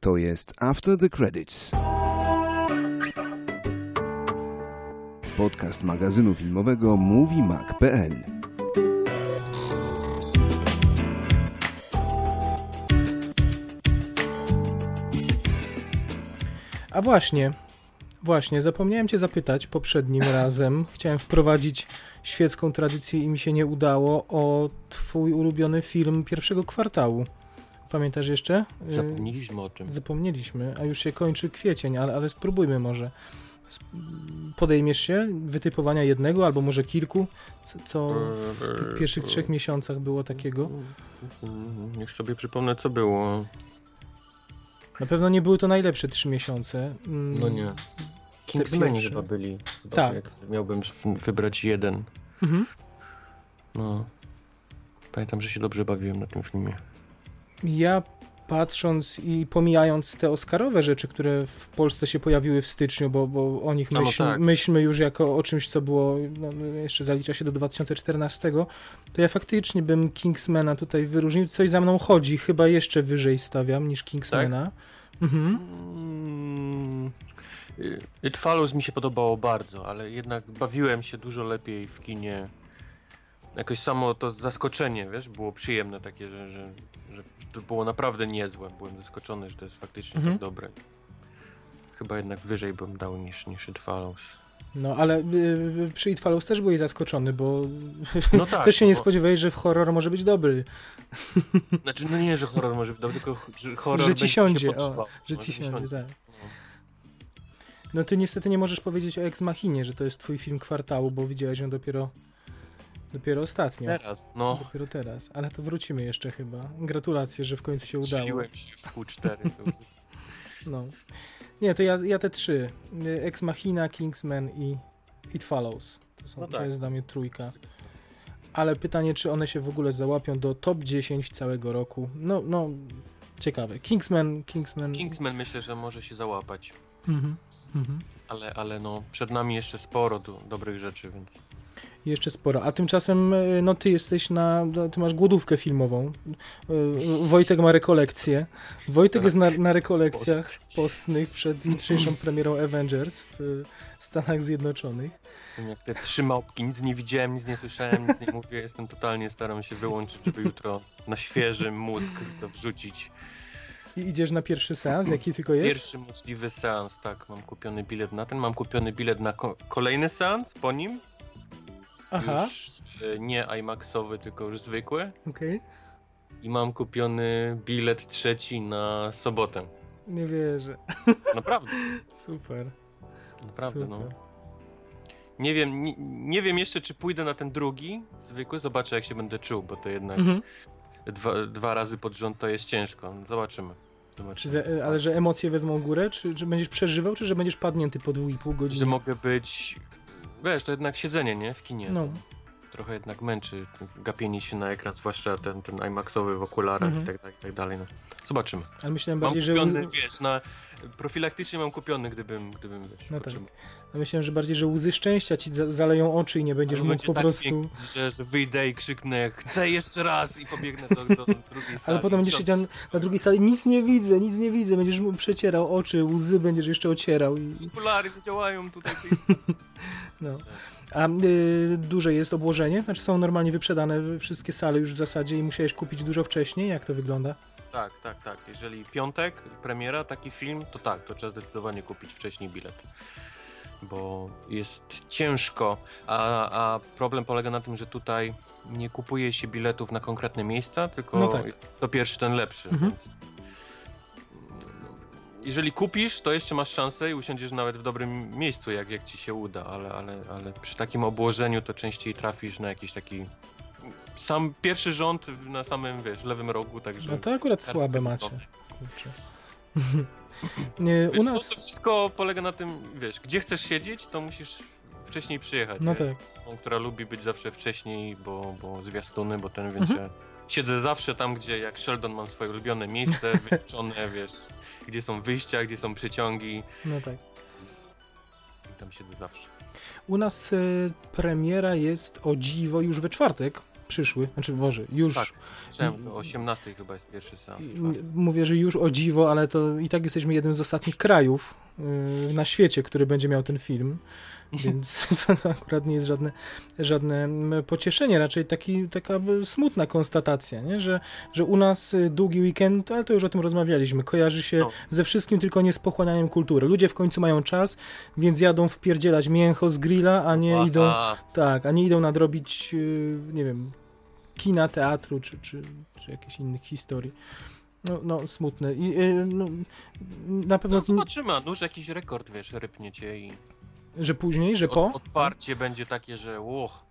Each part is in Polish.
To jest After the Credits. Podcast magazynu filmowego MovieMag.pl A właśnie, właśnie, zapomniałem Cię zapytać poprzednim razem. Chciałem wprowadzić świecką tradycję i mi się nie udało o Twój ulubiony film pierwszego kwartału. Pamiętasz jeszcze? Y, Zapomnieliśmy o czym. Zapomnieliśmy, a już się kończy kwiecień, ale, ale spróbujmy może. Podejmiesz się wytypowania jednego albo może kilku, co, w tych pierwszych trzech miesiącach było takiego? Niech sobie przypomnę, co było. Na pewno nie były to najlepsze trzy miesiące. Mm, No nie. Kingsmeni chyba byli. Chyba Tak. Jak miałbym wybrać jeden. Mhm. No. Pamiętam, że się dobrze bawiłem na tym filmie. Ja patrząc i pomijając te Oscarowe rzeczy, które w Polsce się pojawiły w styczniu, bo, bo o nich No, no myśl, tak. myślmy już jako o czymś, co było, no, no, jeszcze zalicza się do 2014, to ja faktycznie bym Kingsmana tutaj wyróżnił. Coś za mną chodzi, chyba jeszcze wyżej stawiam niż Kingsmana. Mhm. Mm, It Follows mi się podobało bardzo, ale jednak bawiłem się dużo lepiej w kinie. Jakoś samo to zaskoczenie, wiesz, było przyjemne takie, że, że, że to było naprawdę niezłe. Byłem zaskoczony, że to jest faktycznie Mhm. tak dobre. Chyba jednak wyżej bym dał niż, niż It Follows. No, ale y, przy It Follows też byłeś zaskoczony, bo No tak. też się nie bo- spodziewałeś, że w horror może być dobry, Znaczy, no nie, że horror może być dobry, tylko że horror Że ci siądzie, Się o, że ci mi siądzie, tak. No. No ty niestety nie możesz powiedzieć o Ex Machinie, że to jest twój film kwartału, bo widziałeś ją dopiero dopiero ostatnio. Teraz, no. Dopiero teraz, ale to wrócimy jeszcze chyba. Gratulacje, że w końcu się udało. Strzeliłem się w Q4. to już- No. Nie, to ja, ja te trzy. Ex Machina, Kingsman i It Follows. To, są, No to tak. jest dla mnie trójka. Ale pytanie, czy one się w ogóle załapią do top 10 całego roku. No, no, ciekawe. Kingsman, Kingsman. Kingsman myślę, że może się załapać. Mhm. Mhm. Ale, ale no, przed nami jeszcze sporo do, dobrych rzeczy, więc. Jeszcze sporo. A tymczasem, y, no ty jesteś na, no, ty masz głodówkę filmową. Y, Wojtek ma rekolekcję. Wojtek Tak. jest na, na rekolekcjach Post. postnych przed jutrzejszą premierą Avengers w Stanach Zjednoczonych. Z tym jak te trzy małpki, nic nie widziałem, nic nie słyszałem, nic nie mówię. Jestem totalnie, staram się wyłączyć, żeby jutro na świeży mózg to wrzucić. I idziesz na pierwszy seans, jaki tylko jest? Pierwszy możliwy seans, tak. Mam kupiony bilet na ten, mam kupiony bilet na ko- kolejny seans po nim. Aha, Już e, nie IMAXowy, tylko już zwykły. okej. I mam kupiony bilet trzeci na sobotę. Nie wierzę. Naprawdę, Super. naprawdę, super. no. Nie wiem, nie, nie wiem jeszcze, czy pójdę na ten drugi, zwykły, zobaczę jak się będę czuł, bo to jednak Mhm. dwa, dwa razy pod rząd to jest ciężko. Zobaczymy. Czy Zobaczymy. ze, ale że emocje wezmą górę? Czy, czy będziesz przeżywał, czy że będziesz padnięty po dwóch i pół godziny? Że mogę być, wiesz, to jednak siedzenie, nie? W kinie. No. Trochę jednak męczy gapienie się na ekran, zwłaszcza ten, ten IMAXowy w okularach Mhm. i tak dalej, i tak dalej. No. Zobaczymy. Ale myślałem Mam bardziej, że... kupiony, wiesz, na, profilaktycznie mam kupiony, gdybym, gdybym wiesz, No tak. Ja myślałem, że bardziej, że łzy szczęścia ci za- zaleją oczy i nie będziesz mógł po tak prostu... pięknie, że, że wyjdę i krzyknę, chcę jeszcze raz i pobiegnę do, do drugiej sali. Ale potem będziesz siedział na drugiej sali, nic nie widzę, nic nie widzę, będziesz mu przecierał oczy, łzy będziesz jeszcze ocierał i... Okulary działają tutaj. No. A y, duże jest obłożenie? Znaczy są normalnie wyprzedane wszystkie sale już w zasadzie i musiałeś kupić dużo wcześniej? Jak to wygląda? Tak, tak, tak. Jeżeli piątek, premiera, taki film, to tak, to trzeba zdecydowanie kupić wcześniej bilet. Bo jest ciężko, a, a problem polega na tym, że tutaj nie kupuje się biletów na konkretne miejsca, tylko No tak. to pierwszy, ten lepszy. Mhm. Więc... Jeżeli kupisz, to jeszcze masz szansę i usiądziesz nawet w dobrym miejscu, jak, jak ci się uda, ale, ale, ale przy takim obłożeniu to częściej trafisz na jakiś taki sam pierwszy rząd na samym, wiesz, lewym rogu, także... No to akurat słabe macie. Kurczę. Nie, Wiesz, U co, nas... to wszystko polega na tym, wiesz, gdzie chcesz siedzieć, to musisz wcześniej przyjechać. No wiesz. tak. Tą, która lubi być zawsze wcześniej, bo, bo zwiastuny, bo ten, Mhm. Siedzę zawsze tam, gdzie jak Sheldon mam swoje ulubione miejsce, wyliczone, wiesz, gdzie są wyjścia, gdzie są przyciągi No tak. i tam siedzę zawsze. U nas y, premiera jest o dziwo już we czwartek. przyszły, znaczy Boże, już... Tak, że o 18 chyba jest pierwszy seans. Mówię, że już o dziwo, ale to i tak jesteśmy jednym z ostatnich krajów yy, na świecie, który będzie miał ten film, więc to, to akurat nie jest żadne, żadne pocieszenie, raczej taki, taka y, smutna konstatacja, nie? Że, że u nas y, długi weekend, ale to już o tym rozmawialiśmy, kojarzy się No. ze wszystkim, tylko nie z pochłanianiem kultury. Ludzie w końcu mają czas, więc jadą wpierdzielać mięcho z grilla, a nie Aha, idą... Tak, a nie idą nadrobić, yy, nie wiem, kina, teatru czy, czy, czy jakichś innych historii. No, no smutne. I, yy, no, na pewno, No zobaczymy, a nóż jakiś rekord, wiesz, rypniecie i że później, że po. otwarcie będzie takie, że uch,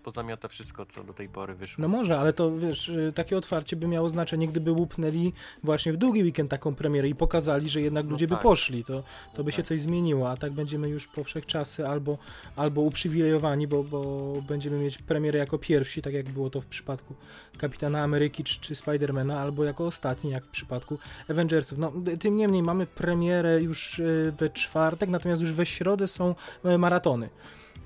pozamiata wszystko, co do tej pory wyszło. No może, ale to wiesz, yy, takie otwarcie by miało znaczenie, gdyby łupnęli właśnie w długi weekend taką premierę i pokazali, że jednak No ludzie by tak. poszli, to, to by tak. się coś zmieniło, a tak będziemy już po wszechczasy albo, albo uprzywilejowani, bo, bo będziemy mieć premierę jako pierwsi, tak jak było to w przypadku Kapitana Ameryki czy, czy Spidermana, albo jako ostatni, jak w przypadku Avengersów. No, tym niemniej mamy premierę już y, we czwartek, natomiast już we środę są y, maratony.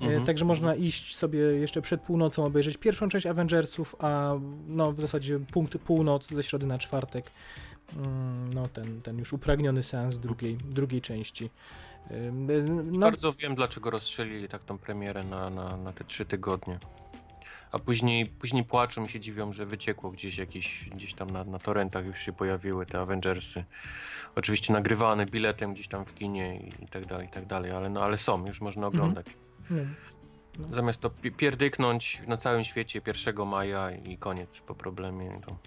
E, Mhm. Także można iść sobie jeszcze przed północą obejrzeć pierwszą część Avengersów, a no w zasadzie punkt północ ze środy na czwartek. mm, No ten, ten już upragniony seans drugiej, drugiej części. Y, No, Bardzo wiem, dlaczego rozstrzelili tak tą premierę na, na, na te trzy tygodnie. A później, później płaczą i się dziwią, że wyciekło gdzieś jakieś, gdzieś tam na, na torrentach już się pojawiły te Avengersy. Oczywiście nagrywane biletem gdzieś tam w kinie i, i tak dalej, i tak dalej, ale, no, ale są, już można oglądać. No, Zamiast to pi- pierdyknąć na całym świecie 1 maja i koniec po problemie, to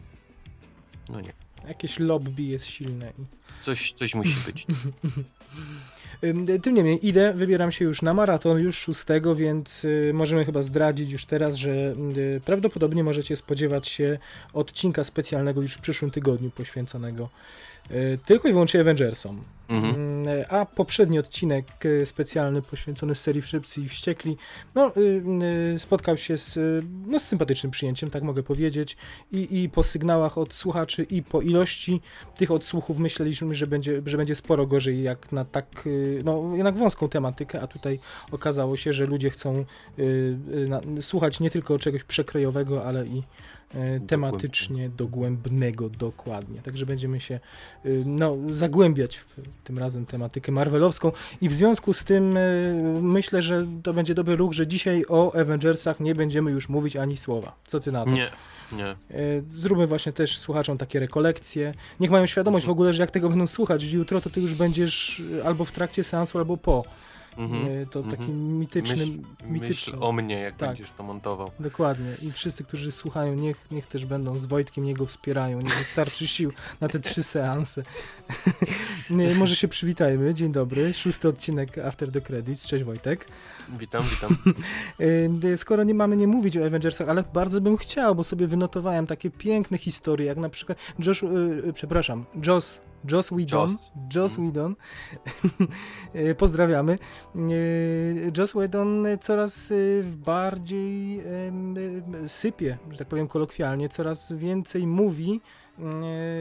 no nie. jakieś lobby jest silne. i- Coś, coś musi być. Ym, Tym niemniej idę, wybieram się już na maraton, już 6, więc y, możemy chyba zdradzić już teraz, że y, prawdopodobnie możecie spodziewać się odcinka specjalnego już w przyszłym tygodniu poświęconego tylko i wyłącznie Avengersom. Mhm. Mm, A poprzedni odcinek y, specjalny poświęcony serii Wszyscy i Wściekli no, spotkał się z, no, z sympatycznym przyjęciem, tak mogę powiedzieć. I, I po sygnałach od słuchaczy, i po ilości tych odsłuchów myśleliśmy, że będzie, że będzie sporo gorzej jak na tak no, jednak wąską tematykę, a tutaj okazało się, że ludzie chcą y, na, słuchać nie tylko czegoś przekrojowego, ale i tematycznie dogłębnego dokładnie. Także będziemy się y, no, zagłębiać w tym razem tematykę marvelowską i w związku z tym y, myślę, że to będzie dobry ruch, że dzisiaj o Avengersach nie będziemy już mówić ani słowa. Co ty na to? Nie, nie. Y, Zróbmy właśnie też słuchaczom takie rekolekcje. Niech mają świadomość w ogóle, że jak tego będą słuchać jutro, to ty już będziesz albo w trakcie seansu, albo po. Mhm. Y, To mhm. taki mityczny, Myśl, myśl mityczny. o mnie, jak Tak. będziesz to montował. Dokładnie. I wszyscy, którzy słuchają, niech, niech też będą z Wojtkiem, niech go wspierają, niech wystarczy sił na te trzy seanse. Może się przywitajmy. Dzień dobry. Szósty odcinek After the Credits. Cześć Wojtek. Witam, witam. Y, Skoro nie mamy nie mówić o Avengersach, ale bardzo bym chciał, bo sobie wynotowałem takie piękne historie, jak na przykład Josh, y, przepraszam, Joss, Joss Whedon, Joss. Joss Mhm. Whedon, pozdrawiamy. Y, Joss Whedon coraz y, bardziej y, sypie, że tak powiem kolokwialnie, coraz więcej mówi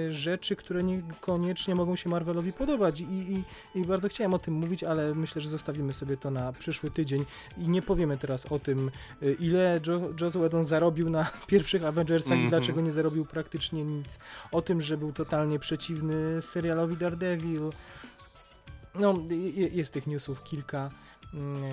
rzeczy, które niekoniecznie mogą się Marvelowi podobać I, i, i bardzo chciałem o tym mówić, ale myślę, że zostawimy sobie to na przyszły tydzień i nie powiemy teraz o tym, y, ile jo Joss Whedon zarobił na pierwszych Avengersach i Mhm. dlaczego nie zarobił praktycznie nic. O tym, że był totalnie przeciwny serialowi Daredevil. No, jest tych newsów kilka. Mm,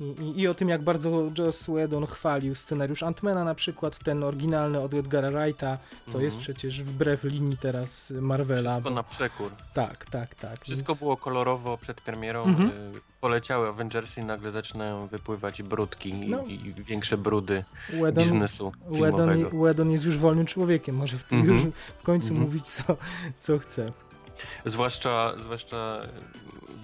I, i, I o tym, jak bardzo Joss Whedon chwalił scenariusz Antmana na przykład, ten oryginalny od Edgara Wrighta, co Mhm. jest przecież wbrew linii teraz Marvela. Wszystko bo- na przekór. Tak, tak, tak. Wszystko więc- było kolorowo przed premierą. Mhm. y, Poleciały Avengersy i nagle zaczynają wypływać brudki i, No. i większe brudy Wedon, biznesu filmowego. Wedon jest już wolnym człowiekiem, może w tym Mhm. już w końcu mówić co, co chce. Zwłaszcza, zwłaszcza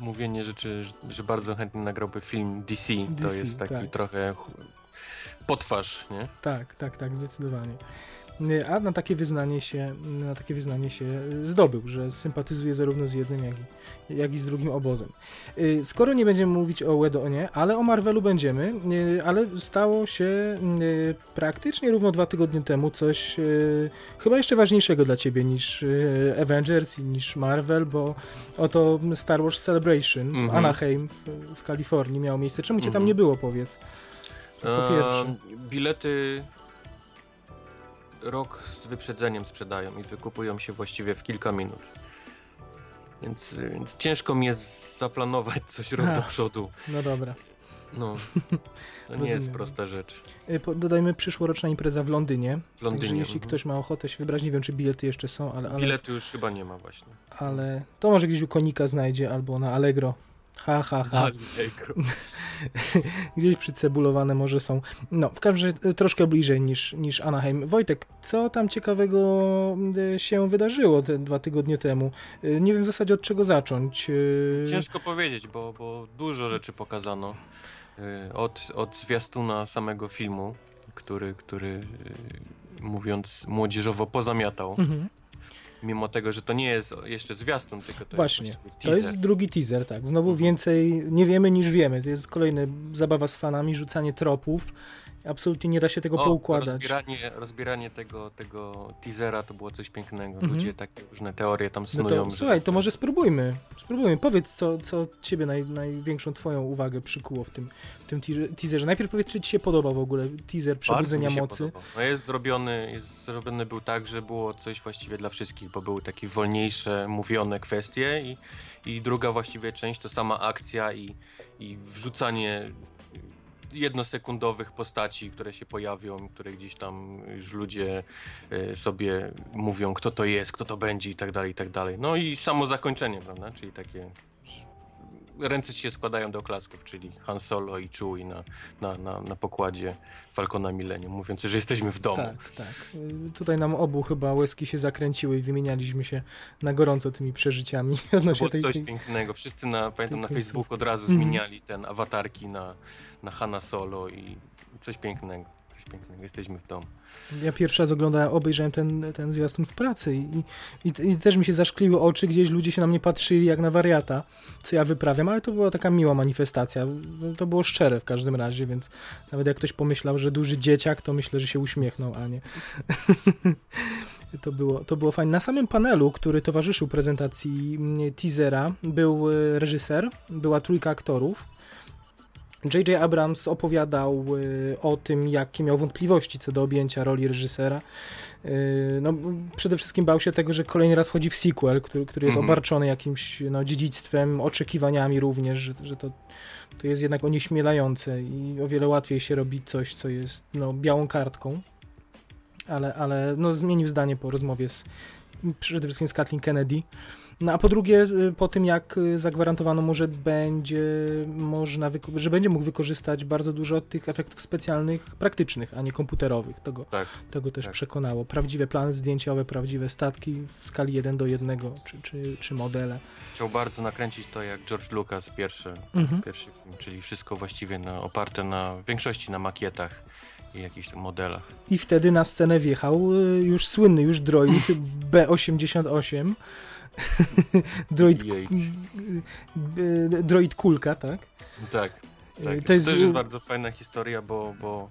mówienie rzeczy, że- bardzo chętnie nagrałby film DC, to DC, jest taki tak. trochę ch- potwarz, nie? Tak, tak, tak, zdecydowanie. A na takie wyznanie się, na takie wyznanie się zdobył, że sympatyzuje zarówno z jednym, jak i, jak i z drugim obozem. Y, Skoro nie będziemy mówić o Wedonie, ale o Marvelu będziemy, y, ale stało się y, praktycznie równo dwa tygodnie temu coś chyba jeszcze ważniejszego dla ciebie niż Avengers i niż Marvel, bo oto Star Wars Celebration w Mhm. Anaheim w, w Kalifornii miało miejsce. Czemu cię tam Mhm. nie było, powiedz? Po pierwsze. Ehm, bilety rok z wyprzedzeniem sprzedają i wykupują się właściwie w kilka minut. Więc, więc ciężko mi jest zaplanować coś rok do Ach. przodu. No dobra. No, to nie jest prosta rzecz. Y, Dodajmy przyszłoroczna impreza w Londynie. W Londynie. Także jeśli mhm. ktoś ma ochotę się wybrać, nie wiem czy bilety jeszcze są, ale, ale, Biletu już chyba nie ma właśnie. ale to może gdzieś u Konika znajdzie albo na Allegro. Ha, ha, ha. Allegro. Gdzieś przycebulowane może są. No, w każdym razie y, troszkę bliżej niż, niż Anaheim. Wojtek, co tam ciekawego y, się wydarzyło te dwa tygodnie temu? Y, Nie wiem w zasadzie od czego zacząć. Ciężko powiedzieć, bo, bo dużo rzeczy pokazano. Od, od zwiastuna samego filmu, który, który mówiąc młodzieżowo pozamiatał. Mhm. Mimo tego, że to nie jest jeszcze zwiastun, tylko to Właśnie. jest To jest drugi teaser, tak. Znowu Mhm. więcej nie wiemy niż wiemy. To jest kolejna zabawa z fanami, rzucanie tropów. Absolutnie nie da się tego O, poukładać. Rozbieranie, rozbieranie tego, tego teasera to było coś pięknego. Mhm. Ludzie takie różne teorie tam No snują. to że- słuchaj, to może spróbujmy. Spróbujmy. Powiedz, co, co ciebie naj, największą twoją uwagę przykuło w tym, w tym teaser- teaserze. Najpierw powiedz, czy ci się podobał w ogóle teaser Przebudzenia Mocy. podobał. No jest zrobiony, jest zrobiony był tak, że było coś właściwie dla wszystkich, bo były takie wolniejsze, mówione kwestie i, i druga właściwie część to sama akcja i, i wrzucanie jednosekundowych postaci, które się pojawią, które gdzieś tam już ludzie e, sobie mówią, kto to jest, kto to będzie i tak dalej, i tak dalej. No i samo zakończenie, prawda, czyli takie ręce ci się składają do oklasków, czyli Han Solo i Chewie na, na, na, na pokładzie Falcona Millennium, mówiąc, że jesteśmy w domu. Tak, tak. Y, Tutaj nam obu chyba łezki się zakręciły i wymienialiśmy się na gorąco tymi przeżyciami To odnośnie było tej, coś tej... pięknego. Wszyscy na, pamiętam, na. Facebooku od razu Mhm. zmieniali ten awatarki na, na Hanna Solo i coś pięknego. Pięknego. Jesteśmy w domu. Ja pierwszy raz oglądałem, obejrzałem ten, ten zwiastun w pracy i, i, i też mi się zaszkliły oczy, gdzieś ludzie się na mnie patrzyli jak na wariata, co ja wyprawiam, ale to była taka miła manifestacja. To było szczere w każdym razie, więc nawet jak ktoś pomyślał, że duży dzieciak, to myślę, że się uśmiechnął, a nie. To było, to było fajne. Na samym panelu, który towarzyszył prezentacji mm, teasera, był y, reżyser, była trójka aktorów. J.J. Abrams opowiadał y, o tym, jakie miał wątpliwości co do objęcia roli reżysera. Y, no, przede wszystkim bał się tego, że kolejny raz wchodzi w sequel, który, który jest Mhm. obarczony jakimś no, dziedzictwem, oczekiwaniami również, że, że to, to jest jednak onieśmielające i o wiele łatwiej się robi coś, co jest no, białą kartką. Ale, ale no, zmienił zdanie po rozmowie z przede wszystkim z Kathleen Kennedy. No a po drugie, y, po tym jak y, zagwarantowano mu, że będzie można, że będzie mógł wykorzystać bardzo dużo tych efektów specjalnych, praktycznych, a nie komputerowych. Tego, Tak. tego też tak. przekonało. Prawdziwe plany zdjęciowe, prawdziwe statki w skali 1 do 1, czy, czy, czy modele. Chciał bardzo nakręcić to jak George Lucas pierwszy, Mhm. pierwszy film, czyli wszystko właściwie na, oparte na w większości na makietach i jakichś tam modelach. I wtedy na scenę wjechał y, już słynny już droid B88. droid, droid kulka, tak? Tak. Y, Tak, To to jest, też jest bardzo fajna historia, bo, bo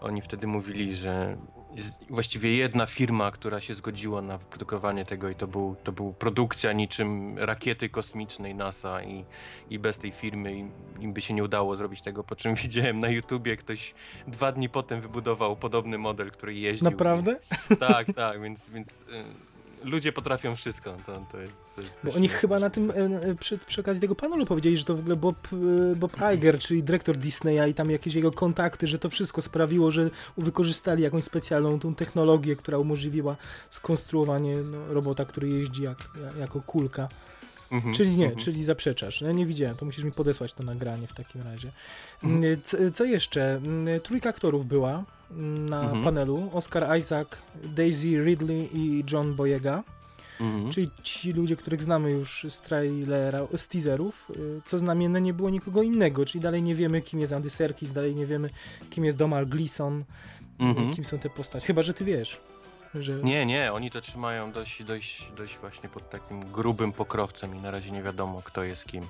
oni wtedy mówili, że jest właściwie jedna firma, która się zgodziła na wyprodukowanie tego i to był, to był produkcja niczym rakiety kosmicznej NASA i, i bez tej firmy im, im by się nie udało zrobić tego, po czym widziałem na YouTubie ktoś dwa dni potem wybudował podobny model, który jeździł. Naprawdę? I, tak, tak, więc, więc y, ludzie potrafią wszystko. To, to jest, to jest Bo oni chyba na tym, przy, przy okazji tego panelu powiedzieli, że to w ogóle Bob, e, Bob Iger, czyli dyrektor Disneya i tam jakieś jego kontakty, że to wszystko sprawiło, że wykorzystali jakąś specjalną tą technologię, która umożliwiła skonstruowanie no, robota, który jeździ jak, jako kulka. Mhm, Czyli nie, mhm. czyli zaprzeczasz. No, Ja nie widziałem, to musisz mi podesłać to nagranie w takim razie. Mhm. Mm, Co, co jeszcze? Mm, Trójka aktorów była na Mhm. panelu. Oscar Isaac, Daisy Ridley i John Boyega. Mhm. Czyli ci ludzie, których znamy już z trailera, z teaserów, y, co znamienne nie było nikogo innego, czyli dalej nie wiemy, kim jest Andy Serkis, dalej nie wiemy, kim jest Domal Gleeson, Mhm. kim są te postacie. Chyba, że ty wiesz. Że... Nie, nie, oni to trzymają dość, dość, dość właśnie pod takim grubym pokrowcem i na razie nie wiadomo, kto jest kim.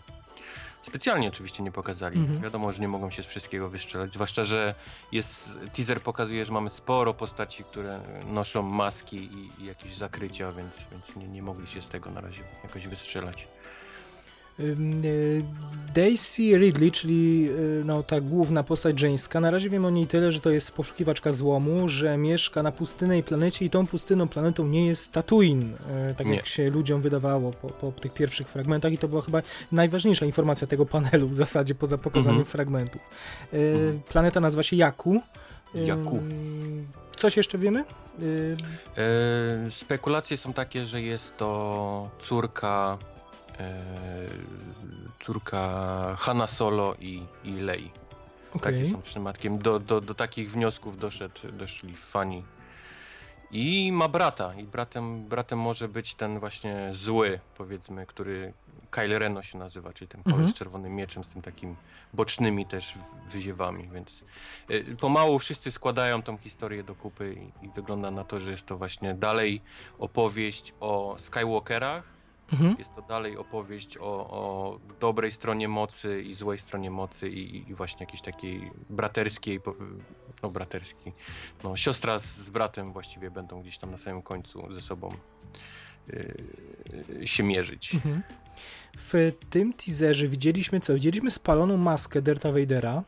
Specjalnie oczywiście nie pokazali. Mhm. Wiadomo, że nie mogą się z wszystkiego wystrzelać, zwłaszcza, że jest, teaser pokazuje, że mamy sporo postaci, które noszą maski i, i jakieś zakrycia, więc, więc nie, nie mogli się z tego na razie jakoś wystrzelać. Y, Daisy Ridley, czyli y, no, ta główna postać żeńska, na razie wiem o niej tyle, że to jest poszukiwaczka złomu, że mieszka na pustynnej planecie i tą pustynną planetą nie jest Tatooine, y, tak Nie. jak się ludziom wydawało po, po tych pierwszych fragmentach i to była chyba najważniejsza informacja tego panelu w zasadzie poza pokazaniem Mhm. fragmentów. Mhm. Planeta nazywa się Jaku. Jaku. Coś jeszcze wiemy? E, spekulacje są takie, że jest to córka e, córka Hanna Solo i, i Lei. Okej. Takie są przypadkiem. Do, do, do takich wniosków doszedł, doszli fani. I ma brata. I bratem, bratem może być ten właśnie zły, powiedzmy, który Kyle Reno się nazywa, czyli ten koleś Mhm. z czerwonym mieczem, z tym takim bocznymi też wyziewami, więc y, pomału wszyscy składają tą historię do kupy i, i wygląda na to, że jest to właśnie dalej opowieść o Skywalkerach, Mhm. jest to dalej opowieść o, o dobrej stronie mocy i złej stronie mocy i, i właśnie jakiejś takiej braterskiej, no braterskiej, no siostra z, z bratem właściwie będą gdzieś tam na samym końcu ze sobą yy, yy, się mierzyć. Mhm. W tym teaserze widzieliśmy co? Widzieliśmy spaloną maskę Dartha Vadera.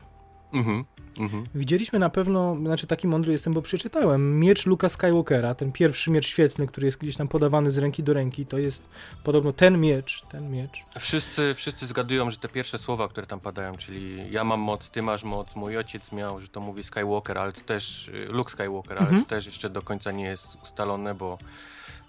Mhm, mhm. Widzieliśmy na pewno, znaczy taki mądry jestem, bo przeczytałem, miecz Luka Skywalkera, ten pierwszy miecz świetny, który jest gdzieś tam podawany z ręki do ręki, to jest podobno ten miecz, ten miecz. Wszyscy, wszyscy zgadują, że te pierwsze słowa, które tam padają, czyli ja mam moc, ty masz moc, mój ojciec miał, że to mówi Skywalker, ale to też y, Luke Skywalker, ale Mhm. to też jeszcze do końca nie jest ustalone, bo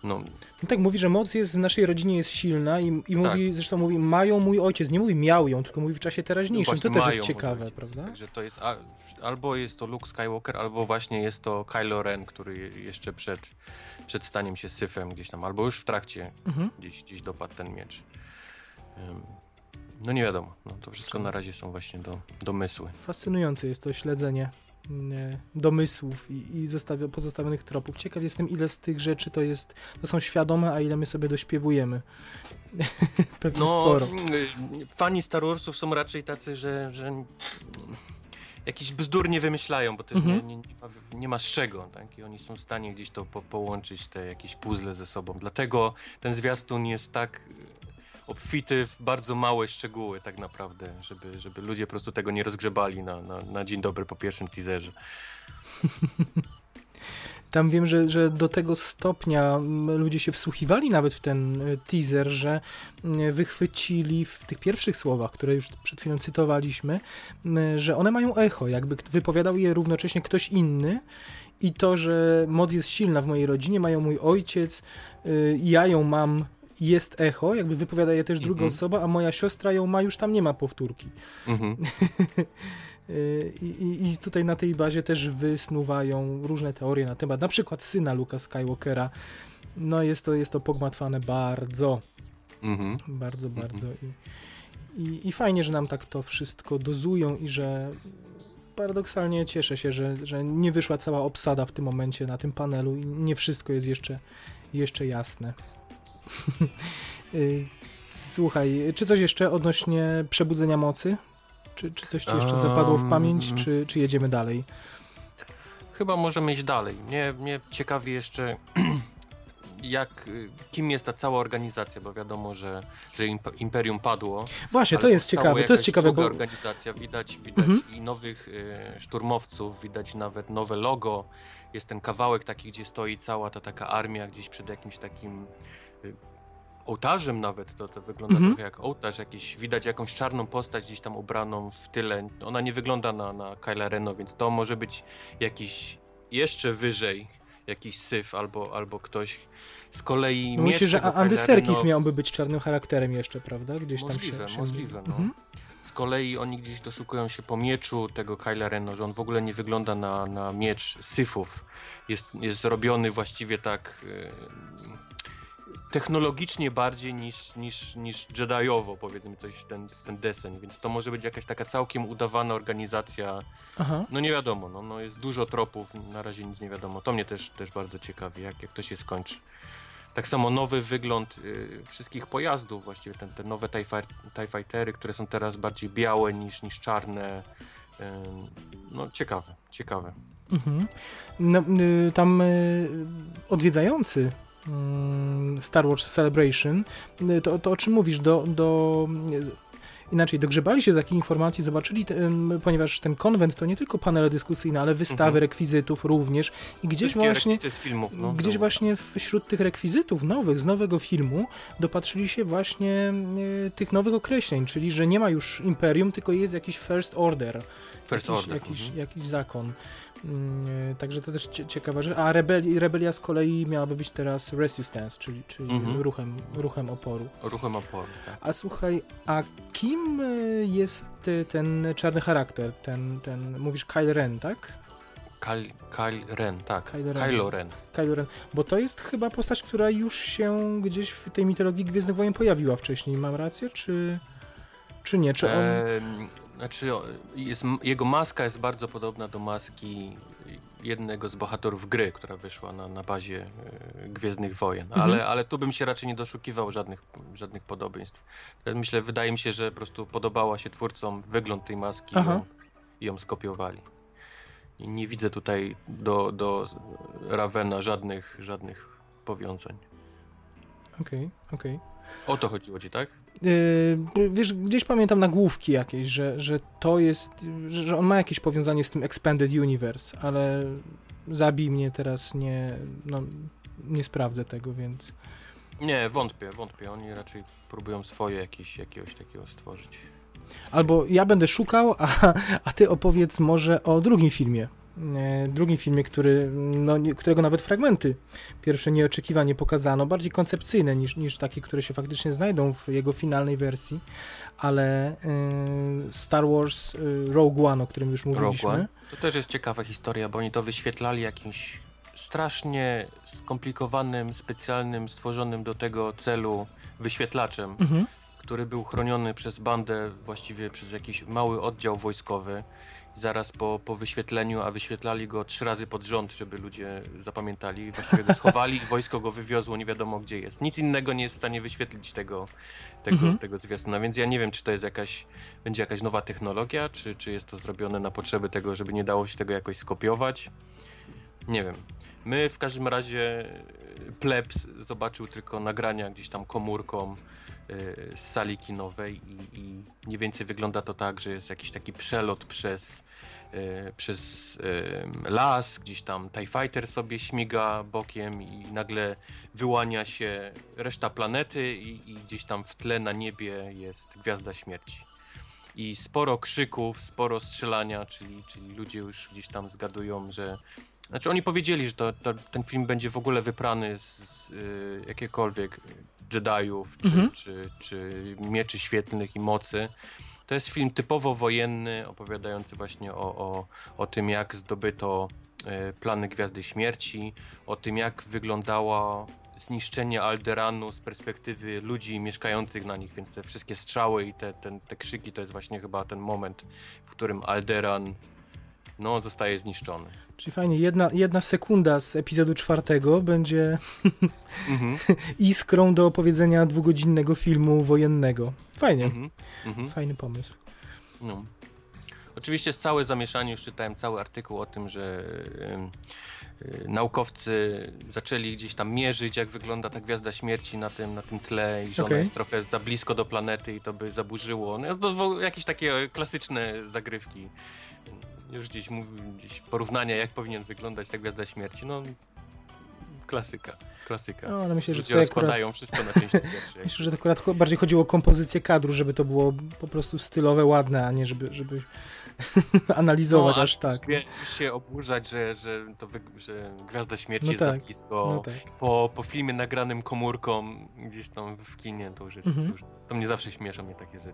no, No tak mówi, że moc jest w naszej rodzinie jest silna i, i Tak. mówi, zresztą mówi, mają mój ojciec, nie mówi miał ją, tylko mówi w czasie teraźniejszym, No to też jest ciekawe, prawda? Także to jest al, albo jest to Luke Skywalker, albo właśnie jest to Kylo Ren, który jeszcze przed, przed staniem się syfem gdzieś tam, albo już w trakcie Mhm. gdzieś, gdzieś dopadł ten miecz. Ym, No nie wiadomo, no, to wszystko na razie są właśnie do, domysły. Fascynujące jest to śledzenie domysłów i, i zostawio, pozostawionych tropów. Ciekaw jestem, ile z tych rzeczy to jest, to są świadome, a ile my sobie dośpiewujemy. Pewnie No, sporo. y, fani Star Warsów są raczej tacy, że, że mm, jakiś bzdur nie wymyślają, bo też Mhm. nie, nie, nie, ma, nie ma z czego, tak? I oni są w stanie gdzieś to po, połączyć, te jakieś puzzle ze sobą. Dlatego ten zwiastun jest tak obfity w bardzo małe szczegóły tak naprawdę, żeby, żeby ludzie po prostu tego nie rozgrzebali na, na, na dzień dobry po pierwszym teaserze. Tam wiem, że, że do tego stopnia mm, ludzie się wsłuchiwali nawet w ten y, teaser, że mm, wychwycili w tych pierwszych słowach, które już przed chwilą cytowaliśmy, mm, że one mają echo, jakby wypowiadał je równocześnie ktoś inny i to, że moc jest silna w mojej rodzinie, mają mój ojciec, y, ja ją mam, jest echo, jakby wypowiada je też druga Mhm. osoba, a moja siostra ją ma, już tam nie ma powtórki. Mhm. Y, I, i, I tutaj na tej bazie też wysnuwają różne teorie na temat, na przykład syna Luka Skywalkera. No jest to, jest to pogmatwane bardzo, Mhm. bardzo, Mhm. bardzo. I, i, I fajnie, że nam tak to wszystko dozują i że paradoksalnie cieszę się, że, że nie wyszła cała obsada w tym momencie na tym panelu i nie wszystko jest jeszcze, jeszcze jasne. Y, Słuchaj, czy coś jeszcze odnośnie przebudzenia mocy? Czy, czy coś ci jeszcze zapadło w pamięć, Um, czy, czy jedziemy dalej? Chyba możemy iść dalej. Mnie, mnie ciekawi jeszcze, jak, y, kim jest ta cała organizacja, bo wiadomo, że, że imp- Imperium padło. Właśnie, to jest ciekawe, to jest ciekawe, bo organizacja, widać, widać Mhm. i nowych y, szturmowców, widać nawet nowe logo. Jest ten kawałek taki, gdzie stoi cała ta taka armia gdzieś przed jakimś takim ołtarzem nawet, to, to wygląda Mhm. trochę jak ołtarz jakiś, widać jakąś czarną postać gdzieś tam ubraną w tyle. Ona nie wygląda na, na Kyla Reno, więc to może być jakiś jeszcze wyżej, jakiś syf albo, albo ktoś z kolei no myślę, że Andy Serkis miałby być czarnym charakterem jeszcze, prawda? Gdzieś Możliwe, tam się... się... możliwe, no. Mhm. Z kolei oni gdzieś doszukują się po mieczu tego Kyla Reno, że on w ogóle nie wygląda na, na miecz syfów. Jest, jest zrobiony właściwie tak e, technologicznie bardziej niż, niż, niż Jediowo, powiedzmy coś w ten, w ten deseń, więc to może być jakaś taka całkiem udawana organizacja. Aha. No nie wiadomo, no, no jest dużo tropów, na razie nic nie wiadomo. To mnie też, też bardzo ciekawi, jak, jak to się skończy. Tak samo nowy wygląd y, wszystkich pojazdów, właściwie ten, te nowe TIE, TIE Fightery, które są teraz bardziej białe niż, niż czarne. Ym, no ciekawe, ciekawe. Mhm. No, y, tam y, odwiedzający Star Wars Celebration, y, to, to o czym mówisz, do, do inaczej, dogrzebali się do takiej informacji, zobaczyli, ten, ponieważ ten konwent to nie tylko panele dyskusyjne, ale wystawy Mhm. rekwizytów również i gdzieś Wszystkie właśnie filmów, no. Gdzieś są. właśnie wśród tych rekwizytów nowych, z nowego filmu, dopatrzyli się właśnie e, tych nowych określeń, czyli że nie ma już imperium, tylko jest jakiś first order, First jakiś, Order. jakiś, mhm. jakiś zakon. Mm, Także to też cie, ciekawa rzecz. A rebeli, rebelia z kolei miałaby być teraz resistance, czyli, czyli Mhm. ruchem, ruchem oporu. Ruchem oporu, tak. A słuchaj, a kim e, jest e, ten czarny charakter? Ten, ten mówisz Kyle Ren, tak? Kyle, Kyle Ren, tak. Kylo Ren. Kylo Ren. Kylo Ren, bo to jest chyba postać, która już się gdzieś w tej mitologii Gwiezdnych Wojen pojawiła wcześniej. Mam rację, czy, czy nie? Czy on... Em, znaczy, jest, jego maska jest bardzo podobna do maski jednego z bohaterów gry, która wyszła na, na bazie e, Gwiezdnych Wojen, Mhm. ale, ale tu bym się raczej nie doszukiwał żadnych, żadnych podobieństw. Myślę, wydaje mi się, że po prostu podobała się twórcom wygląd tej maski i ją, i ją skopiowali. I nie widzę tutaj do, do Ravena żadnych, żadnych powiązań. Okej, okej. O to chodziło ci, tak? Yy, wiesz, gdzieś pamiętam nagłówki jakieś, że, że to jest, że, że on ma jakieś powiązanie z tym Expanded Universe, ale zabij mnie teraz, nie, no, nie sprawdzę tego, więc... Nie, wątpię, wątpię. Oni raczej próbują swoje jakieś, jakiegoś takiego stworzyć. Albo ja będę szukał, a, a ty opowiedz może o drugim filmie. E, drugim filmie, który, no, którego nawet fragmenty pierwsze nieoczekiwanie pokazano, bardziej koncepcyjne niż, niż takie, które się faktycznie znajdą w jego finalnej wersji, ale e, Star Wars e, Rogue One, o którym już Rogue mówiliśmy. One. To też jest ciekawa historia, bo oni to wyświetlali jakimś strasznie skomplikowanym, specjalnym, stworzonym do tego celu wyświetlaczem, Mhm. który był chroniony przez bandę, właściwie przez jakiś mały oddział wojskowy. Zaraz po, po wyświetleniu, a wyświetlali go trzy razy pod rząd, żeby ludzie zapamiętali. Właściwie go schowali i wojsko go wywiozło nie wiadomo gdzie jest. Nic innego nie jest w stanie wyświetlić tego, tego, Mhm. tego zwiastuna, więc ja nie wiem, czy to jest jakaś, będzie jakaś nowa technologia, czy, czy jest to zrobione na potrzeby tego, żeby nie dało się tego jakoś skopiować. Nie wiem. My w każdym razie e, plebs zobaczył tylko nagrania gdzieś tam komórką z sali kinowej i, i mniej więcej wygląda to tak, że jest jakiś taki przelot przez, e, przez e, las, gdzieś tam TIE Fighter sobie śmiga bokiem i nagle wyłania się reszta planety i, i gdzieś tam w tle na niebie jest Gwiazda Śmierci. I sporo krzyków, sporo strzelania, czyli, czyli ludzie już gdzieś tam zgadują, że znaczy oni powiedzieli, że to, to, ten film będzie w ogóle wyprany z, z y, Jediów, czy, Mhm. czy, czy mieczy świetlnych i mocy. To jest film typowo wojenny, opowiadający właśnie o, o, o tym, jak zdobyto y, plany Gwiazdy Śmierci, o tym, jak wyglądało zniszczenie Alderanu z perspektywy ludzi mieszkających na nich, więc te wszystkie strzały i te, te, te krzyki to jest właśnie chyba ten moment, w którym Alderan no, zostaje zniszczony. Czyli fajnie, jedna, jedna sekunda z epizodu czwartego będzie Mhm, iskrą do opowiedzenia dwugodzinnego filmu wojennego. Fajnie, mhm, mhm. fajny pomysł. No. Oczywiście całe zamieszanie, już czytałem cały artykuł o tym, że y, naukowcy zaczęli gdzieś tam mierzyć, jak wygląda ta gwiazda śmierci na tym, na tym tle i że Okej. ona jest trochę za blisko do planety i to by zaburzyło. No, to, to jakieś takie klasyczne zagrywki. Już gdzieś, gdzieś porównania, jak powinien wyglądać ta gwiazda śmierci. No, klasyka, klasyka. No, ale myślę, że Ludzie tutaj akurat, rozkładają wszystko na części pierwsze. myślę, że to akurat bardziej chodziło o kompozycję kadru, żeby to było po prostu stylowe, ładne, a nie żeby, żeby analizować No, aż tak. Już się oburzać, że, że, to wy, że Gwiazda Śmierci No jest tak, za blisko. No tak. po, po filmie nagranym komórką gdzieś tam w kinie, to już jest, Mhm. to, już, to mnie zawsze śmiesza mnie takie rzeczy.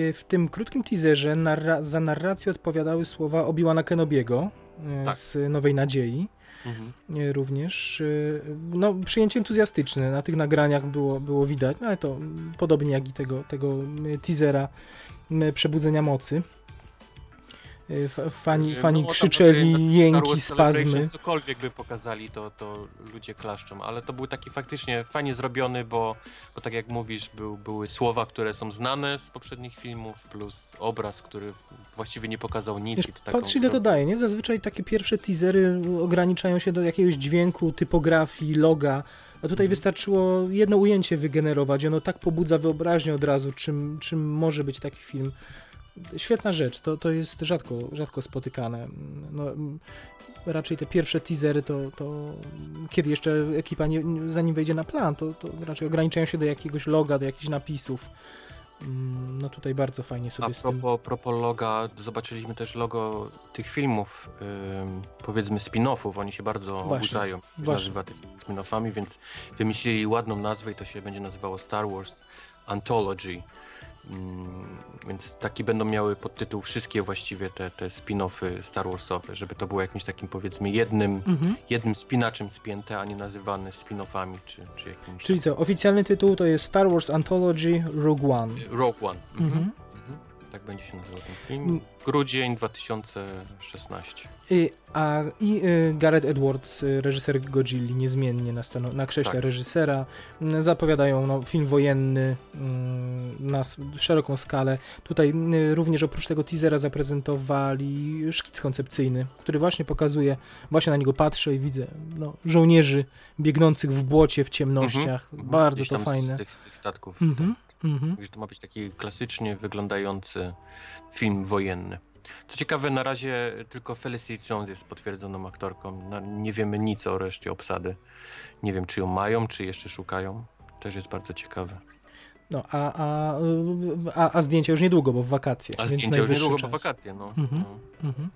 E, W tym krótkim teaserze narra- za narrację odpowiadały słowa Obi-Wana Kenobiego e, Tak. z Nowej Nadziei. Mhm. e, również. No, przyjęcie entuzjastyczne na tych nagraniach było, było widać, no ale to podobnie jak i tego, tego teasera Przebudzenia Mocy. F- Fani, No, fani tam krzyczeli, jęki, spazmy. Cokolwiek by pokazali, to, to ludzie klaszczą, ale to był taki faktycznie fajnie zrobiony, bo, bo tak jak mówisz, był, były słowa, które są znane z poprzednich filmów, plus obraz, który właściwie nie pokazał nic. Wiesz, patrz ile to daje, nie? Zazwyczaj takie pierwsze teasery ograniczają się do jakiegoś dźwięku, typografii, loga, A tutaj wystarczyło jedno ujęcie wygenerować, ono tak pobudza wyobraźnię od razu, czym, czym może być taki film. Świetna rzecz, to, to jest rzadko, rzadko spotykane. No, raczej te pierwsze teasery to, to kiedy jeszcze ekipa nie, zanim wejdzie na plan, to, to raczej ograniczają się do jakiegoś loga, do jakichś napisów. Mm, No tutaj bardzo fajnie sobie A z tym... propos, propos loga, zobaczyliśmy też logo tych filmów, ym, powiedzmy spin-offów, oni się bardzo Właśnie, oburzają, właśnie. nazywa tymi spin-offami, więc wymyślili ładną nazwę i to się będzie nazywało Star Wars Anthology. Ym, więc taki będą miały podtytuł wszystkie właściwie te, te spin-offy Star Warsowe, żeby to było jakimś takim powiedzmy jednym, Mhm. jednym spinaczem spięte, a nie nazywane spin-offami czy, czy jakimś Czyli co, oficjalny tytuł to jest Star Wars Anthology Rogue One. tam- Rogue One. Mhm. Mhm. Tak będzie się nazywał ten film. Mm. Grudzień 2016. I, a, I y, Gareth Edwards, y, reżyser Godzilli, niezmiennie na, stano- na krześle Tak. reżysera. Mm, Zapowiadają no, film wojenny mm, na szeroką skalę. Tutaj y, również oprócz tego teasera zaprezentowali szkic koncepcyjny, który właśnie pokazuje, właśnie na niego patrzę i widzę no, żołnierzy biegnących w błocie, w ciemnościach. Mhm. Bardzo Gdzieś to fajne. Z tych, z tych statków. Mhm, mhm. Że to ma być taki klasycznie wyglądający film wojenny. Co ciekawe, na razie tylko Felicity Jones jest potwierdzoną aktorką. No, nie wiemy nic o reszcie obsady. Nie wiem, czy ją mają, czy jeszcze szukają. Też jest bardzo ciekawe. No, a, a, a, a zdjęcia już niedługo, bo w wakacje. A zdjęcia już niedługo czas. wakacje, no. Mhm. no. Mhm.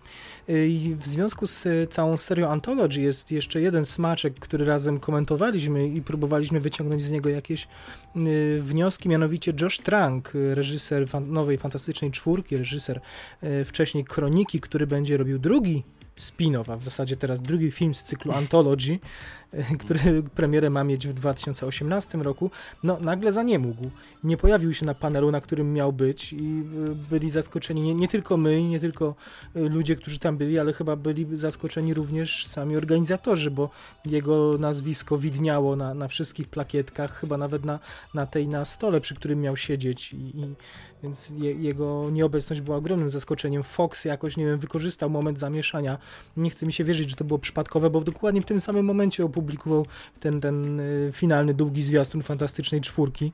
I w związku z y, całą serią Anthology jest jeszcze jeden smaczek, który razem komentowaliśmy i próbowaliśmy wyciągnąć z niego jakieś y, wnioski, mianowicie Josh Trank, reżyser fan nowej Fantastycznej Czwórki, reżyser y, wcześniej Kroniki, który będzie robił drugi spin-off, a w zasadzie teraz drugi film z cyklu Anthology, który premierę ma mieć w 2018 roku, no nagle zaniemógł. Nie pojawił się na panelu, na którym miał być i y, byli zaskoczeni nie, nie tylko my, nie tylko y, ludzie, którzy tam byli, ale chyba byli zaskoczeni również sami organizatorzy, bo jego nazwisko widniało na, na wszystkich plakietkach, chyba nawet na, na tej na stole, przy którym miał siedzieć i, i więc je, jego nieobecność była ogromnym zaskoczeniem. Fox jakoś, nie wiem, wykorzystał moment zamieszania. Nie chce mi się wierzyć, że to było przypadkowe, bo dokładnie w tym samym momencie opublikował ten, ten y, finalny, długi zwiastun Fantastycznej Czwórki.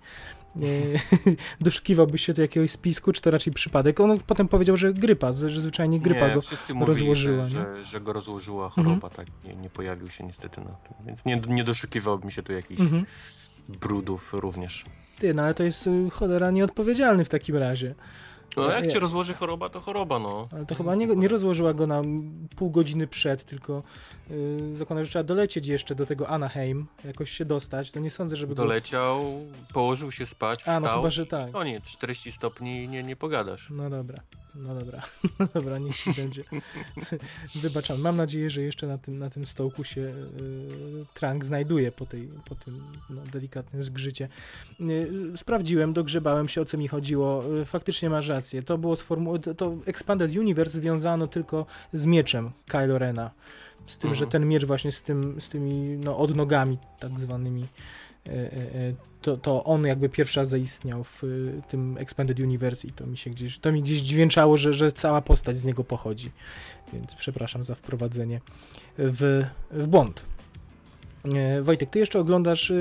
Y, Doszukiwałbyś się do jakiegoś spisku, czy to raczej przypadek? On potem powiedział, że grypa, że zwyczajnie grypa nie, go mówili, rozłożyła, że? Mhm. że, że go rozłożyła choroba, tak, nie, nie pojawił się niestety na tym. Więc nie, nie doszukiwałbym się tu jakichś Mhm. brudów również. Ty, no ale to jest y, cholera nieodpowiedzialny w takim razie. No jak Nie. cię rozłoży choroba, to choroba, no. Ale to chyba nie, nie rozłożyła go na pół godziny przed, tylko yy, zakładam, że trzeba dolecieć jeszcze do tego Anaheim, jakoś się dostać. To nie sądzę, żeby go... Doleciał, położył się spać, A, wstał no chyba, że tak. i koniec, 40 stopni i nie, nie pogadasz. No dobra, no dobra, no dobra, niech ci będzie. Wybaczam. Mam nadzieję, że jeszcze na tym, na tym stołku się Trank znajduje po, tej, po tym no, delikatnym zgrzycie. Yy, sprawdziłem, dogrzebałem się, o co mi chodziło. Yy, faktycznie masz rację. To było sformu- to, to Expanded Universe związano tylko z mieczem Kylo Rena. Z tym, Mhm. że ten miecz właśnie z, tym, z tymi no, odnogami tak zwanymi to, to on jakby pierwszy raz zaistniał w tym Expanded Universe i to mi się gdzieś, to mi gdzieś dźwięczało, że, że cała postać z niego pochodzi. Więc przepraszam za wprowadzenie w, w błąd. E, Wojtek, ty jeszcze oglądasz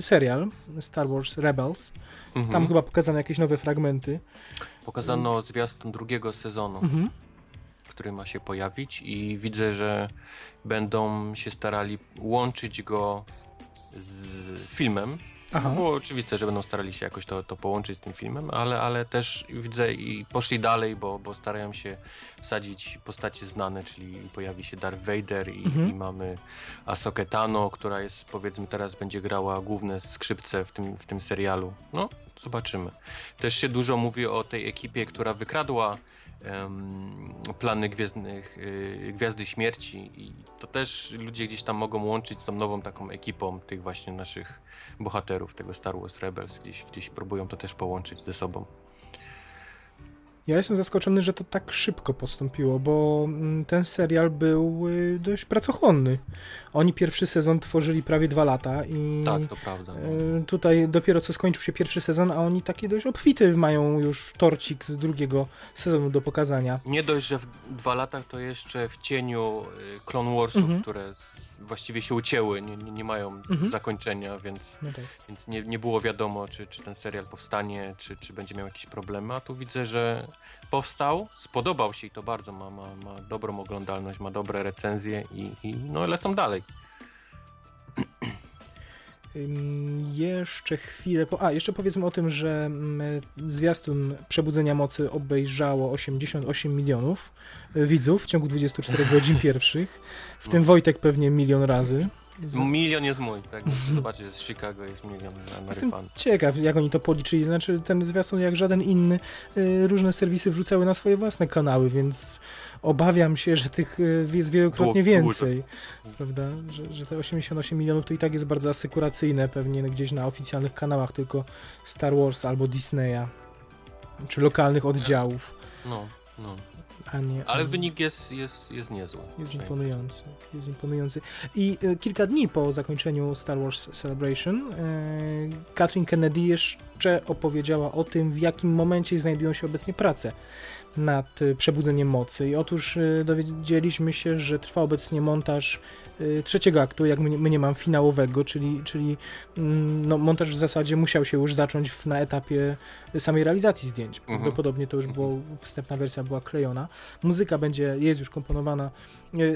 serial Star Wars Rebels. Mhm. Tam chyba pokazano jakieś nowe fragmenty. Pokazano zwiastun drugiego sezonu, Mhm. który ma się pojawić i widzę, że będą się starali łączyć go z filmem. Aha. Było oczywiste, że będą starali się jakoś to, to połączyć z tym filmem, ale, ale też widzę i poszli dalej, bo, bo starają się wsadzić postacie znane, czyli pojawi się Darth Vader i, Mhm. i mamy Ahsokę Tano, która jest powiedzmy teraz będzie grała główne skrzypce w tym, w tym serialu. No, zobaczymy. Też się dużo mówi o tej ekipie, która wykradła plany Gwiezdnych, y, Gwiazdy Śmierci i to też ludzie gdzieś tam mogą łączyć z tą nową taką ekipą tych właśnie naszych bohaterów tego Star Wars Rebels. Gdzieś, gdzieś próbują to też połączyć ze sobą. Ja jestem zaskoczony, że to tak szybko postąpiło, bo mm, ten serial był y, dość pracochłonny. Oni pierwszy sezon tworzyli prawie dwa lata i Tak, to prawda. No. y, tutaj dopiero co skończył się pierwszy sezon, a oni taki dość obfity mają już torcik z drugiego sezonu do pokazania. Nie dość, że w dwa lata to jeszcze w cieniu y, Clone Warsów, Mhm. które właściwie się ucięły, nie, nie, nie mają Mhm. zakończenia, więc, No tak. więc nie, nie było wiadomo, czy, czy ten serial powstanie, czy, czy będzie miał jakieś problemy. A tu widzę, że powstał, spodobał się i to bardzo, ma, ma, ma dobrą oglądalność, ma dobre recenzje i, i no lecą dalej. Jeszcze chwilę. Po... A, jeszcze powiedzmy o tym, że mm, zwiastun Przebudzenia Mocy obejrzało 88 milionów y, widzów w ciągu 24 godzin pierwszych. W tym. Wojtek pewnie milion razy. Milion jest mój, tak? Zobaczyć, z Chicago jest milion Jestem ciekaw, jak oni to policzyli. Znaczy, ten zwiastun, jak żaden inny, y, różne serwisy wrzucały na swoje własne kanały, więc obawiam się, że tych y, jest wielokrotnie więcej. Prawda? Że, że te 88 milionów to i tak jest bardzo asekuracyjne, pewnie gdzieś na oficjalnych kanałach tylko Star Wars albo Disneya, czy lokalnych oddziałów, No, no. A nie. Ale a nie- wynik jest, jest, jest niezły. Jest imponujący, jest imponujący. I e, kilka dni po zakończeniu Star Wars Celebration e, Kathleen Kennedy jeszcze opowiedziała o tym, w jakim momencie znajdują się obecnie prace nad e, przebudzeniem mocy. I otóż e, dowiedzieliśmy się, że trwa obecnie montaż e, trzeciego aktu, jak my, nie- my nie mam finałowego, czyli, czyli mm, no, montaż w zasadzie musiał się już zacząć w, na etapie samej realizacji zdjęć. Mhm. Prawdopodobnie to już było, wstępna wersja była klejona. Muzyka będzie, jest już komponowana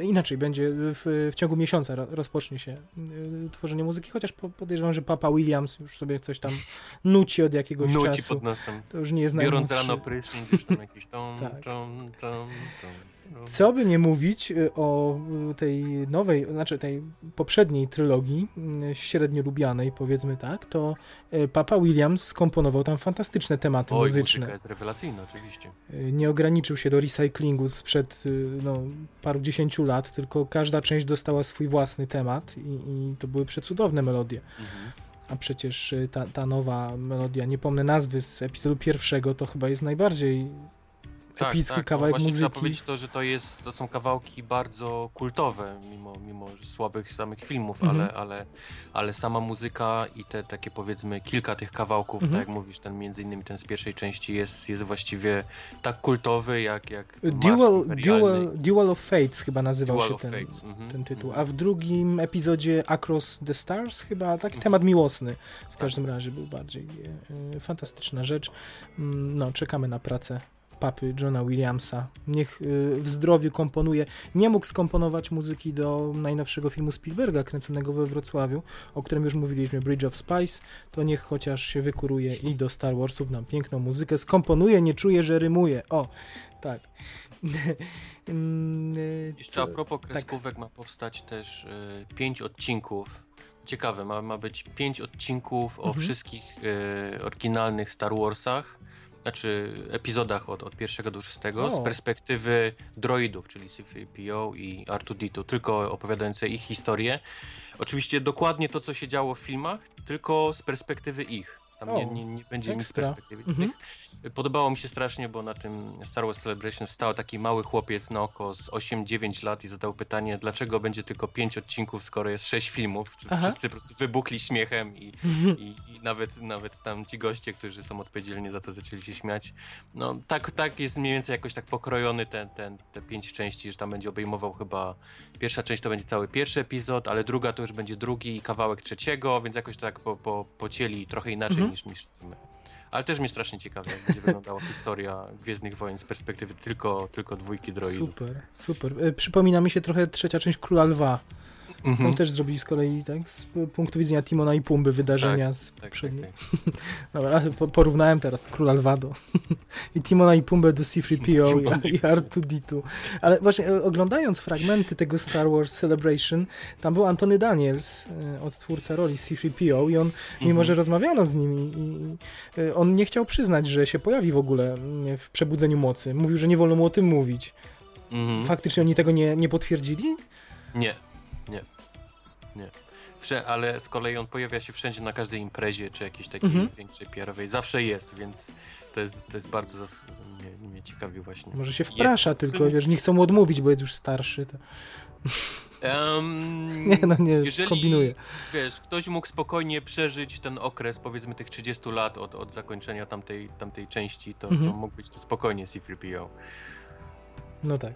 inaczej, będzie w, w ciągu miesiąca ro, rozpocznie się e, tworzenie muzyki, chociaż po, podejrzewam, że Papa Williams już sobie coś tam nuci od jakiegoś Nuci czasu. pod nosem. To już nie jest Biorąc najmłodszy. rano prysznic, gdzieś tam jakiś tom, Tak. tom, tom, tom. Co by nie mówić y, o y, tej nowej, znaczy tej poprzedniej trylogii, y, średnio lubianej, powiedzmy tak, to Papa Williams skomponował tam fantastyczne tematy Oj, muzyczne. muzyka jest rewelacyjna, oczywiście. Nie ograniczył się do recyklingu sprzed no, paru dziesięciu lat, tylko każda część dostała swój własny temat i, i to były przecudowne melodie. Mhm. A przecież ta, ta nowa melodia, nie pomnę nazwy z epizodu pierwszego, to chyba jest najbardziej epicki no kawałek właśnie trzeba muzyki. powiedzieć to, że to, jest, to są kawałki bardzo kultowe, mimo, mimo słabych samych filmów, Mhm. ale, ale, ale sama muzyka i te takie powiedzmy kilka tych kawałków, Mhm. tak jak mówisz, ten między innymi ten z pierwszej części jest, jest właściwie tak kultowy jak, jak Imperialny. Dual, Dual of Fates chyba nazywał się ten, mhm, ten tytuł. mhm. A w drugim epizodzie Across the Stars chyba taki Mhm. temat miłosny w Tak. każdym razie był bardziej e, e, fantastyczna rzecz. Mm, No, czekamy na pracę papy Johna Williamsa. Niech e, w zdrowiu komponuje. Nie mógł skomponować muzyki do najnowszego filmu Spielberga kręconego we Wrocławiu, o którym już mówiliśmy, Bridge of Spice, to niech chociaż się wykuruje i do Star Warsów nam piękną muzykę skomponuje, nie czuje, że rymuje. O, tak. Mm, e, Jeszcze a propos kreskówek ma powstać też y, pięć odcinków. Ciekawe, ma, ma być pięć odcinków o Mhm. wszystkich y, oryginalnych Star Warsach, znaczy epizodach od, od pierwszego do szóstego, O. z perspektywy droidów, czyli C-3PO i R2-D2, tylko opowiadające ich historię. Oczywiście dokładnie to, co się działo w filmach, tylko z perspektywy ich. Tam O, nie, nie, nie będzie nic perspektywy Mhm. Podobało mi się strasznie, bo na tym Star Wars Celebration stał taki mały chłopiec na oko z 8-9 lat i zadał pytanie, dlaczego będzie tylko 5 odcinków, skoro jest 6 filmów. Aha. Wszyscy po prostu wybuchli śmiechem i, i, i nawet, nawet tam ci goście, którzy są odpowiedzialni za to, zaczęli się śmiać. No tak, tak jest mniej więcej jakoś tak pokrojony ten, ten, te 5 części, że tam będzie obejmował chyba pierwsza część to będzie cały pierwszy epizod, ale druga to już będzie drugi i kawałek trzeciego, więc jakoś tak po, po, pocięli trochę inaczej Mhm. Niż, niż filmy. Ale też mnie strasznie ciekawi, jak będzie wyglądała historia Gwiezdnych Wojen z perspektywy tylko, tylko dwójki droidów. Super, super. E, Przypomina mi się trochę trzecia część Króla Lwa. Tam Mhm. też zrobili z kolei tak, z punktu widzenia Timona i Pumby wydarzenia z Tak, tak, poprzedniej. tak. Dobra, po, porównałem teraz Króla Lwa do i Timona i Pumbę do C-3PO i, i R2-D2. Ale właśnie e, oglądając fragmenty tego Star Wars Celebration, tam był Antony Daniels, e, odtwórca roli C-3PO i on, mimo Mhm. że rozmawiano z nim i, i e, on nie chciał przyznać, że się pojawi w ogóle mm, w Przebudzeniu Mocy. Mówił, że nie wolno mu o tym mówić. Mhm. Faktycznie oni tego nie, nie potwierdzili? Nie, nie, nie. Ale z kolei on pojawia się wszędzie na każdej imprezie, czy jakiejś takiej Mhm. większej PR-owej. Zawsze jest, więc to jest, to jest bardzo zas- mnie, mnie ciekawi właśnie. Może się Je- wprasza, tylko wiesz, nie chcą mu odmówić, bo jest już starszy. To... Em, Nie, no nie, Jeżeli, kombinuję. wiesz, ktoś mógł spokojnie przeżyć ten okres, powiedzmy tych 30 lat od, od zakończenia tamtej, tamtej części, to, Mhm. to mógł być to spokojnie C-3PO. No tak.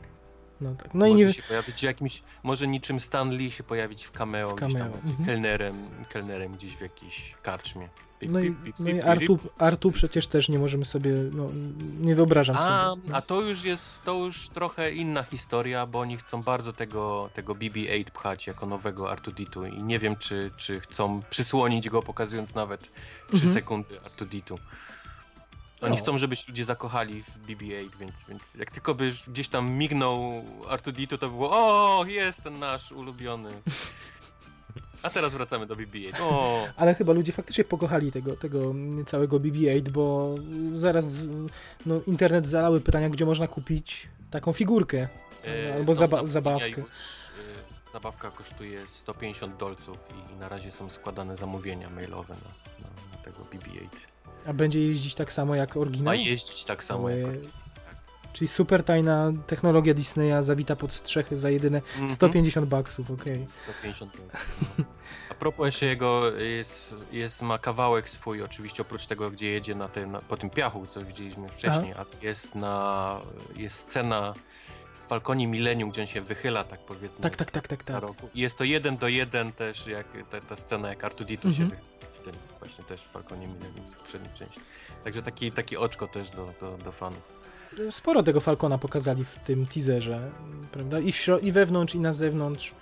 No tak. No i nie. się pojawić jakimś, może niczym Stan Lee się pojawić w cameo, W gdzieś tam cameo, mhm. kelnerem, kelnerem gdzieś w jakiejś karczmie. Pip, No i, pip, no i Artu. Artu przecież też nie możemy sobie. No, nie wyobrażam A, sobie. no. a to już jest, to już trochę inna historia, bo oni chcą bardzo tego, tego BB-8 pchać jako nowego Artuditu i nie wiem, czy, czy chcą przysłonić go, pokazując nawet 3 Mhm. sekundy Artuditu. Oni O. chcą, żeby się ludzie zakochali w BB-8, więc, więc jak tylko by gdzieś tam mignął Artuditu, to było o, jest ten nasz ulubiony. A teraz wracamy do BB-8. O, Ale chyba ludzie faktycznie pokochali tego, tego całego BB-8, bo zaraz no, internet zalały pytania, gdzie można kupić taką figurkę. E, Albo zaba- zabawkę. Już, e, zabawka kosztuje 150 dolców i, i na razie są składane zamówienia mailowe na, na, na tego BB-8. A będzie jeździć tak samo jak oryginał? Ma jeździć tak samo jak Ojej. oryginał. Czyli super tajna technologia Disneya zawita pod strzechy za jedyne Mhm. 150 baksów, okej. 150 dolców. no. A propos jeszcze jego, jest, jest, ma kawałek swój, oczywiście oprócz tego, gdzie jedzie na tym, na, po tym piachu, co widzieliśmy wcześniej, a jest na, jest scena w Falconie Millennium, gdzie on się wychyla, tak powiedzmy. Tak, tak, tak, tak, za tak. rogu. I jest to jeden do jeden też, jak ta, ta scena, jak Artuditu Mhm. się wychyla tym właśnie też w Falconie Millennium z poprzedniej części. Także taki, taki oczko też do, do, do fanów. Sporo tego Falcona pokazali w tym teaserze, prawda? I, w i wewnątrz, i na zewnątrz.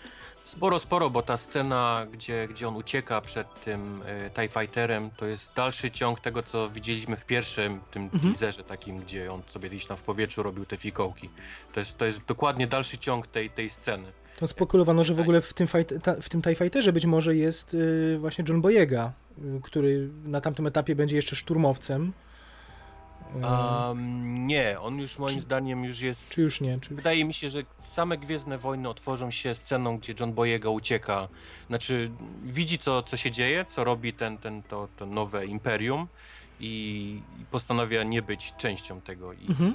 Sporo, sporo, bo ta scena, gdzie, gdzie on ucieka przed tym y, TIE Fighterem, to jest dalszy ciąg tego, co widzieliśmy w pierwszym tym Mhm. teaserze takim, gdzie on sobie gdzieś tam w powietrzu robił te fikołki. To jest, to jest dokładnie dalszy ciąg tej, tej sceny. To spekulowano, że w ogóle w tym, fight, ta, w tym TIE Fighterze być może jest y, właśnie John Boyega, który na tamtym etapie będzie jeszcze szturmowcem. Um, nie, on już moim Czy- zdaniem już jest... czy już nie? Czy już... Wydaje mi się, że same Gwiezdne Wojny otworzą się sceną, gdzie John Boyega ucieka. Znaczy, widzi co, co się dzieje, co robi ten, ten, to, to nowe imperium i, i postanawia nie być częścią tego i, Mhm.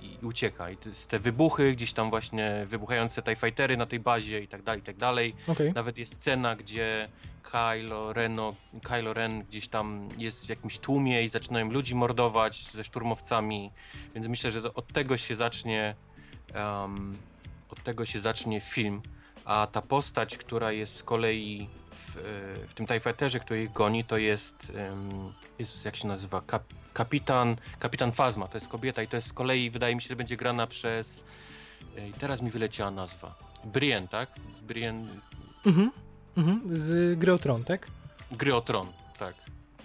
I, ucieka. I te wybuchy, gdzieś tam właśnie wybuchające TIE Fightery na tej bazie i tak dalej, i tak dalej. Okej. Nawet jest scena, gdzie Kylo, Reno, Kylo Ren gdzieś tam jest w jakimś tłumie i zaczynają ludzi mordować ze szturmowcami, więc myślę, że od tego się zacznie um, od tego się zacznie film, a ta postać, która jest z kolei w, w tym TIE Fighterze, który ich goni, to jest, jest jak się nazywa, Kap, kapitan, kapitan Fazma, to jest kobieta i to jest z kolei, wydaje mi się, że będzie grana przez, i teraz mi wyleciała nazwa, Brienne, tak? Brienne Mhm. Mhm. Z gry o Tron, tak? Gry o Tron, tak.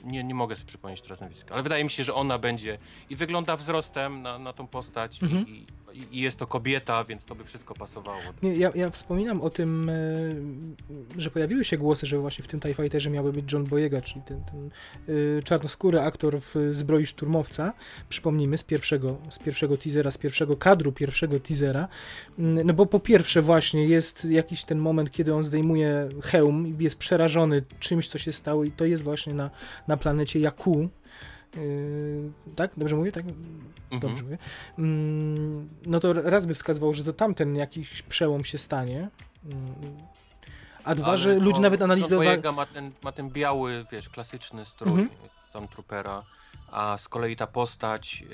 Nie, nie mogę sobie przypomnieć teraz nazwiska, ale wydaje mi się, że ona będzie i wygląda wzrostem na, na tą postać Mhm. i, i, i jest to kobieta, więc to by wszystko pasowało. Nie, ja, ja wspominam o tym, e, że pojawiły się głosy, że właśnie w tym TIE Fighterze miałby być John Boyega, czyli ten, ten e, czarnoskóry aktor w zbroi szturmowca. Przypomnijmy z pierwszego, z pierwszego teasera, z pierwszego kadru pierwszego teasera. Mm, No bo po pierwsze właśnie jest jakiś ten moment, kiedy on zdejmuje hełm i jest przerażony czymś, co się stało i to jest właśnie na, na planecie Jakku. Yy, tak? Dobrze mówię? Tak? Mhm. Dobrze mówię. Mm, No to raz by wskazywał, że to tamten jakiś przełom się stanie. Mm, A dwa, Ale że to ludzie nawet analizowali. Ma ten, ma ten biały, wiesz, klasyczny strój Mhm. tam Troopera, a z kolei ta postać yy,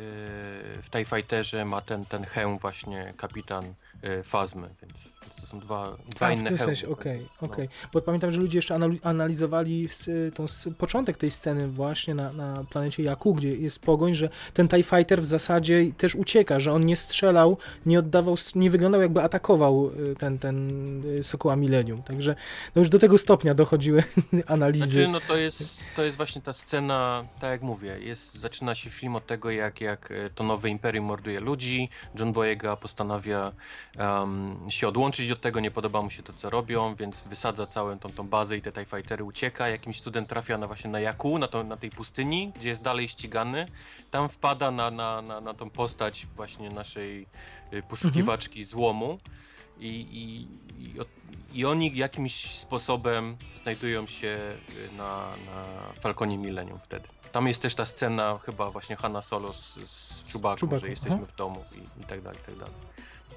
w TIE Fighterze ma ten, ten hełm właśnie kapitan yy, Fazmy, więc to są dwa, dwa A, inne w tym sensie, okej, No. okej. Bo pamiętam, że ludzie jeszcze anali- analizowali tą, początek tej sceny właśnie na, na planecie Jakku, gdzie jest pogoń, że ten TIE Fighter w zasadzie też ucieka, że on nie strzelał, nie oddawał, nie wyglądał jakby atakował y, ten, ten y, Sokoła Millennium. Także no już do tego stopnia dochodziły analizy. Znaczy, no to jest, to jest właśnie ta scena, tak jak mówię, jest, zaczyna się film od tego, jak, jak e, to nowe imperium morduje ludzi, John Boyega postanawia um, się odłączyć od tego, nie podoba mu się to, co robią, więc wysadza całą tą, tą bazę i te TIE Fightery ucieka, jakimś student trafia na właśnie na Jakku, na, to, na tej pustyni, gdzie jest dalej ścigany, tam wpada na, na, na, na tą postać właśnie naszej y, poszukiwaczki złomu i, i, i, od- i oni jakimś sposobem znajdują się y, na, na Falconie Millennium wtedy. Tam jest też ta scena chyba właśnie Hanna Solo z, z Chewbacca, Chewbacca, że jesteśmy aha. w domu i, i tak dalej, i tak dalej.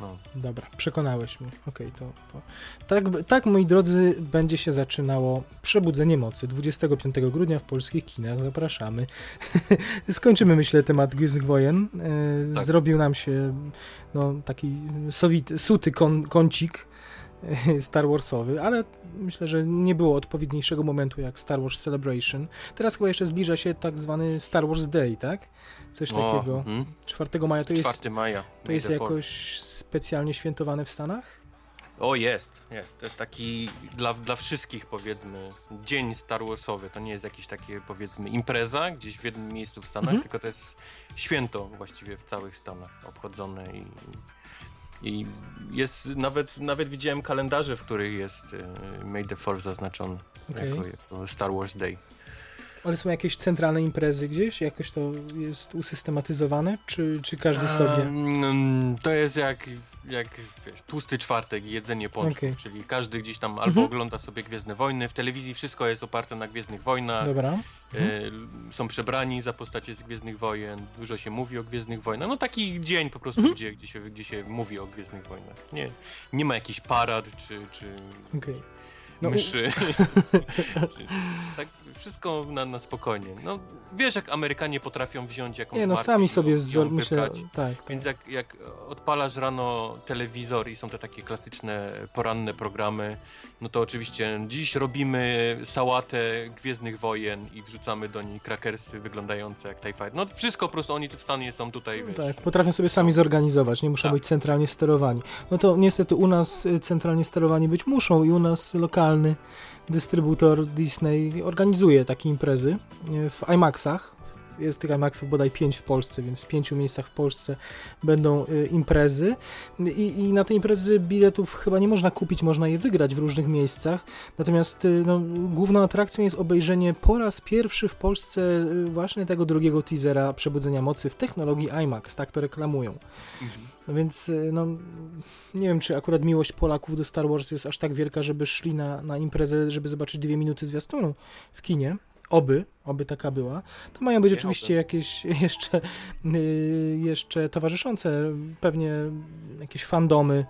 No. Dobra, przekonałeś mnie. Okej, to, to. Tak, tak, moi drodzy, będzie się zaczynało Przebudzenie Mocy 25 grudnia w polskich kinach. Zapraszamy. Skończymy, myślę, temat Gwiezdnych Wojen. E, Tak. Zrobił nam się no, taki sowity, suty kon, kącik Star Warsowy, ale myślę, że nie było odpowiedniejszego momentu jak Star Wars Celebration. Teraz chyba jeszcze zbliża się tak zwany Star Wars Day, tak? Coś O, takiego. mhm. 4 maja to jest, 4 maja. to jest jakoś specjalnie świętowane w Stanach? O, jest, jest. To jest taki dla, dla wszystkich, powiedzmy, dzień Star Warsowy. To nie jest jakiś takie, powiedzmy, impreza gdzieś w jednym miejscu w Stanach, Mhm. tylko to jest święto właściwie w całych Stanach obchodzone i, i jest, nawet, nawet widziałem kalendarze, w których jest e, May the Fourth zaznaczony Okej. jako, jako Star Wars Day. Ale są jakieś centralne imprezy gdzieś? Jakoś to jest usystematyzowane? Czy, czy każdy sobie? Mm, To jest jak, jak wiesz, tłusty czwartek i jedzenie pączków, Okej. czyli każdy gdzieś tam albo Mhm. ogląda sobie Gwiezdne Wojny, w telewizji wszystko jest oparte na Gwiezdnych Wojnach, Dobra. e, są przebrani za postacie z Gwiezdnych Wojen, dużo się mówi o Gwiezdnych Wojnach, no taki dzień po prostu, Mhm. gdzie, gdzie, się, gdzie się mówi o Gwiezdnych Wojnach. Nie, nie ma jakichś parad czy, czy Okej. No, czy, tak, wszystko na, na spokojnie. No, wiesz jak Amerykanie potrafią wziąć jakąś Nie, no markę sami sobie z, tak, tak. Więc jak, jak odpalasz rano telewizor i są te takie klasyczne poranne programy, no to oczywiście dziś robimy sałatę Gwiezdnych Wojen i wrzucamy do niej krakersy wyglądające jak TIE Fighter. No wszystko po prostu oni tu w stanie są tutaj, wiesz. Tak, potrafią sobie sami zorganizować, nie muszą Tak. być centralnie sterowani. No to niestety u nas y, centralnie sterowani być muszą i u nas lokalny dystrybutor Disney organizuje takie imprezy y, w IMAXach. Jest tych IMAXów bodaj 5 w Polsce, więc w pięciu miejscach w Polsce będą y, imprezy. I, I na te imprezy biletów chyba nie można kupić, można je wygrać w różnych miejscach. Natomiast y, no, główną atrakcją jest obejrzenie po raz pierwszy w Polsce właśnie tego drugiego teasera Przebudzenia Mocy w technologii IMAX, tak to reklamują. Mhm. No więc y, no, nie wiem, czy akurat miłość Polaków do Star Wars jest aż tak wielka, żeby szli na, na imprezę, żeby zobaczyć dwie minuty zwiastunu w kinie. Oby, oby taka była. To mają być Nie, oczywiście oby. jakieś jeszcze, y, jeszcze towarzyszące, pewnie jakieś fandomy,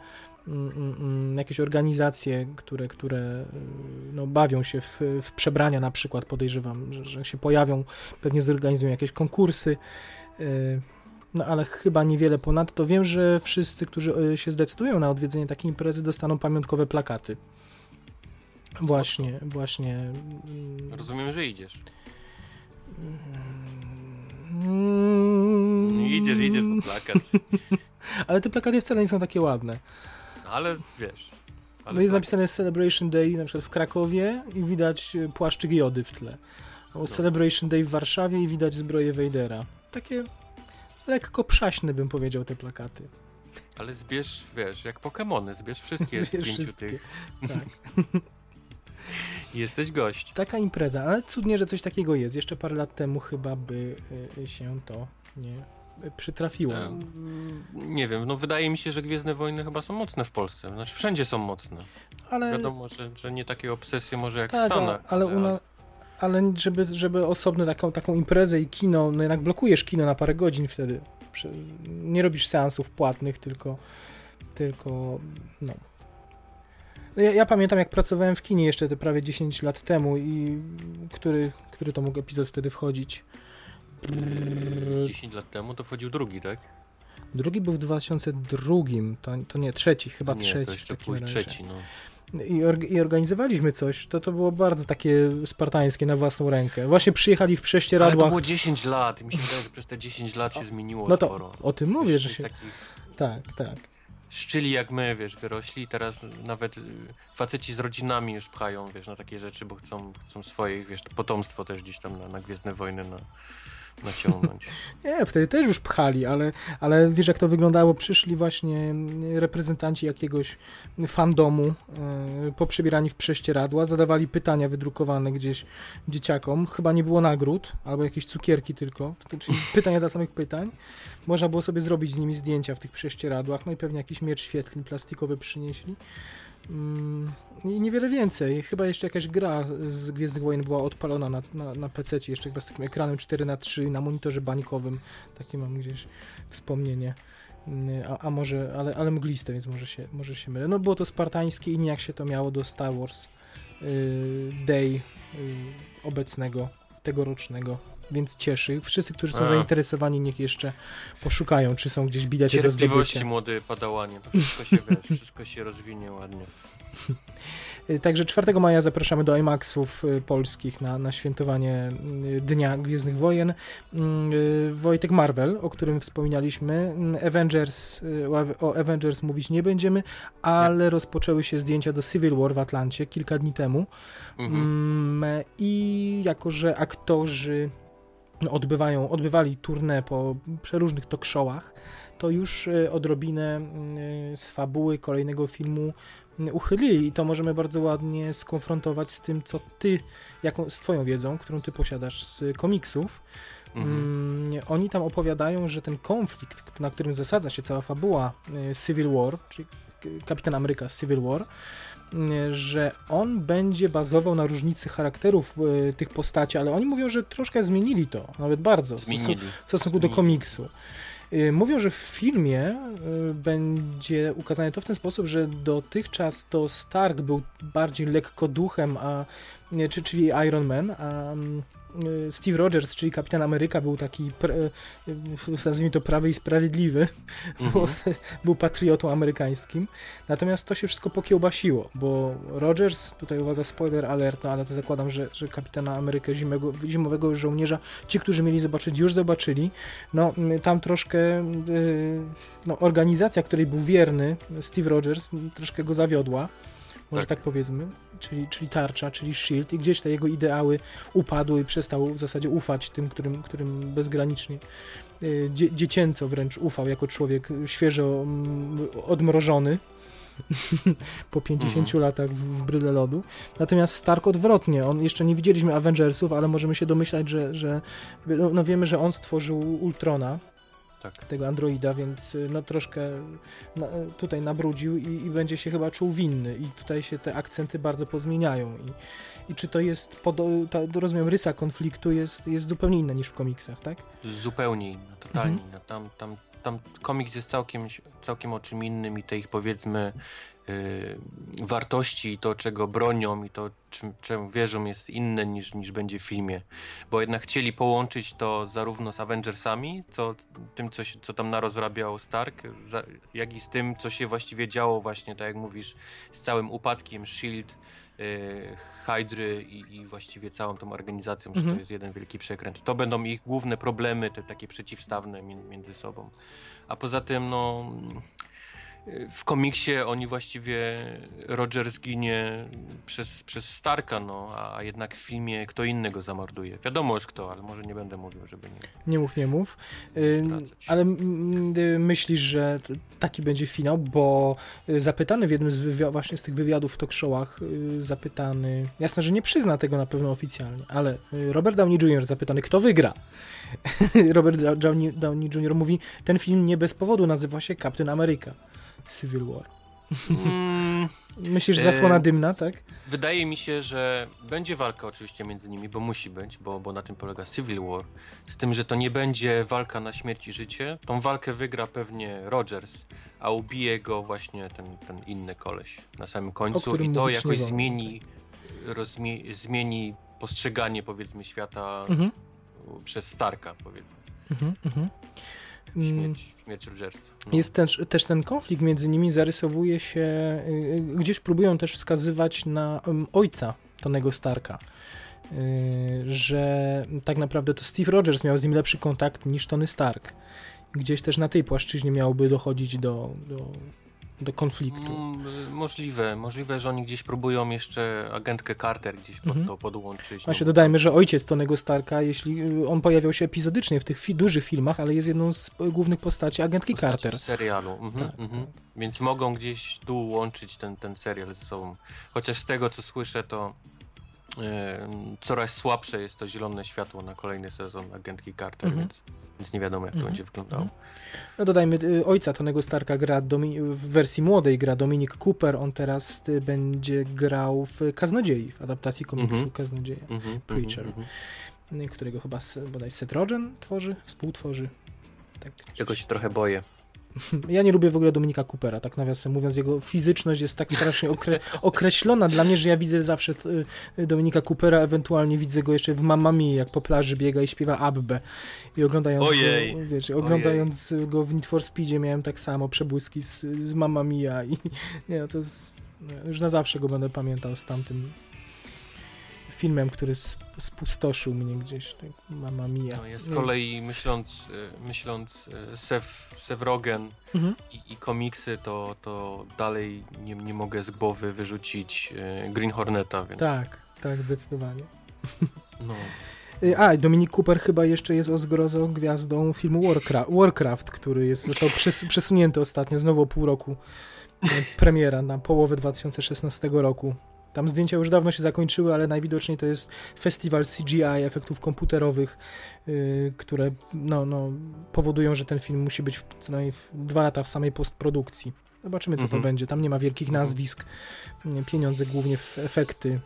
mm, mm, jakieś organizacje, które, które y, no, bawią się w, w przebrania na przykład, podejrzewam, że, że się pojawią, pewnie zorganizują jakieś konkursy. y, No ale chyba niewiele ponadto. Wiem, że wszyscy, którzy y, się zdecydują na odwiedzenie takiej imprezy, dostaną pamiątkowe plakaty. Właśnie, właśnie. mm, Rozumiem, że idziesz. Mm, Idziesz, idziesz po plakat. Ale te plakaty wcale nie są takie ładne. Ale wiesz. Ale No jest tak. napisane Celebration Day na przykład w Krakowie i widać y, płaszczyk Jody w tle. O Celebration Day w Warszawie i widać zbroję Vadera. Takie lekko przaśne bym powiedział te plakaty. Ale zbierz, wiesz, jak Pokemony, zbierz wszystkie z pięciu wszystkie. tych. Tak. Jesteś gość. Taka impreza, ale cudnie, że coś takiego jest. Jeszcze parę lat temu chyba by y, się to nie przytrafiło. Em, Nie wiem, no wydaje mi się, że Gwiezdne Wojny chyba są mocne w Polsce. Znaczy wszędzie są mocne. Ale Wiadomo, że, że nie takie obsesje może jak w tak, Stanach. ale, u na, ale żeby, żeby osobno taką, taką imprezę i kino, no jednak blokujesz kino na parę godzin wtedy. Nie robisz seansów płatnych, tylko tylko no. No Ja, ja pamiętam, jak pracowałem w kinie jeszcze te prawie 10 lat temu i który, który to mógł epizod wtedy wchodzić? 10 lat temu to wchodził drugi, tak? Drugi był w 2002, to, to nie, trzeci, chyba nie, trzeci. to jeszcze trzeci, no. I, org- I organizowaliśmy coś, to, to było bardzo takie spartańskie na własną rękę. Właśnie przyjechali w Ale to prześcieradłach. było 10 lat i mi się wydaje, że przez te 10 lat się zmieniło No to sporo. o tym mówię, że Wiesz, się... Takich Tak, tak. szczyli jak my, wiesz, wyrośli i teraz nawet y, faceci z rodzinami już pchają, wiesz, na takie rzeczy, bo chcą, chcą swoje, wiesz, to potomstwo też gdzieś tam na, na Gwiezdne Wojny, na, naciągnąć. Nie, wtedy też już pchali, ale, ale wiesz jak to wyglądało? Przyszli właśnie reprezentanci jakiegoś fandomu e, poprzebierani w prześcieradła, zadawali pytania wydrukowane gdzieś dzieciakom. Chyba nie było nagród, albo jakieś cukierki tylko, czyli pytania dla samych pytań. Można było sobie zrobić z nimi zdjęcia w tych prześcieradłach, no i pewnie jakiś miecz świetlny plastikowy przynieśli. Mm, I niewiele więcej. Chyba jeszcze jakaś gra z Gwiezdnych Wojen była odpalona na, na, na PC, jeszcze chyba z takim ekranem 4 na 3 na monitorze bańkowym. Takie mam gdzieś wspomnienie. Mm, a, a może, ale, ale mgliste, więc może się, może się mylę. No było to spartańskie i nie jak się to miało do Star Wars yy, Day yy, obecnego, tegorocznego więc cieszy. Wszyscy, którzy są A. zainteresowani, niech jeszcze poszukają, czy są gdzieś bilety do zdobycia. młody padałanie, to wszystko się, wiesz, wszystko się rozwinie ładnie. Także 4 maja zapraszamy do IMAXów y, polskich na, na świętowanie y, Dnia Gwiezdnych Wojen. Mm, y, Wojtek Marvel, o którym wspominaliśmy. Mm, Avengers, o Avengers mówić nie będziemy, ale nie. rozpoczęły się zdjęcia do Civil War w Atlancie kilka dni temu. Mhm. Mm, I jako, że aktorzy odbywają, odbywali tournée po przeróżnych talk showach, to już e, odrobinę e, z fabuły kolejnego filmu uchylili i to możemy bardzo ładnie skonfrontować z tym, co ty, jaką, z twoją wiedzą, którą ty posiadasz z komiksów. Mhm. Mm, oni tam opowiadają, że ten konflikt, na którym zasadza się cała fabuła e, Civil War, czyli Kapitan Ameryka Civil War, że on będzie bazował na różnicy charakterów y, tych postaci, ale oni mówią, że troszkę zmienili to, nawet bardzo, zmienili. w stosunku zmienili. do komiksu. Y, mówią, że w filmie y, będzie ukazane to w ten sposób, że dotychczas to Stark był bardziej lekko duchem, a, czy, czyli Iron Man, a mm, Steve Rogers, czyli Kapitan Ameryka, był taki, y, nazwijmy to, prawy i sprawiedliwy, mhm. był patriotą amerykańskim. Natomiast to się wszystko pokiełbasiło, bo Rogers, tutaj uwaga, spoiler alert, no ale to zakładam, że, że Kapitana Amerykę zimowego, zimowego żołnierza, ci, którzy mieli zobaczyć, już zobaczyli. No, tam troszkę y, no, organizacja, której był wierny Steve Rogers, troszkę go zawiodła może tak, tak powiedzmy, czyli, czyli tarcza, czyli shield i gdzieś te jego ideały upadły i przestał w zasadzie ufać tym, którym, którym bezgranicznie y, dzie, dziecięco wręcz ufał jako człowiek świeżo mm, odmrożony po 50 mhm. latach w, w bryle lodu. Natomiast Stark odwrotnie, on jeszcze nie widzieliśmy Avengersów, ale możemy się domyślać, że, że no, no wiemy, że on stworzył Ultrona, tak. tego androida, więc y, no troszkę na, tutaj nabrudził i, i, będzie się chyba czuł winny i tutaj się te akcenty bardzo pozmieniają i, i czy to jest, pod, ta, rozumiem, rysa konfliktu jest, jest zupełnie inna niż w komiksach, tak? Zupełnie inna, totalnie mhm. inna. Tam, tam, tam komiks jest całkiem, całkiem o czym innym i te ich powiedzmy wartości i to, czego bronią i to, czym, czym wierzą jest inne niż, niż będzie w filmie. Bo jednak chcieli połączyć to zarówno z Avengersami, co, tym, co, się, co tam narozrabiał Stark, jak i z tym, co się właściwie działo właśnie, tak jak mówisz, z całym upadkiem S.H.I.E.L.D., y, Hydry i, i, właściwie całą tą organizacją, mhm. że to jest jeden wielki przekręt. To będą ich główne problemy, te takie przeciwstawne między sobą. A poza tym, no w komiksie oni właściwie Roger zginie przez, przez Starka, no, a jednak w filmie kto inny go zamorduje. Wiadomo już kto, ale może nie będę mówił, żeby nie. Nie mów, nie mów. Y, ale y, myślisz, że taki będzie finał, bo y, zapytany w jednym z wywiadów, właśnie z tych wywiadów w talk showach, zapytany, jasne, że nie przyzna tego na pewno oficjalnie, ale Robert Downey Jr. zapytany, kto wygra. Robert Downey Jr. mówi, ten film nie bez powodu nazywa się Captain America. Civil War. Mm, Myślisz, że zasłona e, dymna, tak? Wydaje mi się, że będzie walka oczywiście między nimi, bo musi być, bo, bo na tym polega Civil War. Z tym, że to nie będzie walka na śmierć i życie. Tą walkę wygra pewnie Rogers, a ubije go właśnie ten, ten inny koleś na samym końcu i to jakoś zmieni, rozmie, zmieni postrzeganie powiedzmy świata mhm. przez Starka powiedzmy. Mhm, mhm. Śmierć, śmierć Rogersa. No. Jest też, też ten konflikt między nimi zarysowuje się, y, gdzieś próbują też wskazywać na ojca Tonego Starka. Y, że tak naprawdę to Steve Rogers miał z nim lepszy kontakt niż Tony Stark. Gdzieś też na tej płaszczyźnie miałoby dochodzić do, do do konfliktu. Mm, możliwe, możliwe, że oni gdzieś próbują jeszcze agentkę Carter gdzieś pod Mhm. to podłączyć. Właśnie no dodajmy, że ojciec Tonego Starka, jeśli y, on pojawiał się epizodycznie w tych fi- dużych filmach, ale jest jedną z y, głównych postaci agentki postaci Carter. W serialu. Mhm, Tak, mhm. tak. Więc mogą gdzieś tu łączyć ten, ten serial ze sobą. Chociaż z tego co słyszę, to e, coraz słabsze jest to zielone światło na kolejny sezon agentki Carter, Mhm. więc, więc nie wiadomo jak to Mhm. będzie wyglądało. No dodajmy, y, ojca Tonego Starka gra Domi- w wersji młodej gra Dominic Cooper, on teraz y, będzie grał w Kaznodziei, w adaptacji komiksu Mhm. Kaznodzieja, Mhm, Preacher. mhm, mhm. y, którego chyba bodaj Seth Rogen tworzy, współtworzy. Tak. Czego się trochę boję. Ja nie lubię w ogóle Dominika Coopera, tak nawiasem mówiąc, jego fizyczność jest tak strasznie okre- określona dla mnie, że ja widzę zawsze y, Dominika Coopera, ewentualnie widzę go jeszcze w Mamma Mia, jak po plaży biega i śpiewa Abbę. I oglądając, Ojej, Go, wiesz, oglądając go w Need for Speedzie miałem tak samo przebłyski z, z Mamma Mia i nie, to jest, no, już na zawsze go będę pamiętał z tamtym filmem, który sp- spustoszył mnie gdzieś, tak, Mamma Mia. No, ja z kolei myśląc, e, myśląc e, Seth, Seth Rogen Mhm. i, i komiksy, to, to dalej nie, nie mogę z głowy wyrzucić e, Green Horneta, więc Tak, tak, zdecydowanie. no. Y, A, Dominik Cooper chyba jeszcze jest o zgrozo gwiazdą filmu Warcraft, Warcraft który jest, został przes, przesunięty ostatnio, znowu o pół roku. Premiera na połowę 2016 roku. Tam zdjęcia już dawno się zakończyły, ale najwidoczniej to jest festiwal CGI, efektów komputerowych, y, które no, no, powodują, że ten film musi być co najmniej dwa lata w samej postprodukcji. Zobaczymy, co Mhm. to będzie. Tam nie ma wielkich Mhm. nazwisk. Pieniądze głównie w efekty.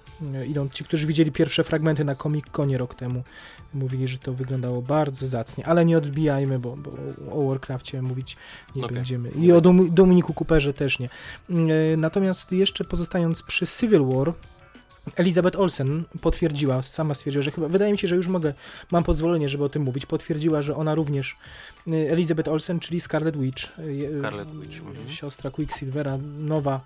Idą ci, którzy widzieli pierwsze fragmenty na Comic Conie rok temu, mówili, że to wyglądało bardzo zacnie, ale nie odbijajmy, bo, bo o Warcraftie mówić nie Okej. będziemy. I o Dom- Dominiku Cooperze też nie. Y, Natomiast jeszcze pozostając przy Civil War, Elizabeth Olsen potwierdziła, sama stwierdziła, że chyba, wydaje mi się, że już mogę, mam pozwolenie, żeby o tym mówić, potwierdziła, że ona również, y, Elizabeth Olsen, czyli Scarlet Witch, y, Scarlet y, Witch, mhm. siostra Quicksilvera, nowa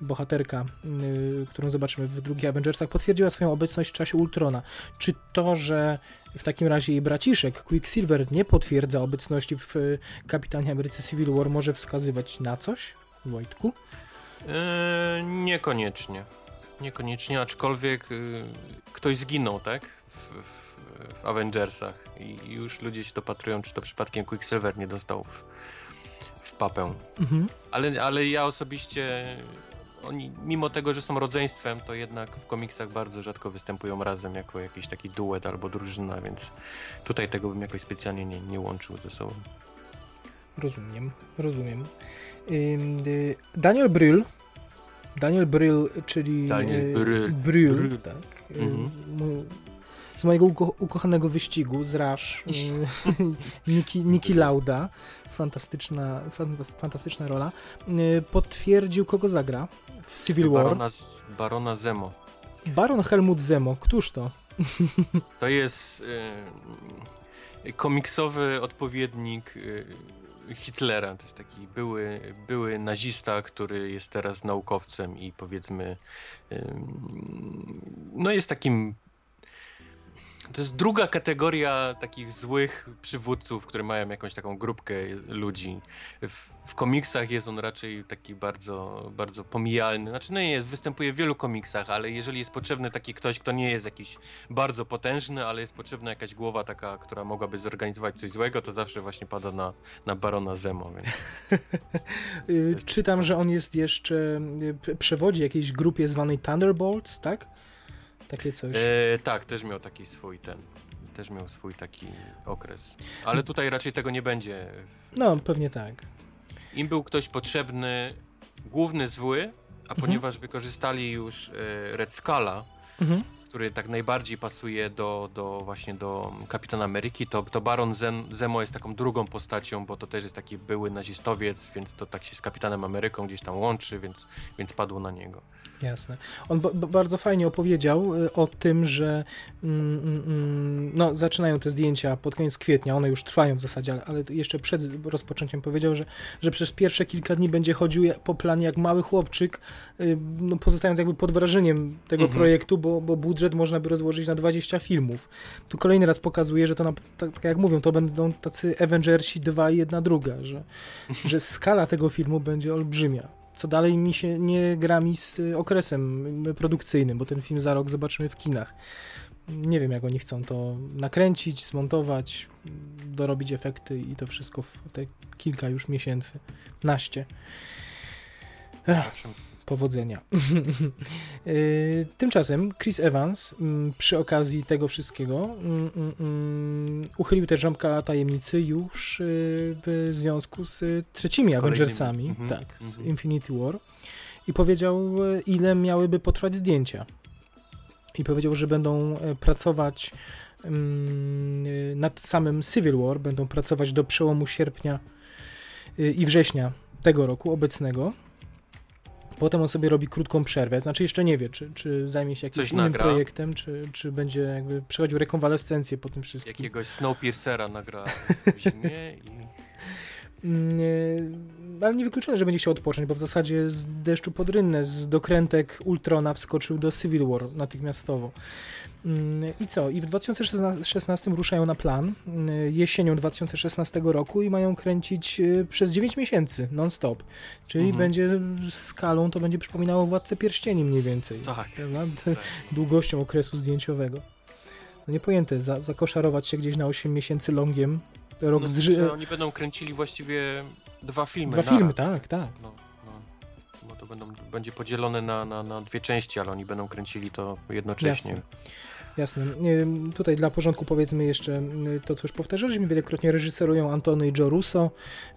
bohaterka, y, którą zobaczymy w drugich Avengersach, potwierdziła swoją obecność w czasie Ultrona. Czy to, że w takim razie jej braciszek Quicksilver nie potwierdza obecności w y, Kapitanie Ameryce Civil War może wskazywać na coś, Wojtku? E, niekoniecznie. Niekoniecznie, aczkolwiek y, ktoś zginął, tak? W, w, w Avengersach i już ludzie się dopatrują, czy to przypadkiem Quicksilver nie dostał w, w papę. Mhm. Ale, ale ja osobiście, oni mimo tego, że są rodzeństwem, to jednak w komiksach bardzo rzadko występują razem jako jakiś taki duet albo drużyna, więc tutaj tego bym jakoś specjalnie nie, nie łączył ze sobą. Rozumiem, rozumiem. Y, Daniel Bryl, Daniel Bryl, czyli Daniel y, Brühl. Brühl, Brühl. tak. y, Mhm. z mojego uko ukochanego wyścigu z Rush, y, Niki, Niki Lauda, fantastyczna, fantas- fantastyczna rola, y, potwierdził kogo zagra w Civil War. Barona, Barona Zemo. Baron Helmut Zemo, któż to? To jest e, komiksowy odpowiednik e, Hitlera. To jest taki były, były nazista, który jest teraz naukowcem i powiedzmy no jest takim to jest druga kategoria takich złych przywódców, które mają jakąś taką grupkę ludzi. W, w komiksach jest on raczej taki bardzo, bardzo pomijalny. Znaczy, no nie jest, występuje w wielu komiksach, ale jeżeli jest potrzebny taki ktoś, kto nie jest jakiś bardzo potężny, ale jest potrzebna jakaś głowa taka, która mogłaby zorganizować coś złego, to zawsze właśnie pada na, na Barona Zemo. Więc... Y, Czytam, że on jest jeszcze, y, przewodzi jakiejś grupie zwanej Thunderbolts, tak? Takie coś. E, tak, też miał taki swój ten, też miał swój taki okres. Ale tutaj raczej tego nie będzie. No, pewnie tak. Im był ktoś potrzebny, główny zły, a Mhm. ponieważ wykorzystali już e, Red Skulla, Mhm. Który tak najbardziej pasuje do, do właśnie do Kapitana Ameryki, to, to Baron Zemo jest taką drugą postacią, bo to też jest taki były nazistowiec, więc to tak się z Kapitanem Ameryką gdzieś tam łączy, więc, więc padło na niego. Jasne. On ba- ba- bardzo fajnie opowiedział y, o tym, że mm, mm, mm, no, zaczynają te zdjęcia pod koniec kwietnia, one już trwają w zasadzie, ale, ale jeszcze przed rozpoczęciem powiedział, że, że przez pierwsze kilka dni będzie chodził po planie jak mały chłopczyk, y, no, pozostając jakby pod wrażeniem tego Mhm. projektu, bo, bo budżet budżet można by rozłożyć na 20 filmów. Tu kolejny raz pokazuje, że to, na, tak, tak jak mówią, to będą tacy Avengersi dwa i jedna druga, że, że skala tego filmu będzie olbrzymia. Co dalej mi się nie gra mi z okresem produkcyjnym, bo ten film za rok zobaczymy w kinach. Nie wiem, jak oni chcą to nakręcić, zmontować, dorobić efekty i to wszystko w te kilka już miesięcy, naście. Ech. Powodzenia. Y, Tymczasem Chris Evans mm, przy okazji tego wszystkiego mm, mm, uchylił też ząbka tajemnicy już y, w związku z trzecimi Z. Avengersami, Mhm, tak, z mhm. Infinity War i powiedział y, ile miałyby potrwać zdjęcia. I powiedział, że będą e, pracować nad samym Civil War, będą pracować do przełomu sierpnia i września tego roku obecnego. Potem on sobie robi krótką przerwę, znaczy jeszcze nie wie, czy, czy zajmie się jakimś Coś innym nagra. projektem, czy, czy będzie jakby przechodził rekonwalescencję po tym wszystkim. Jakiegoś Snowpiercera nagra w zimie i... Mm, Nie, ale niewykluczone, że będzie chciał odpocząć, bo w zasadzie z deszczu pod rynnę, z dokrętek Ultrona wskoczył do Civil War natychmiastowo. Mm, I co? I w 2016 ruszają na plan mm, jesienią 2016 roku i mają kręcić y, przez 9 miesięcy non-stop. Czyli Mhm. będzie skalą, to będzie przypominało Władcę Pierścieni mniej więcej. Tak. Tak. Długością okresu zdjęciowego. No niepojęte, za, zakoszarować się gdzieś na 8 miesięcy longiem, rok No, z oni będą kręcili właściwie dwa filmy Dwa filmy, tak, tak. No, no. Bo to będą, będzie podzielone na, na, na dwie części, ale oni będą kręcili to jednocześnie. Jasne. Jasne. Tutaj dla porządku powiedzmy jeszcze to, co już powtarzaliśmy wielokrotnie. Reżyserują Antony i Joe Russo,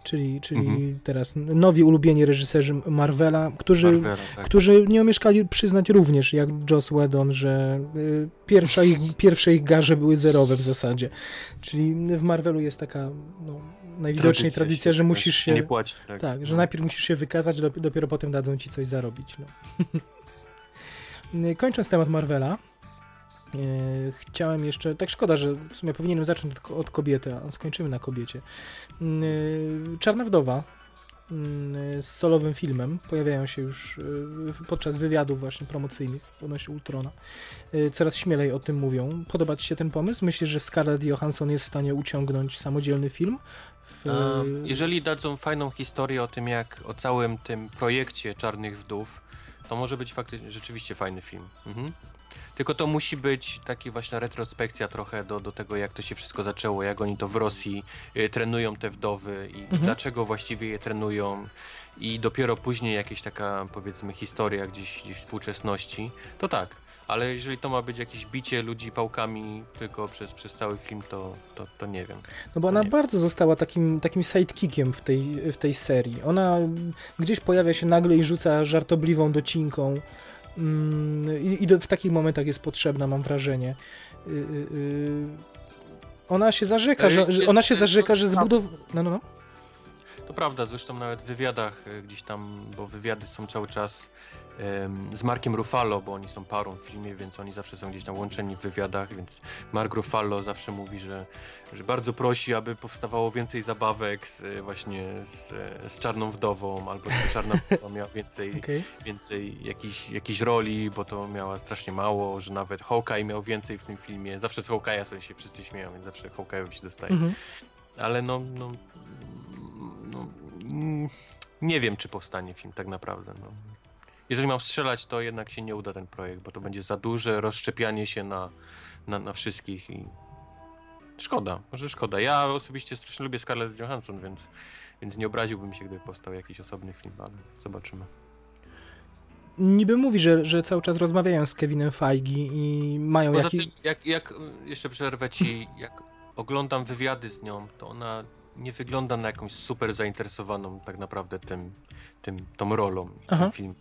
czyli, czyli Mhm. teraz nowi ulubieni reżyserzy Marvela, którzy, Marvela, tak. którzy nie omieszkali przyznać również, jak Joss Whedon, że y, pierwsza ich, pierwsze ich garze były zerowe w zasadzie. Czyli w Marvelu jest taka no, najwidoczniej tradycja, że świetna, musisz się... Nie płaci, tak. Tak, że No. najpierw musisz się wykazać, dop- dopiero potem dadzą ci coś zarobić. No. Kończąc temat Marvela, chciałem jeszcze, tak szkoda, że w sumie powinienem zacząć od, kobiety, a skończymy na kobiecie. E, Czarna Wdowa mm, z solowym filmem, pojawiają się już e, podczas wywiadów właśnie promocyjnych odnośnie Ultrona. E, Coraz śmielej o tym mówią. Podoba Ci się ten pomysł? Myślisz, że Scarlett Johansson jest w stanie uciągnąć samodzielny film? W, jeżeli dadzą fajną historię o tym, jak o całym tym projekcie Czarnych Wdów, to może być faktycznie rzeczywiście fajny film. Mhm. Tylko to musi być taki właśnie retrospekcja trochę do, do tego, jak to się wszystko zaczęło, jak oni to w Rosji y, trenują te wdowy i Mhm. dlaczego właściwie je trenują i dopiero później jakaś taka powiedzmy historia gdzieś, gdzieś współczesności, to tak. Ale jeżeli to ma być jakieś bicie ludzi pałkami tylko przez, przez cały film, to, to, to nie wiem. No bo ona Nie. bardzo została takim, takim sidekickiem w tej, w tej serii. Ona gdzieś pojawia się nagle i rzuca żartobliwą docinką. Mm, I, w takich momentach jest potrzebna, mam wrażenie. Y, y, y, ona się zarzeka, że, ona się zarzeka, że to- zbudow... No, no, no. To prawda, zresztą nawet w wywiadach e, gdzieś tam, bo wywiady są cały czas z Markiem Ruffalo, bo oni są parą w filmie, więc oni zawsze są gdzieś tam łączeni w wywiadach, więc Mark Ruffalo zawsze mówi, że, że bardzo prosi, aby powstawało więcej zabawek z, e, właśnie z, e, z Czarną Wdową, albo że Czarna Wdowa miała więcej, Okej. więcej jakichś, jakichś roli, bo to miała strasznie mało, że nawet Hawkeye miał więcej w tym filmie. Zawsze z Hawkeye'a sobie się wszyscy śmieją, więc zawsze Hawkeye'owi się dostaje. Mhm. Ale no, no, no mm, nie wiem, czy powstanie film tak naprawdę. No. Jeżeli mam strzelać, to jednak się nie uda ten projekt, bo to będzie za duże rozszczepianie się na, na, na wszystkich i szkoda, może szkoda. Ja osobiście strasznie lubię Scarlett Johansson, więc, więc nie obraziłbym się, gdyby powstał jakiś osobny film, ale zobaczymy. Niby mówi, że, że cały czas rozmawiają z Kevinem Feige i mają Poza jakiś... tym, jak, jak jeszcze przerwę ci, jak oglądam wywiady z nią, to ona nie wygląda na jakąś super zainteresowaną tak naprawdę tym, tym tą rolą, Aha. tym film.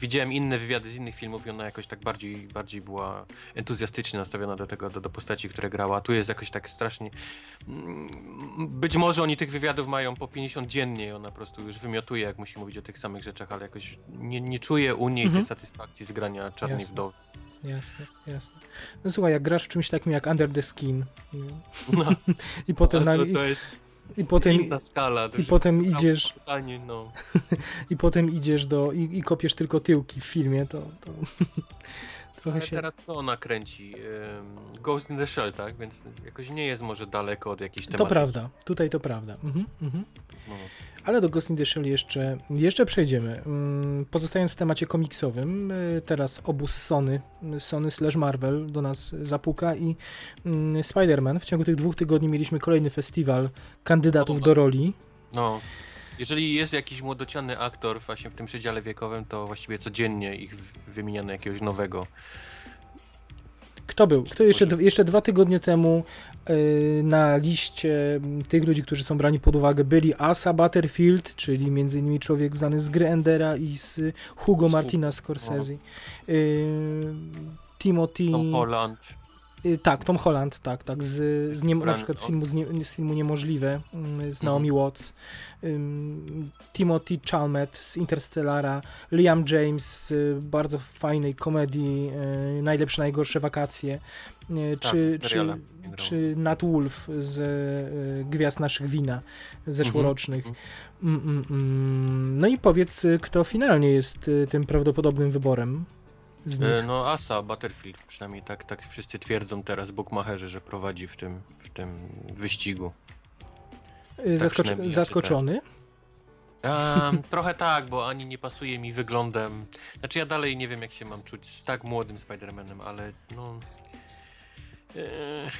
Widziałem inne wywiady z innych filmów i ona jakoś tak bardziej, bardziej była entuzjastycznie nastawiona do tego, do, do postaci, które grała. Tu jest jakoś tak strasznie... Mm, Być może oni tych wywiadów mają po 50 dziennie i ona po prostu już wymiotuje, jak musi mówić o tych samych rzeczach, ale jakoś nie, nie czuje u niej Mhm. tej satysfakcji z grania Czarnej Jasne. Wdowy. Jasne, jasne. No słuchaj, jak grasz w czymś takim jak Under the Skin? No, i potem, ale na, to, to jest... i, potem, inna skala. to i potem idziesz no. i potem idziesz do i, i kopiesz tylko tyłki w filmie, to, to trochę Ale się... teraz to ona kręci Ghost in the Shell, tak? Więc jakoś nie jest może daleko od jakiejś To tematyki. prawda, tutaj to prawda. Mhm, mhm. No. Ale do Ghost in the Shell jeszcze, jeszcze przejdziemy. Mm, Pozostając w temacie komiksowym, y, teraz obóz Sony, Sony slash Marvel do nas zapuka i mm, Spider-Man. W ciągu tych dwóch tygodni mieliśmy kolejny festiwal kandydatów do roli. no. Jeżeli jest jakiś młodociany aktor właśnie w tym przedziale wiekowym, to właściwie codziennie ich wymieniano jakiegoś nowego. Kto był? Kto jeszcze, jeszcze dwa tygodnie temu na liście mm, tych ludzi, którzy są brani pod uwagę byli Asa Butterfield, czyli m.in. człowiek znany z gry Endera i z Hugo Z Martina Scorsese. Y, Timothy... Tom Holland. Y, Tak, Tom Holland, tak, tak, z, z nie, na przykład z filmu, z, nie, z filmu Niemożliwe, mm, z Naomi Watts, ym, Timothy Chalmette z Interstellara, Liam James z y, bardzo fajnej komedii y, Najlepsze, Najgorsze Wakacje, y, Tak, czy, czy, czy Nat Wolf z y, Gwiazd Naszych Wina zeszłorocznych. Mhm. Mm, mm, mm. No i powiedz, kto finalnie jest y, tym prawdopodobnym wyborem z nich. E, No Asa Butterfield, przynajmniej tak, tak wszyscy twierdzą teraz, bookmacherzy, że prowadzi w tym, w tym wyścigu. Przynajmniej ja zaskoczony? Um, trochę tak, bo ani nie pasuje mi wyglądem. Znaczy ja dalej nie wiem jak się mam czuć z tak młodym Spider-Manem, ale no... E,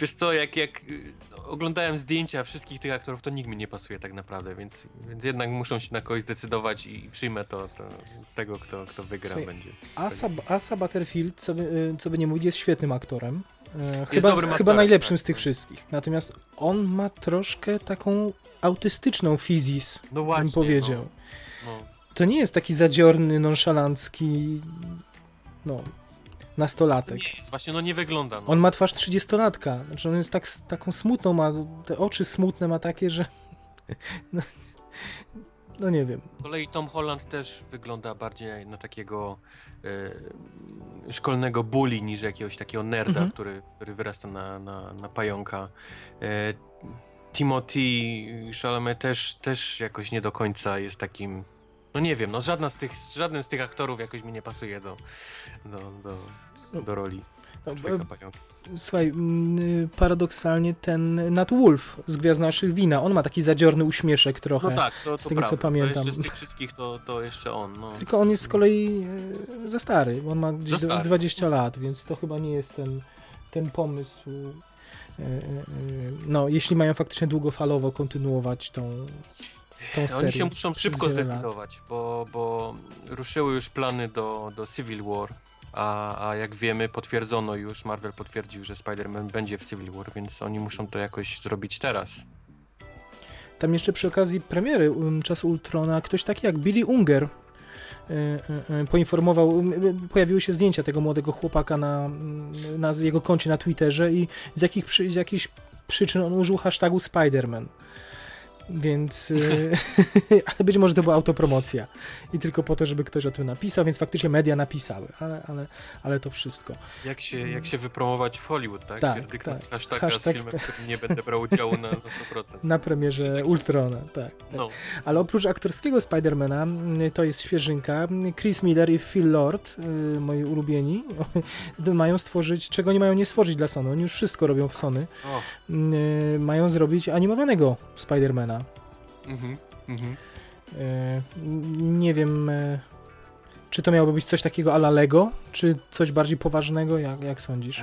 wiesz co, jak, jak y, oglądałem zdjęcia wszystkich tych aktorów, to nikt mi nie pasuje tak naprawdę, więc, więc jednak muszą się na kogoś zdecydować i, i przyjmę to, to tego, kto, kto wygra Słuchaj, będzie. Asa, Asa Butterfield, co by, y, co by nie mówić, jest świetnym aktorem. E, Chyba, dobrym chyba aktorem, najlepszym tak, z tych tak. wszystkich. Natomiast on ma troszkę taką autystyczną fizis, No właśnie, bym powiedział. No, no. To nie jest taki zadziorny, nonszalancki, no, nastolatek. Nie jest, właśnie no nie wygląda. No. On ma twarz 30-latka. Znaczy on jest tak, taką smutną, ma te oczy smutne ma takie, że no, no nie wiem. Z kolei Tom Holland też wygląda bardziej na takiego e, szkolnego bully niż jakiegoś takiego nerda, Mhm. który, który wyrasta na, na, na pająka. E, Timothy Chalamet też, też jakoś nie do końca jest takim... No nie wiem, no żadna z tych, żaden z tych aktorów jakoś mi nie pasuje do, do, do, do roli No, człowieka pająka. Słuchaj, paradoksalnie ten Nat Wolf z Gwiazd Naszych Wina, on ma taki zadziorny uśmieszek trochę. No tak, to, to z tego, co pamiętam. To z tych wszystkich to, to jeszcze on, no. Tylko on jest z kolei y, za stary, bo on ma gdzieś Za stary. 20 lat, więc to chyba nie jest ten, ten pomysł. y, y, No, jeśli mają faktycznie długofalowo kontynuować tą, tą serię. Oni się muszą szybko zdecydować, bo, bo ruszyły już plany do, do Civil War, a, a jak wiemy, potwierdzono już, Marvel potwierdził, że Spider-Man będzie w Civil War, więc oni muszą to jakoś zrobić teraz. Tam jeszcze przy okazji premiery um, Czasu Ultrona ktoś taki jak Billy Unger y, y, y, poinformował, y, pojawiły się zdjęcia tego młodego chłopaka na, y, na jego koncie na Twitterze i z, jakich, z jakichś przyczyn on użył hashtagu Spider-Man. Więc, y, ale być może to była autopromocja i tylko po to, żeby ktoś o tym napisał, więc faktycznie media napisały, ale, ale, ale to wszystko. Jak się, jak się wypromować w Hollywood, tak? Tak, tak. hashtaga Hashtag z filmem, którym nie będę brał udziału na, na 100%. Na premierze Ultrona, tak. tak. No, Ale oprócz aktorskiego Spidermana, mm, to jest świeżynka, mm, Chris Miller i Phil Lord, y, moi ulubieni, mają stworzyć, czego nie mają nie stworzyć dla Sony, oni już wszystko robią w Sony, o, y, mają zrobić animowanego Spidermana. Mhm, mhm. Y, Nie wiem, y, czy to miałoby być coś takiego ala Lego, czy coś bardziej poważnego, jak, jak sądzisz?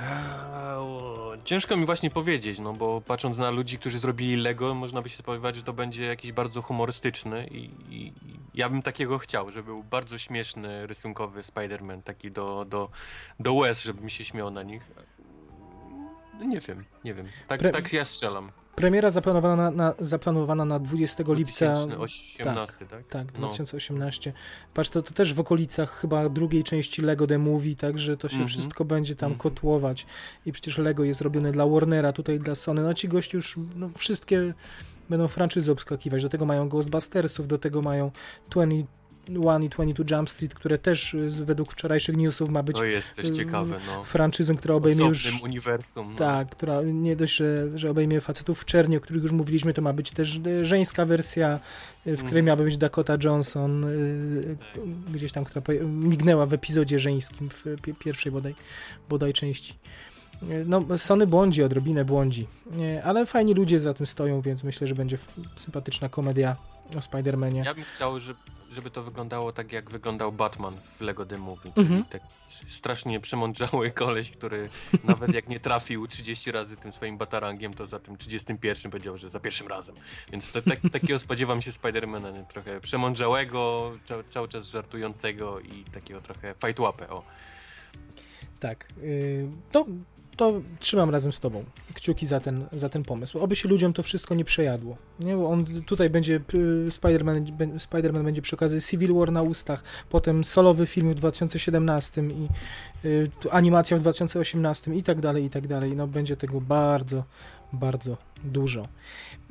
O, Ciężko mi właśnie powiedzieć, no bo patrząc na ludzi, którzy zrobili Lego, można by się spodziewać, że to będzie jakiś bardzo humorystyczny i, i ja bym takiego chciał, żeby był bardzo śmieszny, rysunkowy Spider-Man, taki do, do, do łez, żebym się śmiał na nich. Nie wiem, nie wiem. Tak, Pre- tak ja strzelam. Premiera zaplanowana na, zaplanowana na 20 lipca 2018, tak? Tak, No. 2018. Patrz, to, to też w okolicach chyba drugiej części Lego The Movie, także to się Mhm. wszystko będzie tam Mhm. kotłować. I przecież Lego jest robione dla Warnera, tutaj dla Sony. No ci gości już no, wszystkie będą franczyzy obskakiwać. Do tego mają Ghostbustersów, do tego mają 20, 21 i 22 Jump Street, które też y, według wczorajszych newsów ma być To jest też y, ciekawe, no. franczyzą, która obejmie Osobnym już... uniwersum. No. Tak, która nie dość, że, że obejmie facetów w czerni, o których już mówiliśmy, to ma być też y, żeńska wersja, w której Mhm. miałaby być Dakota Johnson, y, gdzieś tam, która mignęła w epizodzie żeńskim w pi- pierwszej bodaj, bodaj części. No, Sony błądzi, odrobinę błądzi, ale fajni ludzie za tym stoją, więc myślę, że będzie sympatyczna komedia o Spider-Manie. Ja bym chciał, żeby, żeby to wyglądało tak, jak wyglądał Batman w Lego The Movie, Mhm. czyli tak strasznie przemądrzały koleś, który nawet jak nie trafił 30 razy tym swoim batarangiem, to za tym 31 powiedział, że za pierwszym razem. Więc to, tak, takiego spodziewam się Spidermana, nie? trochę przemądrzałego, cały, cały czas żartującego i takiego trochę fajtłapę, o. Tak. y, To, to trzymam razem z tobą kciuki za ten, za ten pomysł. Oby się ludziom to wszystko nie przejadło. Nie? Bo on tutaj będzie, y, Spider-Man, Spider-Man będzie przy okazji Civil War na ustach, potem solowy film w 2017 i y, animacja w 2018 i tak dalej, i tak dalej. No będzie tego bardzo, bardzo dużo.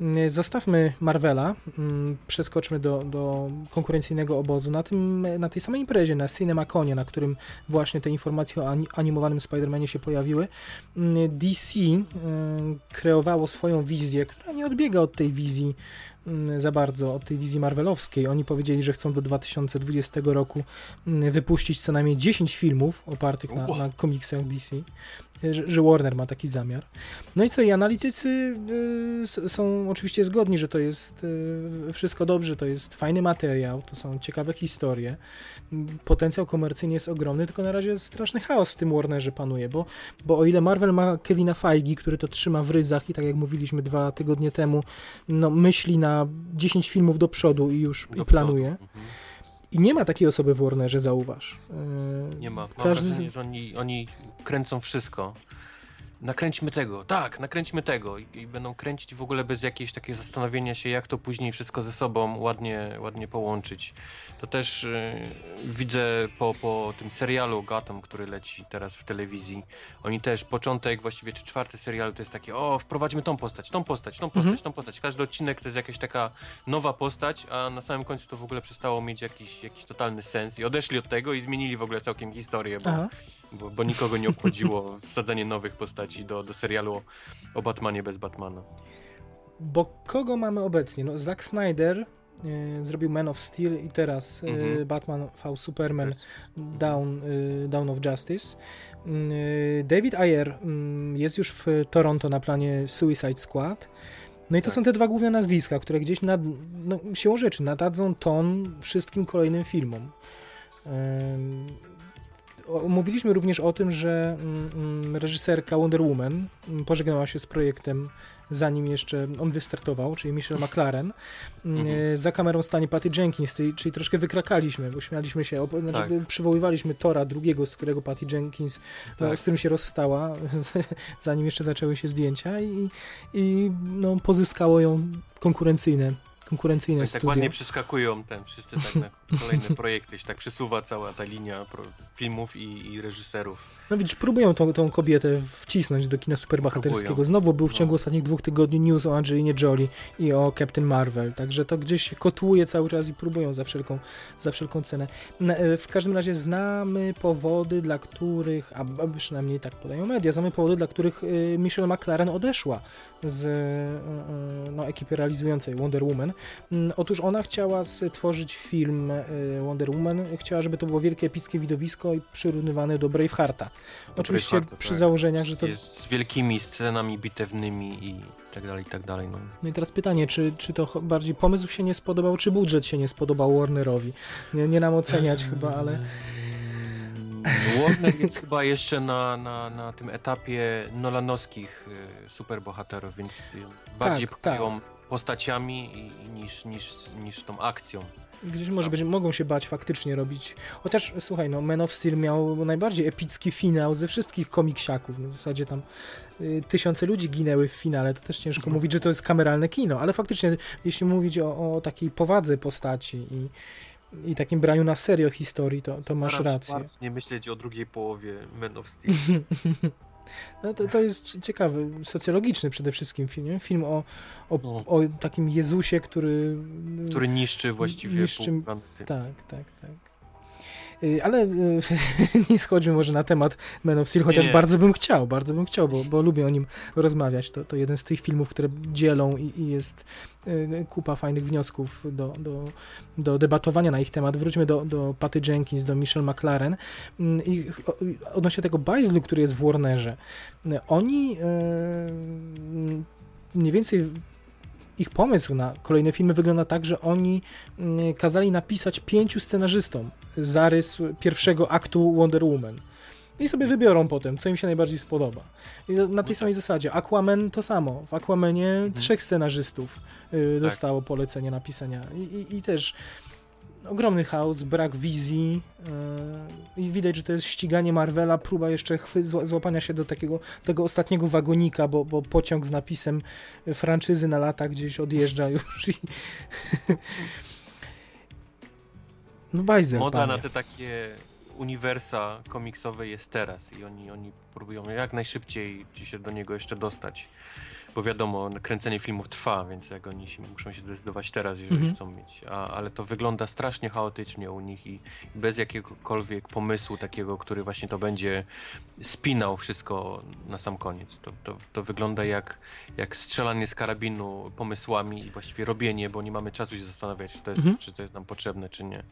Y, Zostawmy Marvela, mm, przeskoczmy do, do konkurencyjnego obozu. Na, tym, na tej samej imprezie, na CinemaConie, na którym właśnie te informacje o ani- animowanym Spider-Manie się pojawiły, mm, DC y, kreowało swoją wizję, która nie odbiega od tej wizji mm, za bardzo, od tej wizji marvelowskiej. Oni powiedzieli, że chcą do 2020 roku wypuścić co najmniej 10 filmów opartych na, na komiksach DC, że, Warner ma taki zamiar. No i co, i analitycy y, są oczywiście zgodni, że to jest y, wszystko dobrze, to jest fajny materiał, to są ciekawe historie. Potencjał komercyjny jest ogromny, tylko na razie straszny chaos w tym Warnerze panuje, bo, bo o ile Marvel ma Kevina Feige, który to trzyma w ryzach i tak jak mówiliśmy dwa tygodnie temu, no myśli na 10 filmów do przodu i już Do i planuje. Mhm. I nie ma takiej osoby w Warnerze, zauważ. Y, Nie ma. Mam Każdy wrażenie, że oni, oni kręcą wszystko. Nakręćmy tego, tak, nakręćmy tego I, i będą kręcić w ogóle bez jakiegoś takiego zastanowienia się, jak to później wszystko ze sobą ładnie, ładnie połączyć. To też y, widzę po, po tym serialu Gotham, który leci teraz w telewizji. Oni też, początek, właściwie czy czwarty serial to jest takie, o, wprowadźmy tą postać, tą postać, tą postać, Mhm. tą postać. Każdy odcinek to jest jakaś taka nowa postać, a na samym końcu to w ogóle przestało mieć jakiś, jakiś totalny sens i odeszli od tego i zmienili w ogóle całkiem historię, bo, Aha. Bo, bo nikogo nie obchodziło wsadzanie nowych postaci do, do serialu o, Batmanie bez Batmana. Bo kogo mamy obecnie? No, Zack Snyder y, zrobił Man of Steel i teraz y, Mhm. Batman v Superman jest- Down, y, Down of Justice. Y, David Ayer y, jest już w Toronto na planie Suicide Squad. No i to Tak. są te dwa główne nazwiska, które gdzieś nad, no, siłą rzeczy nadadzą ton wszystkim kolejnym filmom. Mówiliśmy również o tym, że mm, mm, reżyserka Wonder Woman mm, pożegnała się z projektem zanim jeszcze on wystartował, czyli Michelle McLaren. Mhm. Za kamerą stanie Patty Jenkins, czyli troszkę wykrakaliśmy, bo śmialiśmy się, znaczy Tak. przywoływaliśmy Tora drugiego, z którego Patty Jenkins, Tak. z którym się rozstała, zanim jeszcze zaczęły się zdjęcia i, i no, pozyskało ją konkurencyjne, konkurencyjne Tak, tak studio. ładnie przeskakują ten wszyscy tak na kolejne projekty, się tak przesuwa cała ta linia filmów i, i reżyserów. No widzisz, próbują tą, tą kobietę wcisnąć do kina superbohaterskiego. Próbują. Znowu był w No. ciągu ostatnich dwóch tygodni news o Angelinie Jolie i o Captain Marvel, także to gdzieś kotłuje cały czas i próbują za wszelką, za wszelką cenę. E, W każdym razie znamy powody, dla których, a przynajmniej tak podają media, znamy powody, dla których e, Michelle McLaren odeszła z e, e, no, ekipy realizującej Wonder Woman. Otóż ona chciała stworzyć film e, Wonder Woman, chciała, żeby to było wielkie epickie widowisko i przyrównywane do Bravehearta. Oczywiście Bravehearta, przy tak. założeniach, że to... Jest z wielkimi scenami bitewnymi i tak dalej, i tak dalej. No. No i teraz pytanie, czy, czy to bardziej pomysł się nie spodobał, czy budżet się nie spodobał Warnerowi? Nie, nie nam oceniać chyba, ale... Mm, Warner jest chyba jeszcze na, na, na tym etapie nolanowskich y, superbohaterów, więc y, bardziej Tak, pchają postaciami niż, niż, niż tą akcją. Gdzieś może być, mogą się bać faktycznie robić. Chociaż słuchaj, no Man of Steel miał najbardziej epicki finał ze wszystkich komiksiaków. No, w zasadzie tam y, tysiące ludzi ginęły w finale. To też ciężko Mhm. mówić, że to jest kameralne kino, ale faktycznie, jeśli mówić o, o takiej powadze postaci i, i takim braniu na serio historii, to, to masz Staram się rację. nie myśleć o drugiej połowie Man of Steel. No to, to jest ciekawy, socjologiczny przede wszystkim film, nie? Film o, o, No. o takim Jezusie, który... Który niszczy właściwie Niszczy-. Tak, tak, tak. Y, Ale y, nie schodźmy może na temat Man of Steel, chociaż nie. bardzo bym chciał, bardzo bym chciał, bo, bo lubię o nim rozmawiać. To, to jeden z tych filmów, które dzielą i, i jest y, kupa fajnych wniosków do, do, do debatowania na ich temat. Wróćmy do, do Patty Jenkins, do Michelle McLaren Mm, i odnośnie tego bajzlu, który jest w Warnerze. Oni mniej więcej ich pomysł na kolejne filmy wygląda tak, że oni mm, kazali napisać pięciu scenarzystom zarys pierwszego aktu Wonder Woman. I sobie wybiorą potem, co im się najbardziej spodoba. I na tej tak. samej zasadzie. Aquaman to samo. W Aquamanie trzech scenarzystów y, Tak. dostało polecenie napisania. I, i, I też ogromny chaos, brak wizji y, i widać, że to jest ściganie Marvela, próba jeszcze chwy, zła, złapania się do takiego tego ostatniego wagonika, bo, bo pociąg z napisem franczyzy na lata gdzieś odjeżdża już i... no bajzel, Moda panie. na te takie uniwersa komiksowe jest teraz i oni, oni próbują jak najszybciej się do niego jeszcze dostać. Bo wiadomo, kręcenie filmów trwa, więc jak oni się, muszą się zdecydować teraz, jeżeli Mhm. chcą mieć. A, ale to wygląda strasznie chaotycznie u nich i bez jakiegokolwiek pomysłu takiego, który właśnie to będzie spinał wszystko na sam koniec. To, to, to wygląda jak, jak strzelanie z karabinu pomysłami i właściwie robienie, bo nie mamy czasu się zastanawiać, czy to jest, Mhm. czy to jest nam potrzebne, czy nie.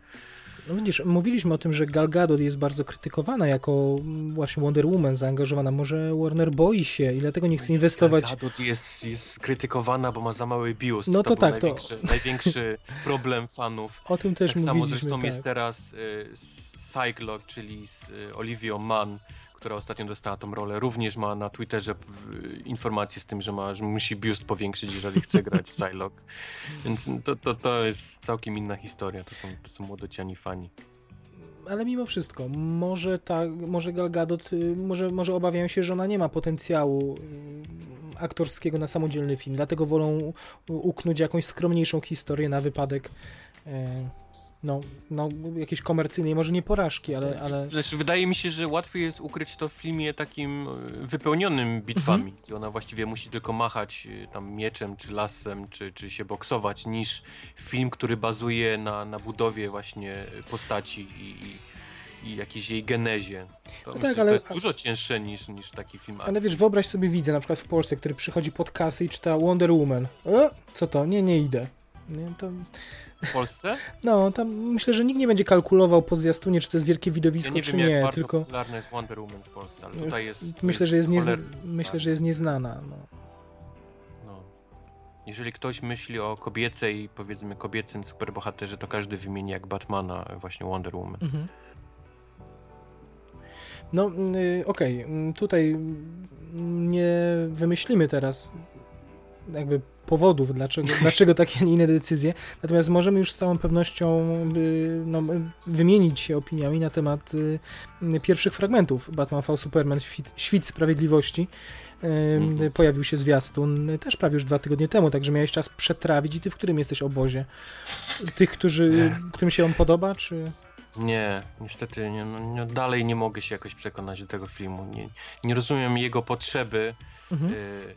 No widzisz, mówiliśmy o tym, że Gal Gadot jest bardzo krytykowana jako właśnie Wonder Woman zaangażowana. Może Warner boi się i dlatego nie chce inwestować. Gal Gadot jest, jest krytykowana, bo ma za mały biust. No to był tak, to- największy, największy problem fanów. O tym też tak samo mówiliśmy. zresztą tak. jest teraz y, Cyclops, czyli z y, Olivią Mann, która ostatnio dostała tą rolę. Również ma na Twitterze y, informację z tym, że, ma, że musi biust powiększyć, jeżeli chce grać w Psylocke. Więc to, to, to jest całkiem inna historia. To są, to są młodociani fani. Ale mimo wszystko, może, ta, może Gal Gadot, y, może, może obawiają się, że ona nie ma potencjału y, aktorskiego na samodzielny film, dlatego wolą uknąć jakąś skromniejszą historię na wypadek e, no, no, jakiejś komercyjnej, może nie porażki, ale, ale Znaczy, wydaje mi się, że łatwiej jest ukryć to w filmie takim y, wypełnionym bitwami, Mhm. gdzie ona właściwie musi tylko machać y, tam mieczem, czy lasem, czy, czy się boksować, niż film, który bazuje na, na budowie właśnie postaci i, i, i jakiejś jej genezie. To, myślę, tak, ale- to jest dużo cięższe niż, niż taki film. Ale wiesz, wyobraź sobie widzę na przykład w Polsce, który przychodzi pod kasę i czyta Wonder Woman. E, co to? Nie, nie idę. Nie, to, W Polsce? no, tam myślę, że nikt nie będzie kalkulował po zwiastunie, czy to jest wielkie Ja widowisko, nie czy wiem, jak nie, bardzo tylko popularna jest Wonder Woman w Polsce, ale tutaj jest... myślę, że jest, choler- myślę, że jest nieznana. No. No. Jeżeli ktoś myśli o kobiecej, powiedzmy kobiecym superbohaterze, to każdy wymieni jak Batmana właśnie Wonder Woman. Mhm. No, y, okej, mm, tutaj mm, nie wymyślimy teraz jakby powodów, dlaczego, dlaczego takie, a nie inne decyzje, natomiast możemy już z całą pewnością y, no, y, wymienić się opiniami na temat y, pierwszych fragmentów Batman v Superman Świt, Sprawiedliwości. Mhm. Pojawił się zwiastun też prawie już dwa tygodnie temu, także miałeś czas przetrawić i ty w którym jesteś obozie? Tych, którzy, którym się on podoba, czy... Nie, niestety nie, no, nie, dalej nie mogę się jakoś przekonać do tego filmu. Nie, nie rozumiem jego potrzeby. Mhm. Y,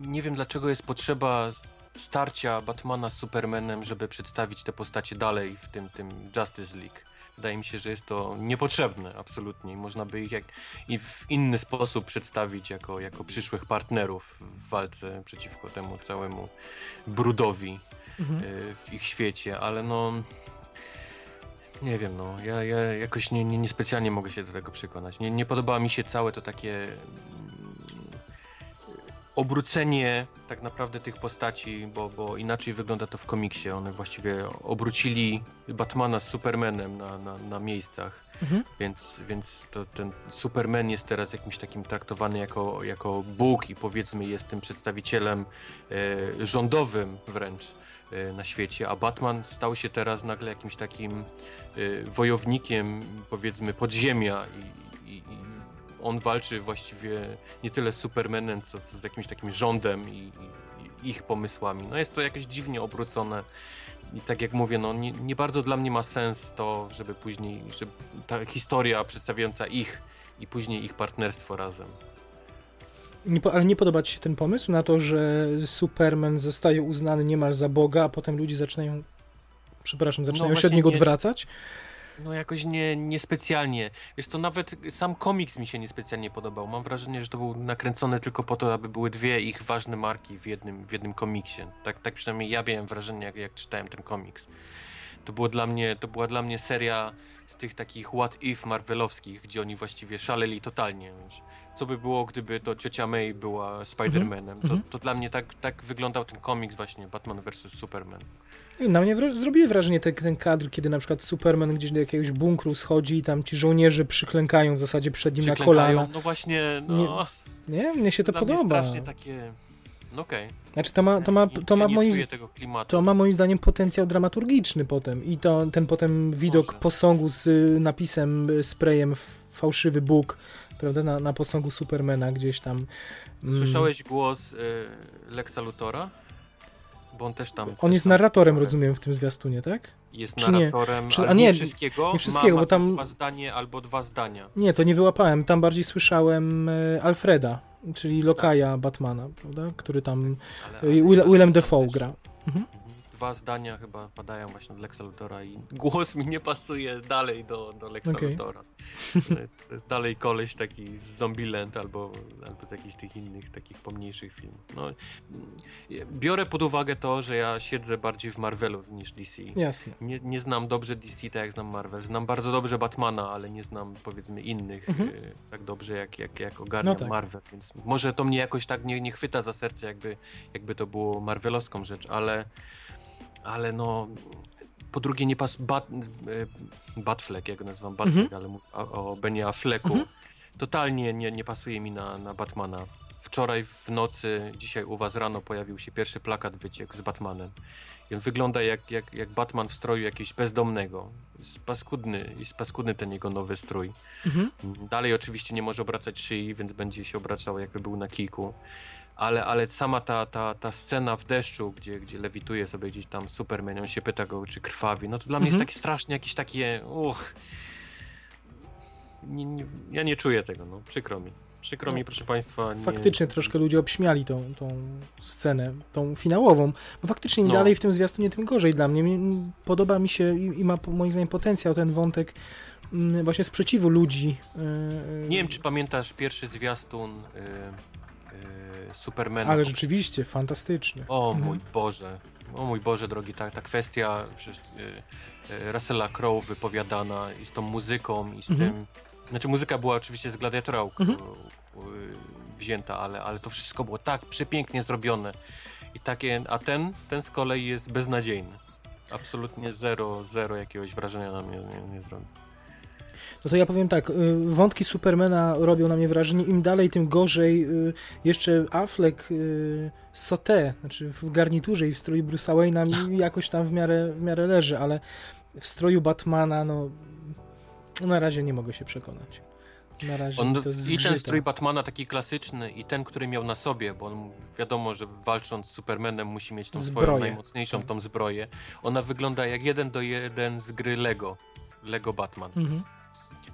nie wiem dlaczego jest potrzeba starcia Batmana z Supermanem, żeby przedstawić te postacie dalej w tym, tym Justice League. Wydaje mi się, że jest to niepotrzebne absolutnie i można by ich jak, i w inny sposób przedstawić jako, jako przyszłych partnerów w walce przeciwko temu całemu brudowi Mhm. y, w ich świecie, ale no nie wiem, no ja, ja jakoś nie, nie, niespecjalnie mogę się do tego przekonać. Nie, nie podoba mi się całe to takie obrócenie tak naprawdę tych postaci, bo, bo inaczej wygląda to w komiksie. One właściwie obrócili Batmana z Supermanem na, na, na miejscach. Mhm. Więc, więc to, ten Superman jest teraz jakimś takim traktowany jako, jako Bóg i powiedzmy jest tym przedstawicielem e, rządowym wręcz e, na świecie, a Batman stał się teraz nagle jakimś takim e, wojownikiem powiedzmy podziemia i, i, i on walczy właściwie nie tyle z Supermanem, co, co z jakimś takim rządem i, i, ich pomysłami. No jest to jakoś dziwnie obrócone. I tak jak mówię, no nie, nie bardzo dla mnie ma sens to, żeby później, żeby ta historia przedstawiająca ich i później ich partnerstwo razem. Nie, ale nie podoba ci się ten pomysł na to, że Superman zostaje uznany niemal za Boga, a potem ludzie zaczynają, przepraszam, zaczynają się od niego nie- odwracać? No jakoś nie, niespecjalnie. Wiesz to nawet sam komiks mi się niespecjalnie podobał. Mam wrażenie, że to był nakręcony tylko po to, aby były dwie ich ważne marki w jednym, w jednym komiksie. Tak, tak przynajmniej ja miałem wrażenie, jak, jak czytałem ten komiks. To, było dla mnie, to była dla mnie seria z tych takich what if marvelowskich, gdzie oni właściwie szaleli totalnie. Wiesz. Co by było, gdyby to ciocia May była Spider-Manem? mhm. To, to dla mnie tak, tak wyglądał ten komiks właśnie, Batman vs. Superman. Na mnie zrobiło wrażenie ten, ten kadr, kiedy na przykład Superman gdzieś do jakiegoś bunkru schodzi i tam ci żołnierze przyklękają w zasadzie przed nim na kolana. No właśnie, no... Nie, mnie się to mnie podoba. strasznie takie... No okej. Znaczy to ma, to ma, to ja ma nie moim. To ma moim zdaniem potencjał dramaturgiczny potem i to ten potem widok Może. posągu z y, napisem, y, sprayem fałszywy Bóg, prawda, na, na posągu Supermana gdzieś tam. mm, Słyszałeś głos y, Lexa Lutora? Bo on też tam... On też jest tam narratorem, rozumiem, w tym zwiastunie, tak? Jest Czy nie? narratorem, Czy- ale a nie, nie, wszystkiego. nie wszystkiego, ma, bo tam- Chyba zdanie albo dwa zdania. Nie, to nie wyłapałem. Tam bardziej słyszałem y, Alfreda, czyli lokaja Batmana, prawda, który tam Ale, ale Will, Willem Dafoe gra. Mhm. Mhm. Dwa zdania chyba padają właśnie od Lexa Lutora i głos mi nie pasuje dalej do, do Lexa Okej. Lutora. To jest, to jest dalej koleś taki z Zombieland albo, albo z jakichś tych innych takich pomniejszych filmów. No, biorę pod uwagę to, że ja siedzę bardziej w Marvelu niż DC. Jasne. Nie, nie znam dobrze DC tak jak znam Marvel. Znam bardzo dobrze Batmana, ale nie znam powiedzmy innych Mhm. y, tak dobrze jak, jak, jak ogarniam No tak. Marvel, więc może to mnie jakoś tak nie, nie chwyta za serce, jakby, jakby to było marvelowską rzecz, ale ale no po drugie nie pas... Bat, y, Batfleck, ja go nazywam Batfleck, Mhm. ale o, o Benie Afflecku Mhm. totalnie nie, nie pasuje mi na, na Batmana. Wczoraj w nocy, dzisiaj u was rano pojawił się pierwszy plakat wyciek z Batmanem. I on wygląda jak, jak, jak Batman w stroju jakiegoś bezdomnego. Jest paskudny, jest paskudny ten jego nowy strój. Mhm. Dalej oczywiście nie może obracać szyi, więc będzie się obracał jakby był na kijku. Ale, ale sama ta, ta, ta scena w deszczu, gdzie, gdzie lewituje sobie gdzieś tam Superman, on się pyta go, czy krwawi, no to dla mnie Mhm. jest takie strasznie jakieś takie, uch. Nie, nie, ja nie czuję tego, no, przykro mi. Przykro No, mi, proszę państwa. Nie... Faktycznie troszkę ludzie obśmiali tą, tą scenę, tą finałową. Bo faktycznie im No. dalej w tym zwiastunie, tym gorzej dla mnie. Podoba mi się i, i ma moim zdaniem potencjał ten wątek mm, właśnie sprzeciwu ludzi. yy, Nie wiem, czy pamiętasz pierwszy zwiastun y, Supermana. Ale rzeczywiście, fantastycznie. O Mhm. mój Boże, o mój Boże drogi, ta, ta kwestia przez, y, y, Russella Crowe wypowiadana i z tą muzyką i z Mhm. tym... Znaczy muzyka była oczywiście z Gladiatora Mhm. y, wzięta, ale, ale to wszystko było tak przepięknie zrobione. I takie, a ten, ten z kolei jest beznadziejny. Absolutnie zero, zero jakiegoś wrażenia na mnie nie, nie zrobił. No to ja powiem tak, y, wątki Supermana robią na mnie wrażenie, im dalej, tym gorzej. Y, Jeszcze Affleck y, Sote, znaczy w garniturze i w stroju Bruce'a Wayne'a mi jakoś tam w miarę, w miarę leży, ale w stroju Batmana, no na razie nie mogę się przekonać. Na razie On, I ten strój Batmana taki klasyczny i ten, który miał na sobie, bo on wiadomo, że walcząc z Supermanem musi mieć tą swoją Zbroję. najmocniejszą Tak. tą zbroję. Ona wygląda jak jeden do jeden z gry Lego. Lego Batman. Mhm.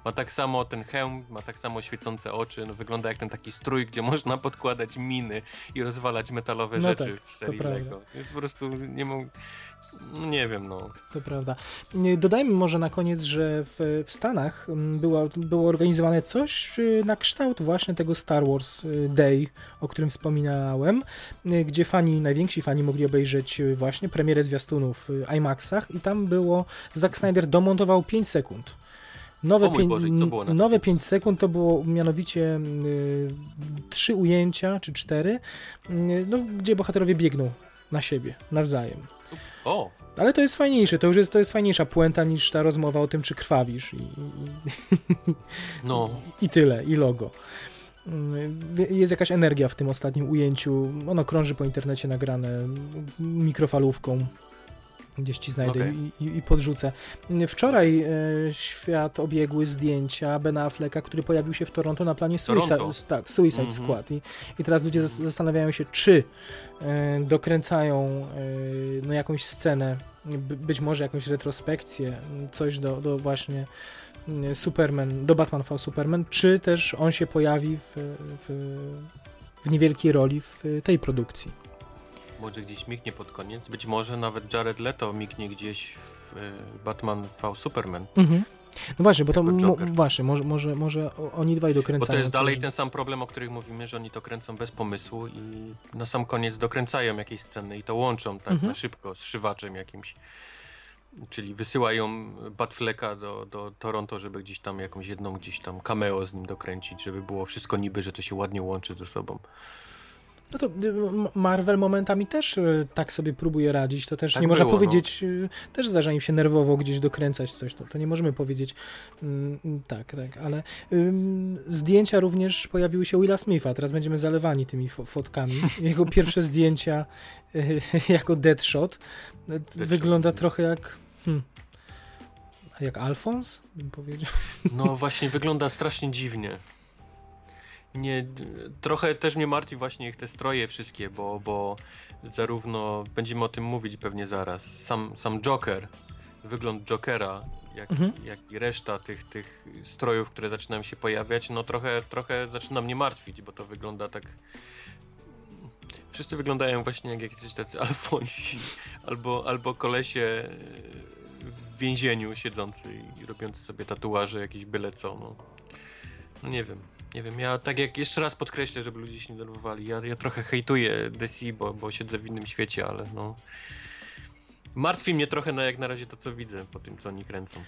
Ma tak samo ten hełm, ma tak samo świecące oczy, no wygląda jak ten taki strój, gdzie można podkładać miny i rozwalać metalowe No rzeczy tak, w serii. Lego. Jest po prostu, nie mógł, no nie wiem, no. To prawda. Dodajmy może na koniec, że w, w Stanach była, było organizowane coś y, na kształt właśnie tego Star Wars y, Day, o którym wspominałem, y, gdzie fani, najwięksi fani mogli obejrzeć właśnie premierę zwiastunów w IMAXach i tam było, Zack Snyder domontował 5 sekund. Nowe, O Boże, nowe pięciu 5 sekund to było mianowicie y, trzy ujęcia, czy cztery, y, no, gdzie bohaterowie biegną na siebie, nawzajem. O, Ale to jest fajniejsze, to już jest, to jest fajniejsza puenta niż ta rozmowa o tym, czy krwawisz i, i, no, i tyle, i logo. Mm, Jest jakaś energia w tym ostatnim ujęciu, ono krąży po internecie nagrane mikrofalówką, gdzieś ci znajdę Okej. i, i, i podrzucę. Wczoraj e, świat obiegły zdjęcia Bena Afflecka, który pojawił się w Toronto na planie Suicide, tak, Suicide Mhm. Squad I, i teraz ludzie zas- zastanawiają się, czy e, dokręcają e, no, jakąś scenę by- być może jakąś retrospekcję, coś do, do właśnie mm, Superman, do Batman v Superman, czy też on się pojawi w, w, w niewielkiej roli w tej produkcji. Może gdzieś mignie pod koniec. Być może nawet Jared Leto mignie gdzieś w e, Batman v Superman. Mhm. No właśnie, bo to właśnie, może, może, może oni dwaj dokręcają. Bo to jest dalej ten sam problem, o których mówimy, że oni to kręcą bez pomysłu i na sam koniec dokręcają jakieś sceny i to łączą tak Mhm. na szybko z szywaczem jakimś. Czyli wysyłają Batfleka do, do Toronto, żeby gdzieś tam jakąś jedną gdzieś tam cameo z nim dokręcić, żeby było wszystko niby, że to się ładnie łączy ze sobą. No to y, Marvel momentami też y, tak sobie próbuje radzić, to też Tak nie można było, no. powiedzieć, y, też zdarza im się nerwowo gdzieś dokręcać coś, to, to nie możemy powiedzieć mm, tak, tak, ale ym, zdjęcia również pojawiły się Willa Smitha, teraz będziemy zalewani tymi fo- fotkami. Jego pierwsze zdjęcia y, jako Deadshot y, wygląda trochę jak hmm, jak Alphonse, bym powiedział. No właśnie, wygląda strasznie dziwnie. Nie, trochę też mnie martwi właśnie ich te stroje wszystkie, bo, bo zarówno, będziemy o tym mówić pewnie zaraz, sam, sam Joker, wygląd Jokera, jak, Mhm. jak i reszta tych, tych strojów, które zaczynają się pojawiać, no trochę, trochę zaczyna mnie martwić, bo to wygląda tak... Wszyscy wyglądają właśnie jak jakiś tacy Alfonsi, albo, albo kolesie w więzieniu siedzący i robiący sobie tatuaże, jakieś byle co, no. No nie wiem, nie wiem, ja tak jak jeszcze raz podkreślę, żeby ludzie się nie denerwowali, ja, ja trochę hejtuję DC, bo, bo siedzę w innym świecie, ale no... Martwi mnie trochę na jak na razie to, co widzę po tym, co oni kręcą.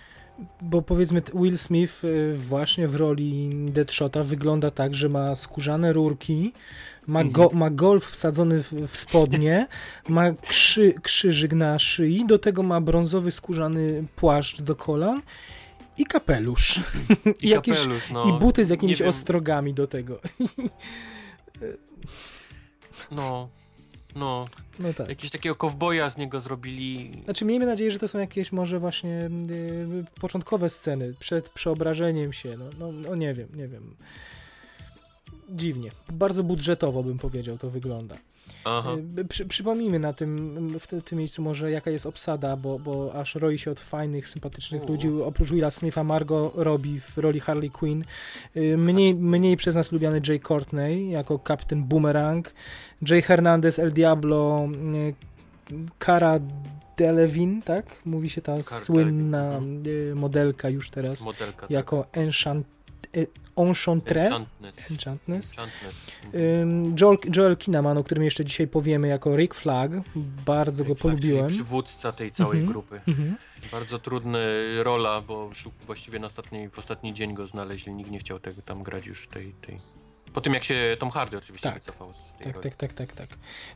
Bo powiedzmy Will Smith y, właśnie w roli Deadshota wygląda tak, że ma skórzane rurki, ma, Mhm. go, ma golf wsadzony w, w spodnie, ma krzy, krzyżyk na szyi, do tego ma brązowy skórzany płaszcz do kolan i kapelusz. I, I jakieś- kapelusz, no. I buty z jakimiś ostrogami do tego. No, no, No tak. jakiegoś takiego kowboja z niego zrobili. Znaczy miejmy nadzieję, że to są jakieś może właśnie y, początkowe sceny przed przeobrażeniem się. No, no, no nie wiem, nie wiem. Dziwnie. Bardzo budżetowo bym powiedział to wygląda. Y, Przy, przypomnijmy na tym, w tym miejscu może jaka jest obsada, bo, bo aż roi się od fajnych, sympatycznych U. ludzi. Oprócz Willa Smitha, Margot robi w roli Harley Quinn. Y, Mniej, mniej przez nas lubiany Jay Courtney jako kapitan Boomerang. Jay Hernandez, El Diablo, y, Cara Delevingne, tak? Mówi się ta Cara słynna Delevingne, y, modelka już teraz Modelka. jako Enchant, y, Enchantress. Enchantness. Enchantness. Enchantness. Joel, Joel Kinnaman, o którym jeszcze dzisiaj powiemy, jako Rick Flag. Bardzo go Tak, czyli polubiłem. przywódca tej całej Mhm. grupy. Mhm. Bardzo trudna rola, bo właściwie na ostatni, w ostatni dzień go znaleźli. Nikt nie chciał tego tam grać już tej. tej... Po tym jak się Tom Hardy oczywiście Tak. wycofał z tej Tak, tak, tak, tak, tak.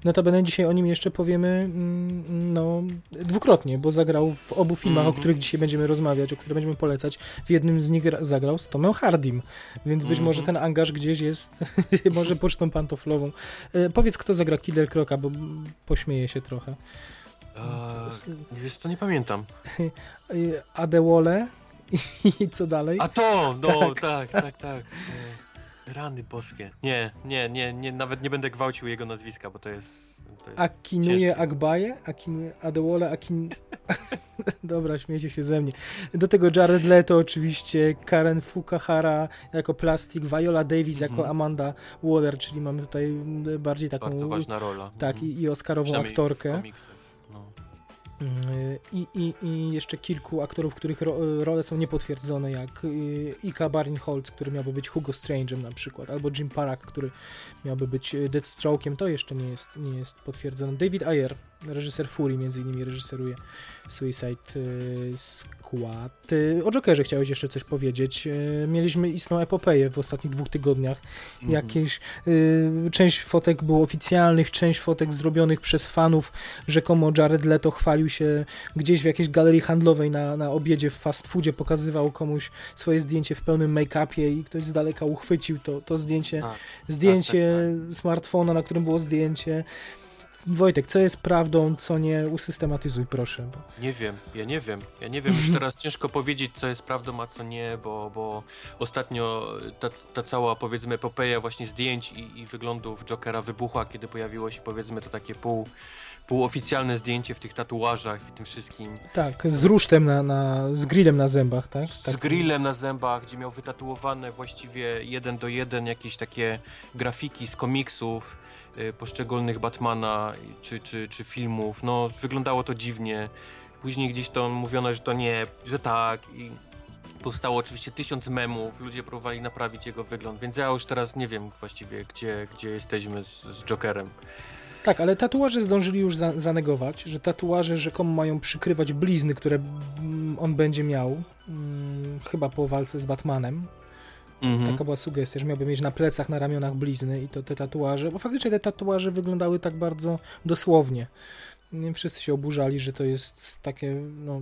Notabene dzisiaj o nim jeszcze powiemy mm, no, dwukrotnie, bo zagrał w obu filmach, o Mhm. których dzisiaj będziemy rozmawiać, o których będziemy polecać. W jednym z nich gra- zagrał z Tomem Hardym, więc być Mhm. może ten angaż gdzieś jest może pocztą pantoflową. E, powiedz, kto zagra Killer Kroka, bo mm, pośmieję się trochę. Eee, wiesz co, nie pamiętam. Adewole i co dalej? A to! No, tak, tak, tak. Nie. Rany boskie. Nie, nie, nie, nie, nawet nie będę gwałcił jego nazwiska, bo to jest... To jest Akinuje ciężkie. Agbaje, Akinuje Adewole, Akin... Dobra, śmiejcie się ze mnie. Do tego Jared Leto oczywiście, Karen Fukuhara jako Plastik, Viola Davis jako Mhm. Amanda Waller, czyli mamy tutaj bardziej taką... Bardzo ważna rola. Tak, Mhm. i, i Oscarową aktorkę. W komiksach. Y, I, i, I jeszcze kilku aktorów, których ro, role są niepotwierdzone, jak y, Ika Barinholtz, który miałby być Hugo Strange'em na przykład, albo Jim Parak, który miałby być y, Deathstroke'iem, to jeszcze nie jest, nie jest potwierdzone. David Ayer, reżyser Fury, między innymi reżyseruje Suicide y, Squad. Y, O Jokerze chciałeś jeszcze coś powiedzieć. Mieliśmy istną epopeję w ostatnich dwóch tygodniach. Mhm. Jakieś, część fotek było oficjalnych, część fotek zrobionych przez fanów. Rzekomo Jared Leto chwalił się gdzieś w jakiejś galerii handlowej na, na obiedzie w fast foodzie, pokazywał komuś swoje zdjęcie w pełnym make-upie i ktoś z daleka uchwycił to, to zdjęcie, Tak, zdjęcie smartfona, na którym było zdjęcie. Wojtek, co jest prawdą, co nie, usystematyzuj proszę. Bo... Nie wiem, ja nie wiem. Ja nie wiem, już teraz ciężko powiedzieć, co jest prawdą, a co nie, bo, bo ostatnio ta, ta cała, powiedzmy, epopeja właśnie zdjęć i, i wyglądów Jokera wybuchła, kiedy pojawiło się, powiedzmy, to takie pół, półoficjalne zdjęcie w tych tatuażach i tym wszystkim. Tak, z rusztem na, na z grillem na zębach, tak? Z tak. grillem na zębach, gdzie miał wytatuowane właściwie jeden do jeden jakieś takie grafiki z komiksów y, poszczególnych Batmana czy, czy, czy filmów. No, wyglądało to dziwnie. Później gdzieś to mówiono, że to nie, że tak i powstało oczywiście tysiąc memów, ludzie próbowali naprawić jego wygląd, więc ja już teraz nie wiem właściwie, gdzie, gdzie jesteśmy z, z Jokerem. Tak, ale tatuaże zdążyli już za zanegować, że tatuaże rzekomo mają przykrywać blizny, które on będzie miał, hmm, chyba po walce z Batmanem. Mhm. Taka była sugestia, że miałby mieć na plecach, na ramionach blizny i to te tatuaże, bo faktycznie te tatuaże wyglądały tak bardzo dosłownie wszyscy się oburzali, że to jest takie no,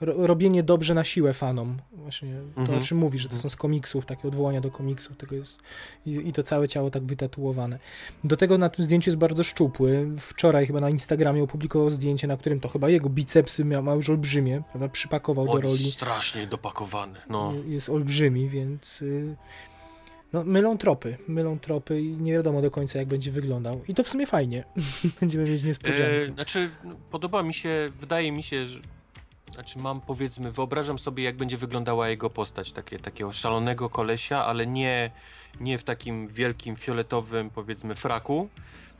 robienie dobrze na siłę fanom. Właśnie to, mhm. o czym mówi, że to są z komiksów, takie odwołania do komiksów, tego jest i, i, to całe ciało tak wytatuowane. Do tego na tym zdjęciu jest bardzo szczupły. Wczoraj chyba na Instagramie opublikował zdjęcie, na którym to chyba jego bicepsy miał, ma już olbrzymie, prawda, przypakował do roli. strasznie dopakowany, no. Jest olbrzymi, więc... Y no, mylą tropy, mylą tropy i nie wiadomo do końca, jak będzie wyglądał. I to w sumie fajnie. Będziemy mieć niespodziankę. E, znaczy, podoba mi się, wydaje mi się, że znaczy mam powiedzmy, wyobrażam sobie jak będzie wyglądała jego postać, takie, takiego szalonego kolesia, ale nie, nie w takim wielkim fioletowym powiedzmy fraku,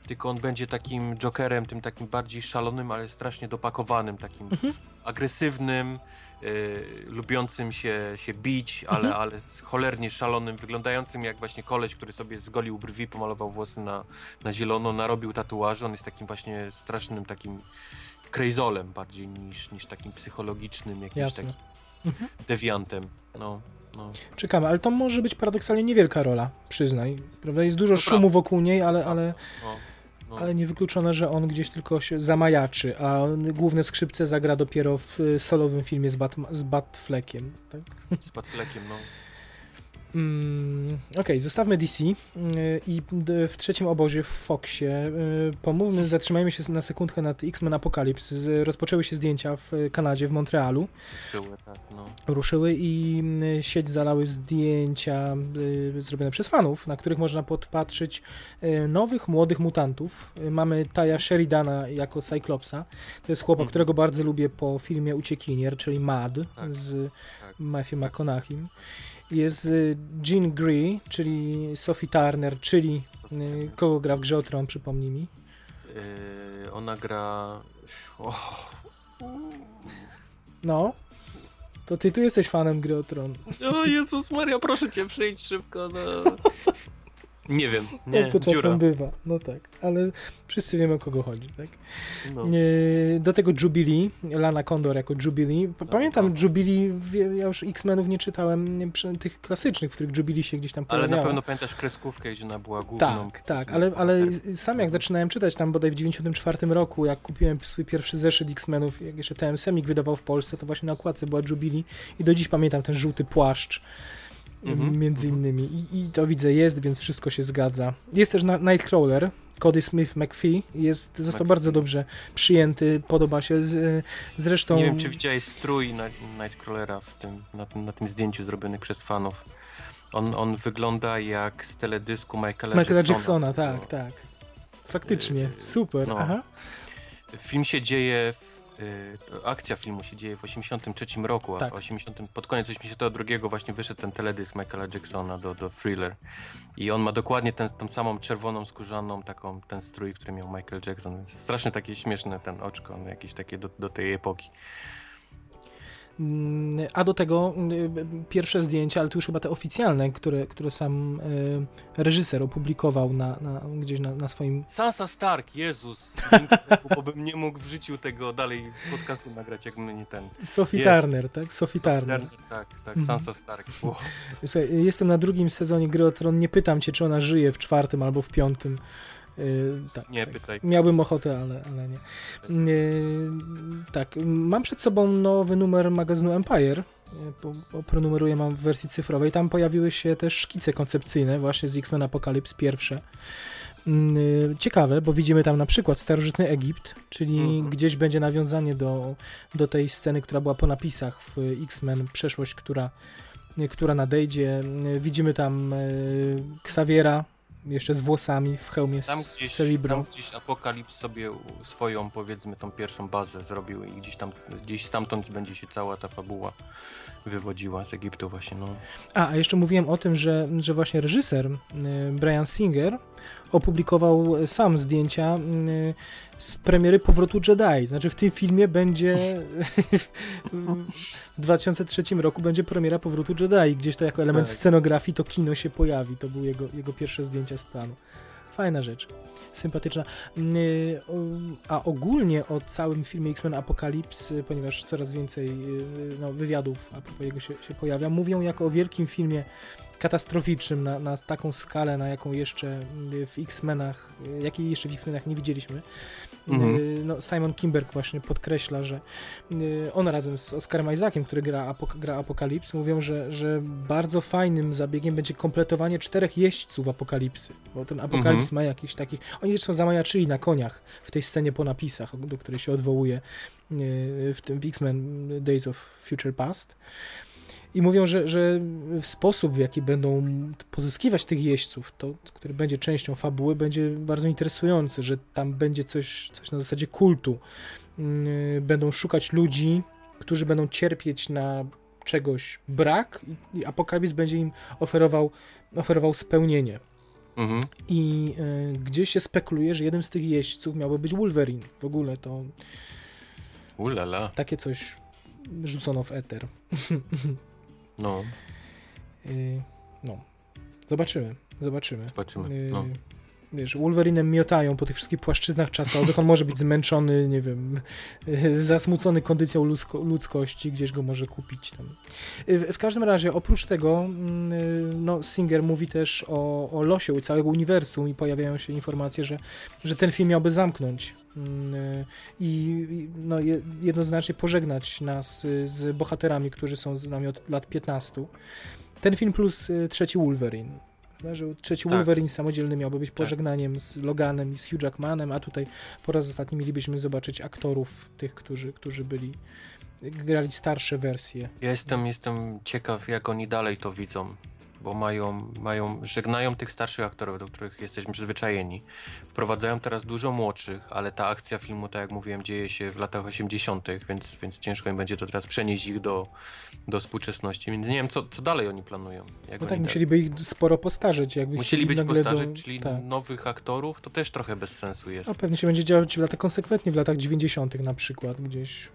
tylko on będzie takim jokerem, tym takim bardziej szalonym, ale strasznie dopakowanym, takim mhm. agresywnym, y, lubiącym się, się bić, ale, mhm. ale z cholernie szalonym, wyglądającym jak właśnie koleś, który sobie zgolił brwi, pomalował włosy na, na zielono, narobił tatuaże. On jest takim właśnie strasznym takim krejzolem bardziej niż, niż takim psychologicznym, jakimś Jasne. takim mhm. dewiantem. No. No. Czekamy, ale to może być paradoksalnie niewielka rola, przyznaj. Prawda? Jest dużo szumu wokół niej, ale, ale, no. No. Ale niewykluczone, że on gdzieś tylko się zamajaczy, a główne skrzypce zagra dopiero w y, solowym filmie z, Bat z Batfleckiem. Tak? Z Batfleckiem, no. Mm, Okej, okay, zostawmy DC y, i w trzecim obozie w Foxie y, pomówmy, zatrzymajmy się na sekundkę nad X-Men Apocalypse. Rozpoczęły się zdjęcia w Kanadzie, w Montrealu. Ruszyły, tak, no. Ruszyły i sieć zalały zdjęcia zrobione przez fanów, na których można podpatrzeć nowych, młodych mutantów. Mamy Taja Sheridana jako Cyclopsa. To jest chłopak, mm. którego bardzo lubię po filmie Uciekinier, czyli Mad tak, z tak, Matthew tak. McConaughey jest y, Jean Grey, czyli Sophie Turner, czyli y, kogo gra w Grze o Tron, przypomnij mi. Yy, ona gra... Oh. No. To ty tu jesteś fanem Gry o Tron. O Jezus Maria, proszę cię, przyjdź szybko. No. Nie wiem. Nie, tak to czasem dziura. bywa. No tak, ale wszyscy wiemy o kogo chodzi, tak? No. Do tego Jubilee, Lana Condor jako Jubilee. Pamiętam no, no. Jubilee, ja już X-Menów nie czytałem, tych klasycznych, w których Jubilee się gdzieś tam pojawiała. Ale na pewno pamiętasz kreskówkę, gdzie ona była główną. Tak, tak, ale, ale sam jak zaczynałem czytać tam bodaj w 94 roku, jak kupiłem swój pierwszy zeszyt X-Menów, jak jeszcze TM Semik wydawał w Polsce, to właśnie na okładce była Jubilee i do dziś pamiętam ten żółty płaszcz Mhm. między mhm. innymi. I, I, to widzę jest, więc wszystko się zgadza. Jest też Nightcrawler, Cody Smith McPhee, jest, został McPhee. bardzo dobrze przyjęty, podoba się. Zresztą... Nie wiem, czy widziałeś strój Nightcrawlera w tym, na, tym, na tym zdjęciu zrobionych przez fanów. On, on wygląda jak z teledysku Michaela, Michaela Jacksona. Jacksona tak, tak. Faktycznie, yy, super. No. Aha. Film się dzieje w Y, akcja filmu się dzieje w 83 roku, a tak. w 80, pod koniec 82 właśnie wyszedł ten teledysk Michaela Jacksona do, do Thriller. I on ma dokładnie ten, tą samą czerwoną, skórzaną, taką, ten strój, który miał Michael Jackson. Więc strasznie takie śmieszne ten oczko, jakieś takie do, do tej epoki. Mm, a do tego y, pierwsze zdjęcia, ale tu już chyba te oficjalne, które, które sam y, reżyser opublikował na, na gdzieś na, na, swoim... Sansa Stark, Jezus! bo bym nie mógł w życiu tego dalej podcastu nagrać, jak mnie nie ten... Sophie Jest. Turner, tak? Sophie Turner. Tak, tak, mhm. Sansa Stark. Słuchaj, jestem na drugim sezonie Gry o Tron, nie pytam cię, czy ona żyje w czwartym albo w piątym tak, nie tak. pytaj. Miałbym ochotę, ale, ale nie. Yy, tak, mam przed sobą nowy numer magazynu Empire. Yy, prenumeruję mam w wersji cyfrowej. Tam pojawiły się też szkice koncepcyjne, właśnie z X-Men Apocalypse pierwsze. Ciekawe, bo widzimy tam na przykład starożytny Egipt, czyli Mhm. gdzieś będzie nawiązanie do, do tej sceny, która była po napisach w X-Men, przeszłość, która, która nadejdzie. Widzimy tam Xaviera, jeszcze z włosami w hełmie Tam z gdzieś, Cerebro. tam gdzieś Apokalips sobie swoją, powiedzmy, tą pierwszą bazę zrobił i gdzieś tam, gdzieś stamtąd będzie się cała ta fabuła wywodziła z Egiptu właśnie, no. A, a jeszcze mówiłem o tym, że, że właśnie reżyser y, Brian Singer opublikował sam zdjęcia y, z premiery Powrotu Jedi. Znaczy w tym filmie będzie w 2003 roku będzie premiera Powrotu Jedi. Gdzieś to jako element Tak. scenografii to kino się pojawi. To były jego, jego pierwsze zdjęcia z planu. Fajna rzecz. Sympatyczna. Y, o- A ogólnie o całym filmie X-Men Apocalypse, y, ponieważ coraz więcej y, no, wywiadów a propos jego się, się pojawia, mówią jako o wielkim filmie katastroficznym na, na taką skalę, na jaką jeszcze w X-Menach, jakiej jeszcze w X-Menach nie widzieliśmy. Mhm. Y, No, Simon Kimberg właśnie podkreśla, że y, on razem z Oscarem Isaaciem, który gra, Apok- gra Apokalips, mówią, że, że bardzo fajnym zabiegiem będzie kompletowanie czterech jeźdźców Apokalipsy, bo ten Apokalips Mhm. ma jakiś takich... Oni zresztą zamajaczyli na koniach w tej scenie po napisach, do której się odwołuje y, w tym w X-Men Days of Future Past. I mówią, że, że sposób, w jaki będą pozyskiwać tych jeźdźców, to, który będzie częścią fabuły, będzie bardzo interesujący, że tam będzie coś, coś na zasadzie kultu. Yy, Będą szukać ludzi, którzy będą cierpieć na czegoś brak i, Apokalips będzie im oferował, oferował spełnienie. Mhm. I yy, gdzieś się spekuluje, że jednym z tych jeźdźców miałby być Wolverine. W ogóle to Ulala, takie coś rzucono w eter. no, Yy, No, zobaczymy, zobaczymy. zobaczymy, Yy, no. Wiesz, miotają po tych wszystkich płaszczyznach czasowych, on może być zmęczony, nie wiem, zasmucony kondycją ludzko ludzkości, gdzieś go może kupić tam. Yy, W, każdym razie, oprócz tego, yy, no, Singer mówi też o, o losie całego uniwersum i pojawiają się informacje, że, że ten film miałby zamknąć yy, i i, no, je- jednoznacznie pożegnać nas z bohaterami, którzy są z nami od lat 15. Ten film plus trzeci Wolverine. Że trzeci Tak. Wolverine samodzielny miałby być pożegnaniem z Loganem i z Hugh Jackmanem, a tutaj po raz ostatni mielibyśmy zobaczyć aktorów, tych, którzy, którzy byli, grali starsze wersje. Ja jestem, jestem ciekaw, jak oni dalej to widzą, bo mają, mają, żegnają tych starszych aktorów, do których jesteśmy przyzwyczajeni. Wprowadzają teraz dużo młodszych, ale ta akcja filmu, tak jak mówiłem, dzieje się w latach 80., więc, więc ciężko im będzie to teraz przenieść ich do, do współczesności. Więc nie wiem, co, co dalej oni planują. Jak No tak, da- musieliby ich sporo postarzeć. Jakby Musieli być postarzeć, do- czyli tak. nowych aktorów, to też trochę bez sensu jest. A pewnie się będzie działać w latach konsekwentnie, w latach 90. na przykład, gdzieś y,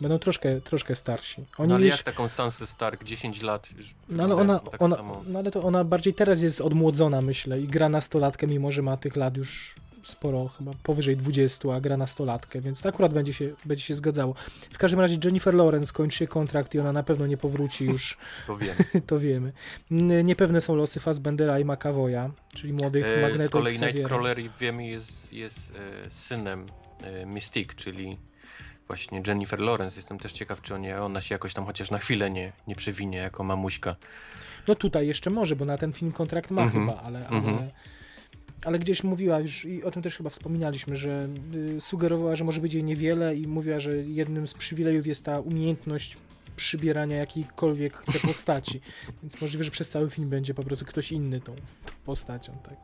będą troszkę, troszkę starsi. Oni no, ale gdzieś, jak taką Sansę Stark 10 lat już no, ale ona, tak ona, samo. no ale to ona bardziej teraz jest odmłodzona, myślę, i gra nastolatkę, mimo że ma tych lat już sporo, chyba powyżej 20, a gra nastolatkę, więc to akurat będzie się, będzie się zgadzało. W każdym razie Jennifer Lawrence kończy się kontrakt i ona na pewno nie powróci już, To wiem. to wiemy. Niepewne są losy Fassbendera i McAvoya, czyli młodych E, Magneto z kolei. Nightcrawler, wiemy, jest, jest e, synem e, Mystique, czyli właśnie Jennifer Lawrence. Jestem też ciekaw, czy on, ona się jakoś tam chociaż na chwilę nie, nie przewinie jako mamuśka. No tutaj jeszcze może, bo na ten film kontrakt ma Mhm. chyba, ale, ale, Mhm. ale gdzieś mówiła już i o tym też chyba wspominaliśmy, że y, sugerowała, że może być jej niewiele i mówiła, że jednym z przywilejów jest ta umiejętność przybierania jakiejkolwiek chce postaci. Więc możliwe, że przez cały film będzie po prostu ktoś inny tą, tą postacią, tak.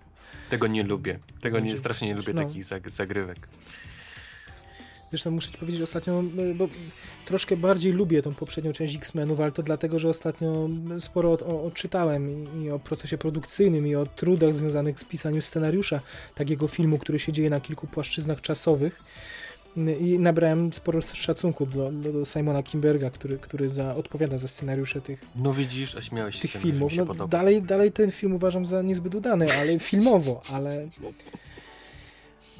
Tego nie lubię. Tego nie, strasznie nie lubię no. takich zag zagrywek. Zresztą muszę ci powiedzieć ostatnio, y, bo troszkę bardziej lubię tą poprzednią część X-Menów, ale to dlatego, że ostatnio sporo odczytałem i, i o procesie produkcyjnym, i o trudach związanych z pisaniem scenariusza takiego filmu, który się dzieje na kilku płaszczyznach czasowych. I nabrałem sporo szacunku do, do, do Simona Kimberga, który, który za, odpowiada za scenariusze tych, No widzisz, a śmiałeś tych filmów. się No, dalej, dalej ten film uważam za niezbyt udany, ale filmowo, ale.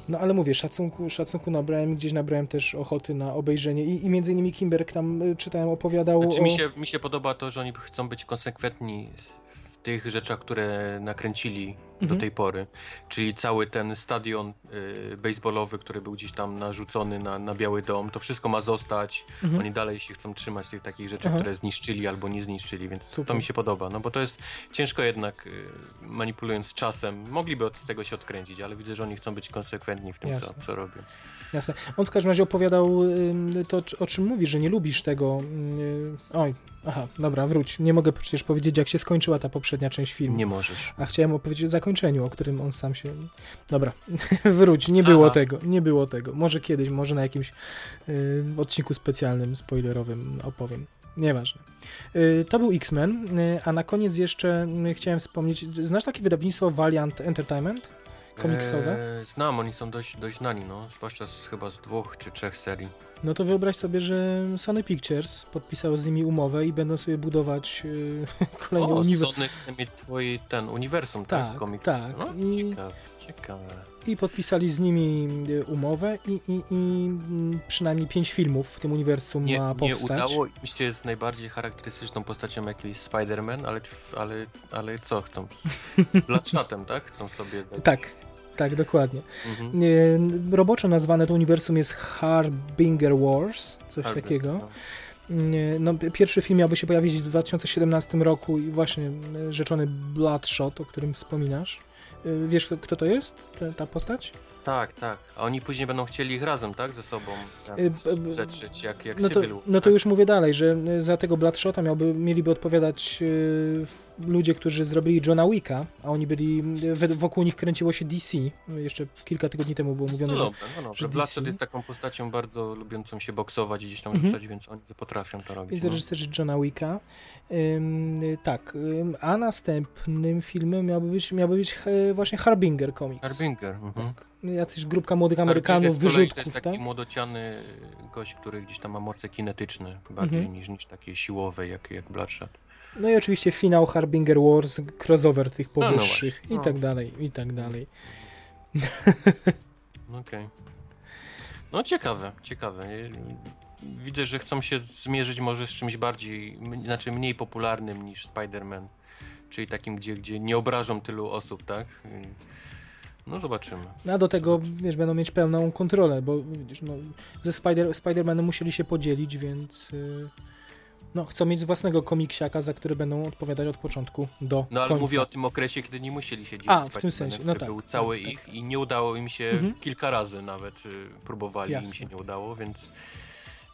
No ale mówię, szacunku, szacunku nabrałem, gdzieś nabrałem też ochoty na obejrzenie. I, i między innymi Kimberg tam y, czytałem, opowiadał Znaczy o... mi się, mi się podoba to, że oni chcą być konsekwentni tych rzeczach, które nakręcili do Mhm. tej pory. Czyli cały ten stadion y, baseballowy, który był gdzieś tam narzucony na, na Biały Dom, to wszystko ma zostać. Mhm. Oni dalej się chcą trzymać tych takich rzeczy, Aha. które zniszczyli albo nie zniszczyli, więc Super. to mi się podoba. No bo to jest ciężko jednak, y, manipulując czasem. Mogliby od z tego się odkręcić, ale widzę, że oni chcą być konsekwentni w tym, co, co robią. Jasne. On w każdym razie opowiadał to, o czym mówisz, że nie lubisz tego. Oj, aha, dobra, wróć. Nie mogę przecież powiedzieć, jak się skończyła ta poprzednia część filmu. Nie możesz. A chciałem opowiedzieć o zakończeniu, o którym on sam się. Dobra, wróć. Nie było Aha. tego, nie było tego. Może kiedyś, może na jakimś y, odcinku specjalnym, spoilerowym opowiem. Nieważne. Y, to był X-Men, y, a na koniec jeszcze y, chciałem wspomnieć. Znasz takie wydawnictwo Valiant Entertainment? Komiksowe? Eee, znam, oni są dość, dość znani, no. Zwłaszcza z, chyba z dwóch czy trzech serii. No to wyobraź sobie, że Sony Pictures podpisało z nimi umowę i będą sobie budować y, kolejny uniwersum. Sony chce mieć swój ten uniwersum, tak? Tak, Komiks. tak. No, I- ciekawe, ciekawe. I podpisali z nimi y, umowę i, i, i mm, przynajmniej pięć filmów w tym uniwersum Nie, ma nie powstać. udało im się jest najbardziej charakterystyczną postacią jakiś Spider-Man, ale, ale, ale co chcą? Z Bloodshotem, tak? Chcą sobie dać. Tak, tak, dokładnie. Mhm. Roboczo nazwane to uniwersum jest Harbinger Wars, coś Harbinger, takiego. no. Nie, No, pierwszy film miałby się pojawić w 2017 roku i właśnie rzeczony Bloodshot, o którym wspominasz. Y, Wiesz, kto, to jest, ta, ta postać? Tak, tak. A oni później będą chcieli ich razem, tak? Ze sobą tak, zetrzeć, jak, jak No to, no to tak? już mówię dalej, że y, za tego Bloodshota miałby, mieliby odpowiadać ludzie, którzy zrobili Johna Wicka, a oni byli, wokół nich kręciło się DC. Jeszcze kilka tygodni temu było mówione, No że dobra, no że DC. jest taką postacią bardzo lubiącą się boksować i gdzieś tam Mhm. rzucać, więc oni potrafią to robić. jest No. reżyserzy Johna Wicka. Ym, tak, ym, a następnym filmem miałby być, miałby być e, właśnie Harbinger Comics. Harbinger. Mhm. Tak. Jacyś grupka młodych Amerykanów, wyrzutków, To jest tak? taki młodociany gość, który gdzieś tam ma moce kinetyczne bardziej Mhm. niż, niż takie siłowe jak, jak Bloodshot. No i oczywiście finał Harbinger Wars, crossover tych No, no powyższych właśnie, i no. tak dalej, i tak dalej. Okej. No ciekawe, ciekawe. Widzę, że chcą się zmierzyć może z czymś bardziej, znaczy mniej popularnym niż Spider-Man, czyli takim, gdzie, gdzie nie obrażą tylu osób, tak? No zobaczymy. A do tego, wiesz, będą mieć pełną kontrolę, bo widzisz, no, ze Spider, Spider-Manem musieli się podzielić, więc y, no, chcą mieć własnego komiksiaka, za który będą odpowiadać od początku do No ale końca. mówię o tym okresie, kiedy nie musieli się dzielić A, w tym sensie, no tak, był tak, cały tak. ich i nie udało im się, Mhm. kilka razy nawet y, próbowali, im Jasne. się nie udało, więc,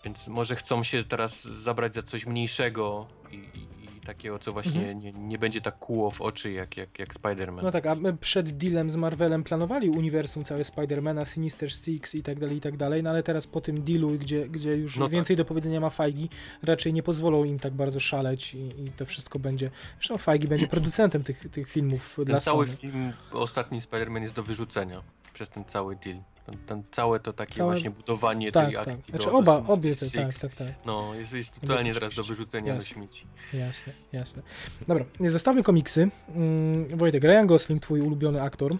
więc może chcą się teraz zabrać za coś mniejszego i, i, takiego, co właśnie Mhm. nie, nie będzie tak kłuło w oczy jak, jak, jak Spider-Man. No tak, a my przed dealem z Marvelem planowali uniwersum całe Spidermana, Sinister Six i tak dalej, i tak dalej, no ale teraz po tym dealu, gdzie, gdzie już No tak. więcej do powiedzenia ma Feige, raczej nie pozwolą im tak bardzo szaleć i, i to wszystko będzie... Zresztą Feige będzie producentem tych, tych filmów dla Ten cały Sony. film, ostatni Spider-Man jest do wyrzucenia przez ten cały deal. Ten, ten całe to takie Całe- właśnie budowanie Tak, tej tak. akcji Znaczy do, oba, do obie te, tak, tak, tak. No, jest, jest totalnie teraz do wyrzucenia Jasne. do śmieci. Jasne, jasne. Dobra, zostawmy komiksy. Mm, Wojtek, Ryan Gosling, twój ulubiony aktor.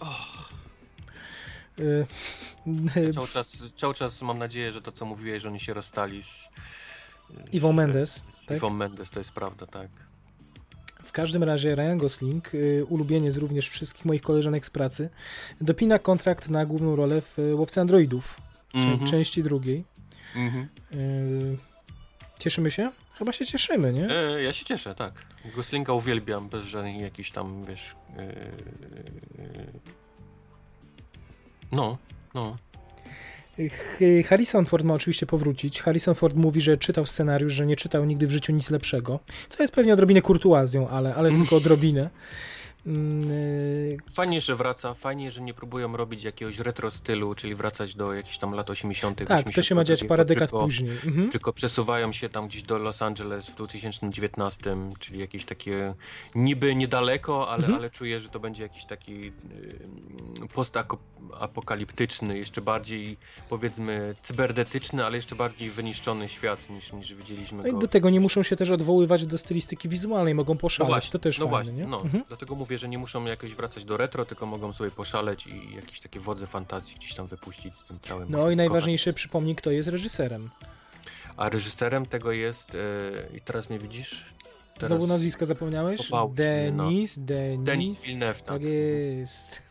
Y, y, Cały czas, cały czas mam nadzieję, że to co mówiłeś, że oni się rozstali z... Iwo z- Mendes, Z tak? Iwo Mendes, to jest prawda, tak. W każdym razie Ryan Gosling, y, ulubieniec również wszystkich moich koleżanek z pracy, dopina kontrakt na główną rolę w y, Łowcy Androidów, czę- Mhm, części drugiej. mhm. Y, Cieszymy się? Chyba się cieszymy, nie? E, ja się cieszę, tak. Goslinga uwielbiam, bez żadnych jakichś tam, wiesz... e, no, no. Harrison Ford ma oczywiście powrócić. Harrison Ford mówi, że czytał scenariusz, że nie czytał nigdy w życiu nic lepszego. Co jest pewnie odrobinę kurtuazją, ale, ale tylko odrobinę. Mm, y, Fajnie, że wraca, fajnie, że nie próbują robić jakiegoś retro stylu, czyli wracać do jakichś tam lat 80. Tak, to się ma dziać parę dekad tylko, później. Mhm. Tylko przesuwają się tam gdzieś do Los Angeles w 2019, czyli jakieś takie niby niedaleko, ale, Mhm. ale czuję, że to będzie jakiś taki postapokaliptyczny, jeszcze bardziej powiedzmy cybernetyczny, ale jeszcze bardziej wyniszczony świat niż, niż widzieliśmy No i do tego nie muszą się też odwoływać do stylistyki wizualnej, mogą no poszaleć, właśnie, to też no fajne, właśnie, nie? no, Mhm. dlatego mówię, że nie muszą jakoś wracać do retro, tylko mogą sobie poszaleć i jakieś takie wodze fantazji gdzieś tam wypuścić z tym całym No i kochaniem. najważniejsze, przypomnij, kto jest reżyserem. A reżyserem tego jest, e, i teraz mnie widzisz, teraz Znowu nazwiska zapomniałeś? Popałeś no. Denis, Denis. Denis Villeneuve, tak. Tak jest.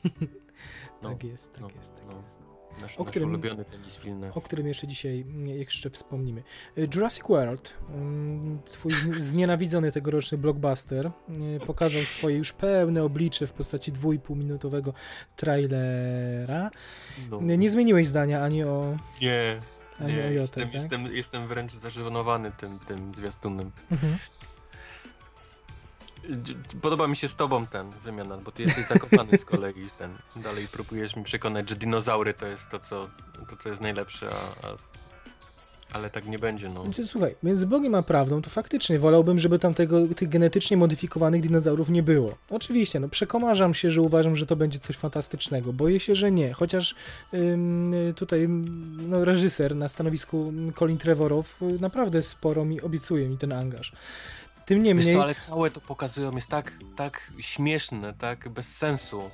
No, tak jest, tak no, jest, tak no. jest. Nasz, O nasz którym- ulubiony Denis Villeneuve. O którym jeszcze dzisiaj mm, jeszcze wspomnimy. Y, Jurassic World, mm, swój z- znienawidzony tegoroczny blockbuster, y, pokazał swoje już pełne oblicze w postaci dwójpółminutowego trailera. No. Nie, nie zmieniłeś zdania ani o, Nie, ani nie o Jotę, jestem, tak? jestem, jestem wręcz zażenowany tym, tym zwiastunem. Mhm. Podoba mi się z tobą ten wymiana, bo ty jesteś zakopany z kolei ten. Dalej próbujesz mi przekonać, że dinozaury to jest to, co, to, co jest najlepsze, a, a... Ale tak nie będzie, no. Znaczy, słuchaj, między Bogiem a prawdą to faktycznie wolałbym, żeby tam tego, tych genetycznie modyfikowanych dinozaurów nie było. Oczywiście, no przekomarzam się, że uważam, że to będzie coś fantastycznego. Boję się, że nie. Chociaż tutaj no, reżyser na stanowisku Colin Trevorow y, naprawdę sporo mi obiecuje mi ten angaż. Tym Wiesz niemniej... co, ale całe to pokazują, jest tak, tak śmieszne, tak bez sensu.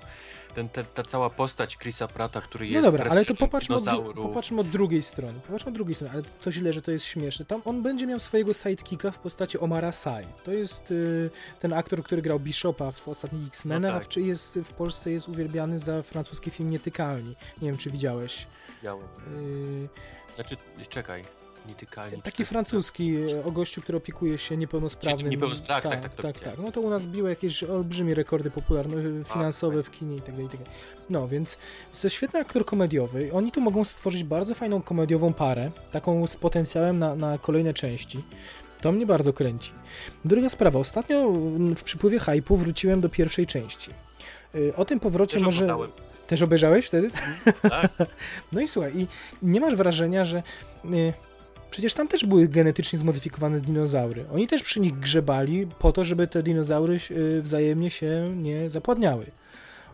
Ten, te, ta cała postać Chrisa Prata, który jest No dobra, ale to popatrzmy od, popatrzmy od drugiej strony. Popatrzmy od drugiej strony, ale to źle, że to jest śmieszne. Tam on będzie miał swojego sidekicka w postaci Omara Sy. To jest y, ten aktor, który grał Bishopa w ostatnich X-Menach, No a tak. w, czy jest, w Polsce jest uwielbiany za francuski film Nietykalni. Nie wiem, czy widziałeś. Widziałem. Y, Znaczy, czekaj, nietykalni. taki czekaj. francuski y, o gościu, który opiekuje się niepełnosprawnym. Czyli niepełnospra- tak, tak, tak, tak, tak, tak. No to u nas biło jakieś olbrzymie rekordy popularne, finansowe tak. w kinie i tak dalej. i tak dalej. No, więc jest to świetny aktor komediowy. Oni tu mogą stworzyć bardzo fajną komediową parę, taką z potencjałem na, na kolejne części. To mnie bardzo kręci. Druga sprawa. Ostatnio w przypływie hypu wróciłem do pierwszej części. Y, O tym powrocie Też może... oglądałem. Też obejrzałeś wtedy? Tak? No i słuchaj, i nie masz wrażenia, że y, przecież tam też były genetycznie zmodyfikowane dinozaury. Oni też przy nich grzebali po to, żeby te dinozaury y, wzajemnie się nie zapładniały.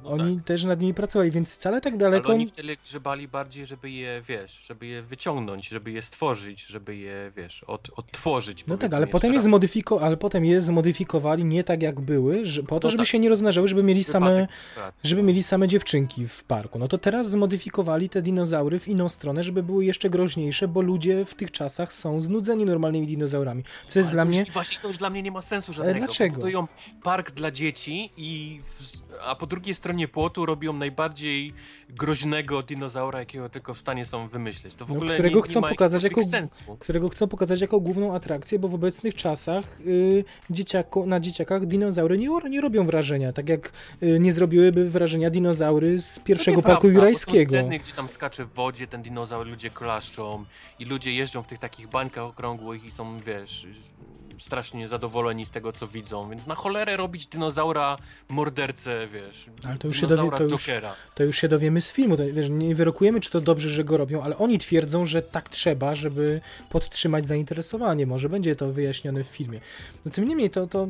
No Oni tak. też nad nimi pracowali, więc wcale tak Ale daleko... oni wtedy grzebali bardziej, żeby je, wiesz, żeby je wyciągnąć, żeby je stworzyć, żeby je, wiesz, od, odtworzyć. No tak, ale potem, je zmodyfiko- ale potem je zmodyfikowali nie tak jak były, że, po to, No żeby tak. się nie rozmnażały, żeby mieli same... Wypadek przy pracy. Żeby mieli same dziewczynki w parku. No to teraz zmodyfikowali te dinozaury w inną stronę, żeby były jeszcze groźniejsze, bo ludzie w tych czasach są znudzeni normalnymi dinozaurami. Co jest Ale dla już- mnie. Właśnie to już dla mnie nie ma sensu żadnego. dlaczego? Budują park dla dzieci i w, a po drugiej stronie płotu robią najbardziej groźnego dinozaura, jakiego tylko w stanie są wymyśleć. To w No, ogóle którego nie, chcą nie ma pokazać jako- sensu. którego chcą pokazać jako główną atrakcję, bo w obecnych czasach y, na dzieciakach dinozaury nie, nie robią wrażenia, tak jak y, nie zrobiłyby wrażenia dinozaury z pierwszego parku jurajskiego. Są sceny, gdzie tam skacze w wodzie ten dinozaur, ludzie klaszczą i ludzie jeżdżą w tych takich bańkach okrągłych i są, wiesz, strasznie zadowoleni z tego, co widzą, więc na cholerę robić dinozaura mordercę, wiesz, Ale to już się dinozaura dowie- to już- Jokera. To już się dowiemy z filmu. To, wiesz, nie wyrokujemy, czy to dobrze, że go robią, ale oni twierdzą, że tak trzeba, żeby podtrzymać zainteresowanie. Może będzie to wyjaśnione w filmie. No tym niemniej to, to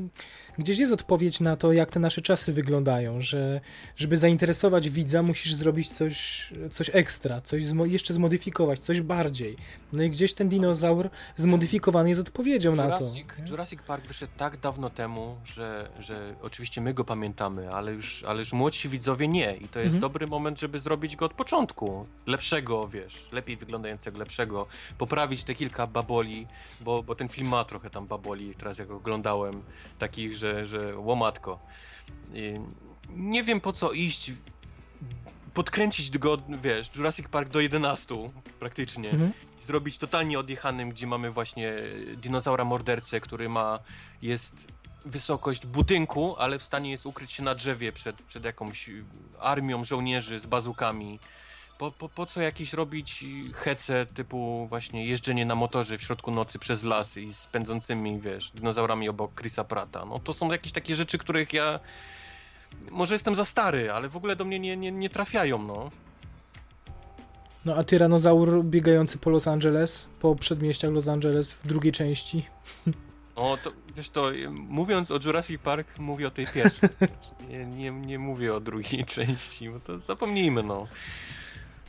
gdzieś jest odpowiedź na to, jak te nasze czasy wyglądają, że żeby zainteresować widza, musisz zrobić coś, coś ekstra, coś zmo- jeszcze zmodyfikować, coś bardziej. No i gdzieś ten dinozaur zmodyfikowany jest odpowiedzią na to. Jurassic, Jurassic Park wyszedł tak dawno temu, że, że oczywiście my go pamiętamy, ale już, ale już młodsi widzowie nie. I to jest Mhm. dobry moment, żeby zrobić go od początku. Lepszego, wiesz, lepiej wyglądającego, lepszego. Poprawić te kilka baboli, bo, bo ten film ma trochę tam baboli, teraz jak oglądałem, takich, że, że łomatko. Nie wiem po co iść, podkręcić go, wiesz, Jurassic Park do 11 praktycznie Mhm. zrobić totalnie odjechanym, gdzie mamy właśnie dinozaura mordercę, który ma, jest wysokość budynku, ale w stanie jest ukryć się na drzewie przed, przed jakąś armią żołnierzy z bazukami. Po, po, po co jakieś robić hece typu właśnie jeżdżenie na motorze w środku nocy przez lasy i z pędzącymi, wiesz, dinozaurami obok Chrisa Prata. No to są jakieś takie rzeczy, których ja... Może jestem za stary, ale w ogóle do mnie nie, nie, nie trafiają, no. No a tyranozaur biegający po Los Angeles, po przedmieściach Los Angeles w drugiej części. No to wiesz to, y, mówiąc o Jurassic Park, mówię o tej pierwszej. nie, nie, nie mówię o drugiej części, bo to zapomnijmy, no.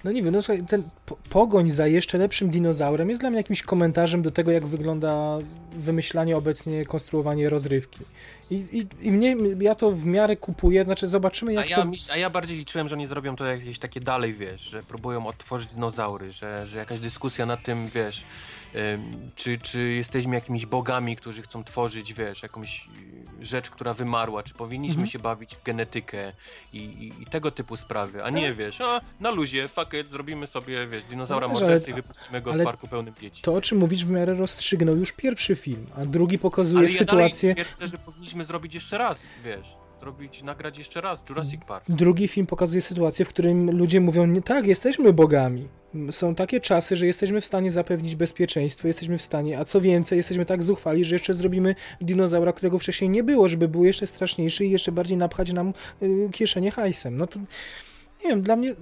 No nie wiem, no słuchaj, ten po pogoń za jeszcze lepszym dinozaurem jest dla mnie jakimś komentarzem do tego, jak wygląda wymyślanie obecnie, konstruowanie rozrywki. I, i, i mnie, ja to w miarę kupuję, znaczy zobaczymy A jak ja, to... a ja bardziej liczyłem, że oni zrobią to jakieś takie dalej, wiesz, że próbują odtworzyć dinozaury, że, że jakaś dyskusja nad tym, wiesz, czy, czy jesteśmy jakimiś bogami, którzy chcą tworzyć, wiesz, jakąś y, rzecz, która wymarła, czy powinniśmy Mhm. się bawić w genetykę i, i, i tego typu sprawy, a nie, wiesz, a na luzie, fuck it, zrobimy sobie, wiesz, dinozaura No ale- i wypuścimy go w parku pełnym dzieci. To, o czym mówisz, w miarę rozstrzygnął już pierwszy film, a drugi pokazuje Ale ja sytuację... dalej twierdzę, że powinniśmy zrobić jeszcze raz, wiesz, zrobić, nagrać jeszcze raz Jurassic Park. Drugi film pokazuje sytuację, w którym ludzie mówią, nie tak, jesteśmy bogami. Są takie czasy, że jesteśmy w stanie zapewnić bezpieczeństwo, jesteśmy w stanie, a co więcej, jesteśmy tak zuchwali, że jeszcze zrobimy dinozaura, którego wcześniej nie było, żeby był jeszcze straszniejszy i jeszcze bardziej napchać nam y, kieszenie hajsem. No to, nie wiem, dla mnie...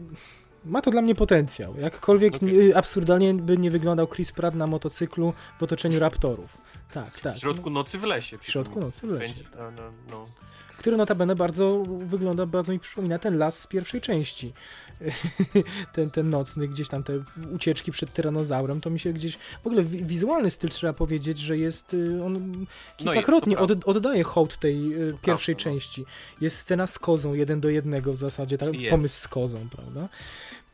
Ma to dla mnie potencjał. Jakkolwiek Okej. y, absurdalnie by nie wyglądał Chris Pratt na motocyklu w otoczeniu raptorów. Tak, tak. W środku nocy w lesie. W środku nocy w lesie. Będzie, no, no, no. który notabene bardzo wygląda, bardzo mi przypomina ten las z pierwszej części. ten, ten nocny, gdzieś tam te ucieczki przed tyranozaurem, to mi się gdzieś, w ogóle wi- wizualny styl trzeba powiedzieć, że jest, y, on kilkakrotnie to od, oddaje hołd tej y, pierwszej prawda, no. części. Jest scena z kozą, jeden do jednego w zasadzie, tak, Jest. pomysł z kozą, prawda?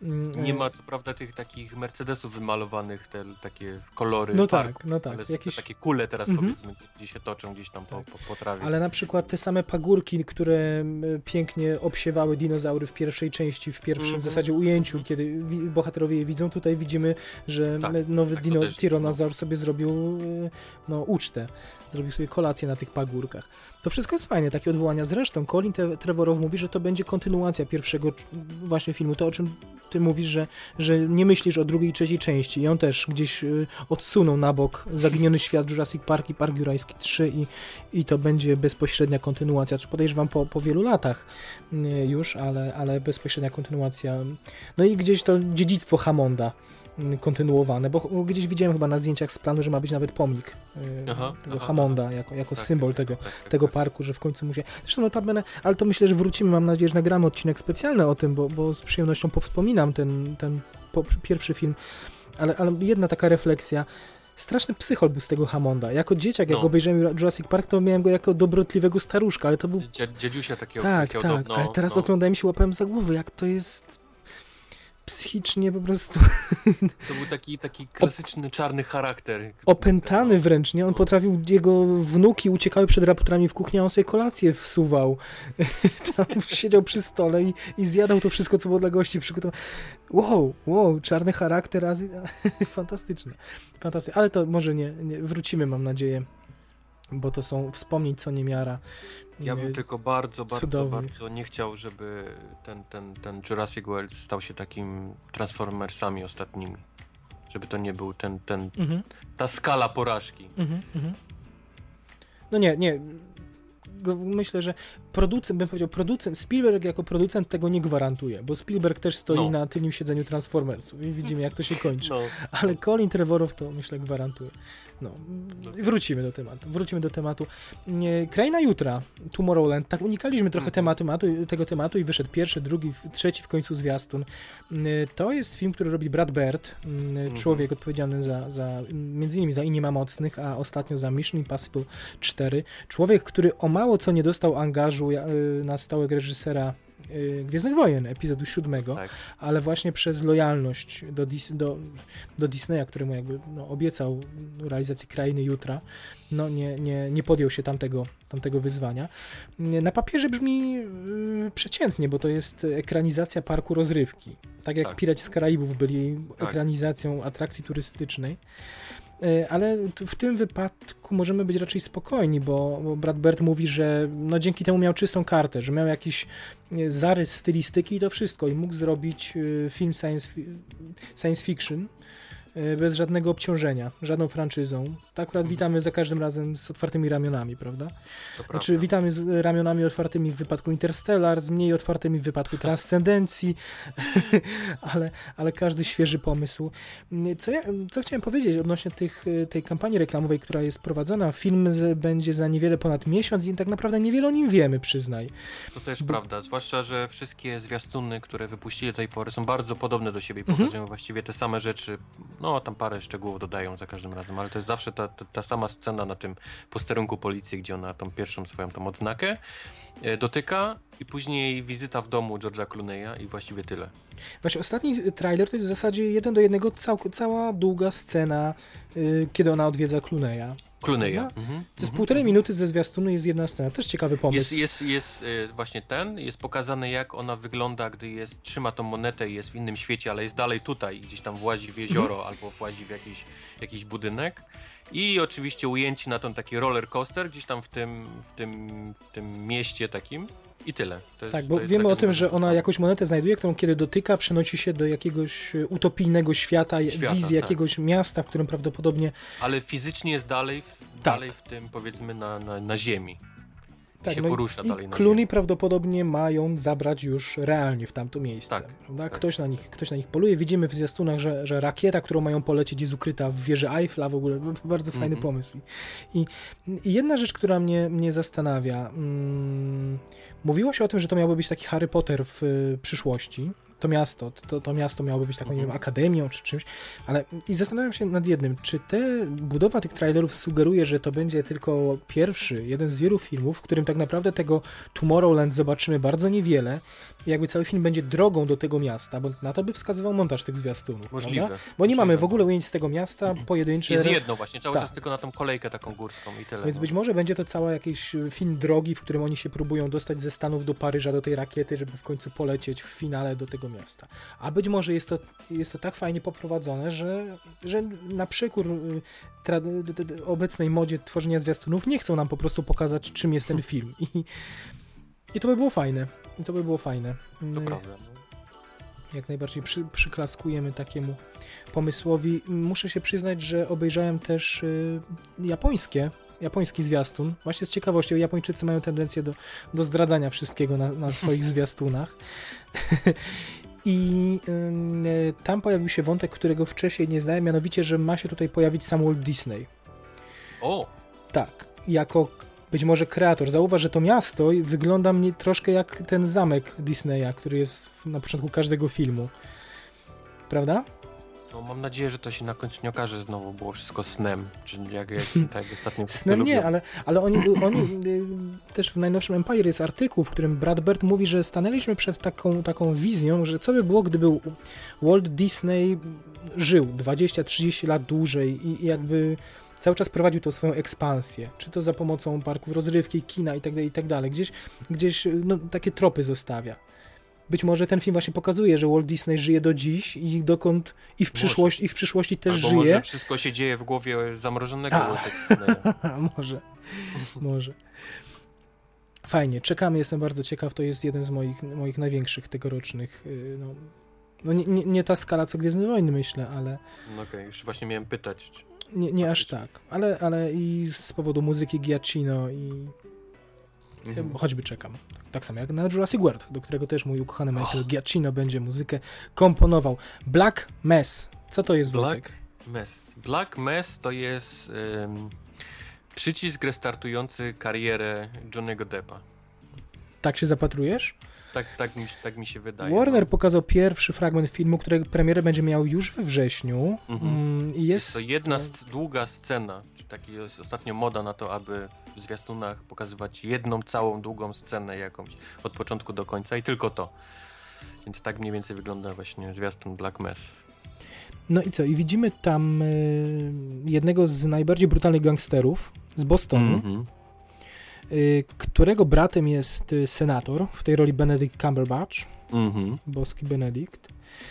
Mm, Nie e, ma co prawda tych takich Mercedesów wymalowanych, te takie kolory No parku, tak, no tak, ale jakieś- takie kule teraz Mhm. powiedzmy, gdzie się toczą gdzieś tam po, po, po trawie. Ale na przykład te same pagórki, które pięknie obsiewały dinozaury w pierwszej części, w pierwszym Mhm. w zasadzie ujęciu, kiedy wi- bohaterowie je widzą, tutaj widzimy, że Tak, nowy tak, dino, tyranozaur sobie zrobił y, no, ucztę, zrobił sobie kolację na tych pagórkach. To wszystko jest fajne, takie odwołania. Zresztą Colin Trevorrow mówi, że to będzie kontynuacja pierwszego właśnie filmu, to o czym ty mówisz, że, że nie myślisz o drugiej i trzeciej części i on też gdzieś y, odsunął na bok Zaginiony Świat Jurassic Park i Park Jurajski 3 i, i to będzie bezpośrednia kontynuacja, czy podejrzewam po, po wielu latach y, już, ale, ale bezpośrednia kontynuacja. No i gdzieś to dziedzictwo Hammonda y, kontynuowane, bo gdzieś widziałem chyba na zdjęciach z planu, że ma być nawet pomnik y, Aha, tego aha, Hammonda jako, jako Tak, symbol tak, tego, tak, tak, tego tak. parku, że w końcu mu się... Zresztą notabene, ale to myślę, że wrócimy, mam nadzieję, że nagramy odcinek specjalny o tym, bo, bo z przyjemnością powspominam ten, ten po, pierwszy film, ale, ale jedna taka refleksja, straszny psychol był z tego Hammonda. Jako dzieciak, jak No. obejrzałem Jurassic Park, to miałem go jako dobrotliwego staruszka, ale to był... Dziedziusia takiego Tak, tak, no, ale teraz no, oglądałem się, łapałem za głowę, jak to jest psychicznie po prostu To był taki, taki klasyczny czarny charakter. opętany No. wręcz, nie? On potrafił, jego wnuki uciekały przed raptorami w kuchni, a on sobie kolację wsuwał. Tam siedział przy stole i, i zjadał to wszystko, co było dla gości przygotowane. Wow, wow, czarny charakter, Azji... fantastyczne. Fantastyczne, ale to może nie, nie, wrócimy, mam nadzieję, bo to są wspomnień co niemiara. Ja bym tylko bardzo, bardzo, bardzo nie chciał, żeby ten, ten, ten Jurassic World stał się takim Transformersami ostatnimi. Żeby to nie był ten, ten, Mhm. ta skala porażki. Mhm, mhm. No nie, nie. Myślę, że producent, bym powiedział, producent, Spielberg jako producent tego nie gwarantuje, bo Spielberg też stoi No. na tylnym siedzeniu Transformersów i widzimy, jak to się kończy. No, Ale Colin Trevorrow to, myślę, gwarantuje. No, i wrócimy do tematu. Wrócimy do tematu. Kraina Jutra, Tomorrowland, tak unikaliśmy trochę Mhm. tematu, matu, tego tematu i wyszedł pierwszy, drugi, trzeci w końcu zwiastun. To jest film, który robi Brad Bird, Mhm. człowiek odpowiedzialny za, za między innymi za I nie ma mocnych, a ostatnio za Mission Impossible 4. Człowiek, który o mało co nie dostał angażu y, na stałego reżysera y, Gwiezdnych Wojen, epizodu siódmego tak. ale właśnie przez lojalność do, Dis do, do Disneya, któremu jakby no, obiecał realizację Krainy Jutra, no nie, nie, nie podjął się tamtego, tamtego wyzwania. Na papierze brzmi yy, przeciętnie, bo to jest ekranizacja parku rozrywki. Tak jak Tak. Piraci z Karaibów byli Tak. ekranizacją atrakcji turystycznej. Yy, Ale w tym wypadku możemy być raczej spokojni, bo, Brad Bird mówi, że no dzięki temu miał czystą kartę, że miał jakiś e, zarys stylistyki i to wszystko. I mógł zrobić e, film science, science fiction. e, bez żadnego obciążenia, żadną franczyzą. To akurat witamy za każdym razem z otwartymi ramionami, prawda? To prawda. Znaczy witamy z ramionami otwartymi w wypadku Interstellar, z mniej otwartymi w wypadku Transcendencji, ale, ale każdy świeży pomysł. Co, ja, co chciałem powiedzieć odnośnie tych, tej kampanii reklamowej, która jest prowadzona, film z, będzie za niewiele ponad miesiąc i tak naprawdę niewiele o nim wiemy, przyznaj. To też Bo- prawda, zwłaszcza, że wszystkie zwiastuny, które wypuścili do tej pory są bardzo podobne do siebie i Mhm. pokazują właściwie te same rzeczy. No No, tam parę szczegółów dodają za każdym razem, ale to jest zawsze ta, ta, ta sama scena na tym posterunku policji, gdzie ona tą pierwszą swoją tą odznakę e, dotyka i później wizyta w domu George'a Clooney'a i właściwie tyle. Właśnie ostatni trailer to jest w zasadzie jeden do jednego cał, cała długa scena, y, kiedy ona odwiedza Clooney'a. Clooney'a. No, Mhm, To jest mhm. półtorej minuty ze zwiastunu jest jedna scena. Też ciekawy pomysł. Jest, jest, jest e, właśnie ten, jest pokazane jak ona wygląda, gdy jest, trzyma tą monetę i jest w innym świecie, ale jest dalej tutaj, gdzieś tam włazi w jezioro Mhm. albo włazi w jakiś, jakiś budynek. I oczywiście ujęcie na ten taki roller coaster gdzieś tam w tym, w tym, w tym mieście takim i tyle. Jest, Tak, bo wiemy o tym, że ona jakąś monetę znajduje, którą kiedy dotyka, przenosi się do jakiegoś e, utopijnego świata, Świata, wizji tak. jakiegoś miasta, w którym prawdopodobnie Ale fizycznie jest dalej, w, Tak. dalej w tym powiedzmy na, na, na ziemi. I się no i- porusza i dalej Clooney ziemi. prawdopodobnie mają zabrać już realnie w tamto miejsce. Tak, tak. Ktoś, na nich, ktoś na nich poluje. Widzimy w zwiastunach, że, że rakieta, którą mają polecieć, jest ukryta w wieży Eiffla w ogóle. Bardzo fajny Mhm. pomysł. I, I jedna rzecz, która mnie, mnie zastanawia. Mm, mówiło się o tym, że to miałby być taki Harry Potter w y, przyszłości. To miasto, to, to miasto miałoby być taką, nie wiem, Mhm. akademią czy czymś, ale i zastanawiam się nad jednym, czy te budowa tych trailerów sugeruje, że to będzie tylko pierwszy, jeden z wielu filmów, w którym tak naprawdę tego Tomorrowland zobaczymy bardzo niewiele i jakby cały film będzie drogą do tego miasta, bo na to by wskazywał montaż tych zwiastunów. Możliwe. Prawda? Bo nie możliwe. mamy w ogóle ujęć z tego miasta, pojedyncze. Jest jedno właśnie, cały Tak. czas tylko na tą kolejkę taką górską i tyle. Więc no. być może będzie to cały jakiś y, film drogi, w którym oni się próbują dostać ze Stanów do Paryża, do tej rakiety, żeby w końcu polecieć w finale do tego miasta. A być może jest to, jest to tak fajnie poprowadzone, że, że na przekór y, obecnej modzie tworzenia zwiastunów nie chcą nam po prostu pokazać, czym jest ten film. I, i to by było fajne. I to by było fajne. To Y, prawda. no. jak najbardziej przy, przyklaskujemy takiemu pomysłowi. Muszę się przyznać, że obejrzałem też y, japońskie, japoński zwiastun. Właśnie z ciekawością, Japończycy mają tendencję do, do zdradzania wszystkiego na, na swoich zwiastunach. I y, tam pojawił się wątek, którego wcześniej nie znałem, mianowicie, że ma się tutaj pojawić sam Walt Disney. O, Tak, jako być może kreator. Zauważ, że to miasto wygląda mnie troszkę jak ten zamek Disneya, który jest na początku każdego filmu. Prawda? No mam nadzieję, że to się na końcu nie okaże znowu było wszystko snem, czy jak, jak tak jak ostatnio Snem lubią. nie, ale, ale oni, oni y, też w najnowszym Empire jest artykuł, w którym Brad Bird mówi, że stanęliśmy przed taką, taką wizją, że co by było, gdyby Walt Disney żył 20-30 lat dłużej i, i jakby cały czas prowadził tą swoją ekspansję, czy to za pomocą parków rozrywki, kina i tak dalej, i tak. Gdzieś, gdzieś no, takie tropy zostawia. Być może ten film właśnie pokazuje, że Walt Disney żyje do dziś i dokąd i w, i w przyszłości też Albo żyje. może wszystko się dzieje w głowie zamrożonego A. Walta Disneya. może. Może. Fajnie, czekamy, jestem bardzo ciekaw, to jest jeden z moich, moich największych tegorocznych, y, no, no nie, nie, nie ta skala co Gwiezdne Wojny myślę, ale No okej, już właśnie miałem pytać. nie, nie aż tak, ale, ale i z powodu muzyki Giacchino i Mhm. choćby czekam. Tak samo jak na Jurassic World, do którego też mój ukochany Michael Giacchino będzie muzykę komponował. Black Mess, co to jest Black Wojtek? Mess. Black Mess to jest em, przycisk restartujący karierę Johnny'ego Deppa. Tak się zapatrujesz? Tak, tak, mi, się- tak mi się wydaje. Warner no. pokazał pierwszy fragment filmu, którego premierę będzie miał już we wrześniu. Mhm. Mm, I jest, To jedna s- długa scena. Taki jest ostatnio moda na to, aby w zwiastunach pokazywać jedną całą długą scenę jakąś od początku do końca i tylko to. Więc tak mniej więcej wygląda właśnie zwiastun Black Mess. No i co? I widzimy tam y, jednego z najbardziej brutalnych gangsterów z Bostonu, Mhm. y, którego bratem jest y, senator, w tej roli Benedict Cumberbatch, Mhm. boski Benedict.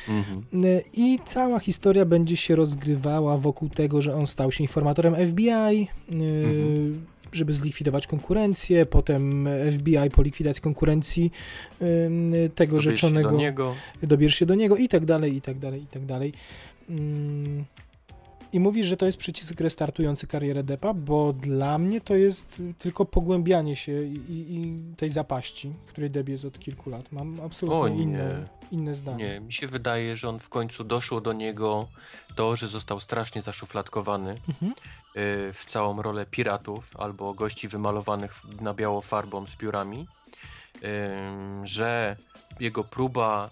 Mhm. Y, I cała historia będzie się rozgrywała wokół tego, że on stał się informatorem FBI, y, Mhm. żeby zlikwidować konkurencję, potem FBI po likwidacji konkurencji y, tego Dobierz się rzeczonego do niego. dobierz się do niego i tak dalej, i tak dalej, i tak dalej. I mówisz, że to jest przycisk restartujący karierę Depa, bo dla mnie to jest tylko pogłębianie się i, i, tej zapaści, w której Deb jest od kilku lat. Mam absolutnie inne, inne zdanie. Nie, mi się wydaje, że on w końcu doszło do niego to, że został strasznie zaszufladkowany Mhm. y, w całą rolę piratów albo gości wymalowanych na biało farbą z piórami, że jego próba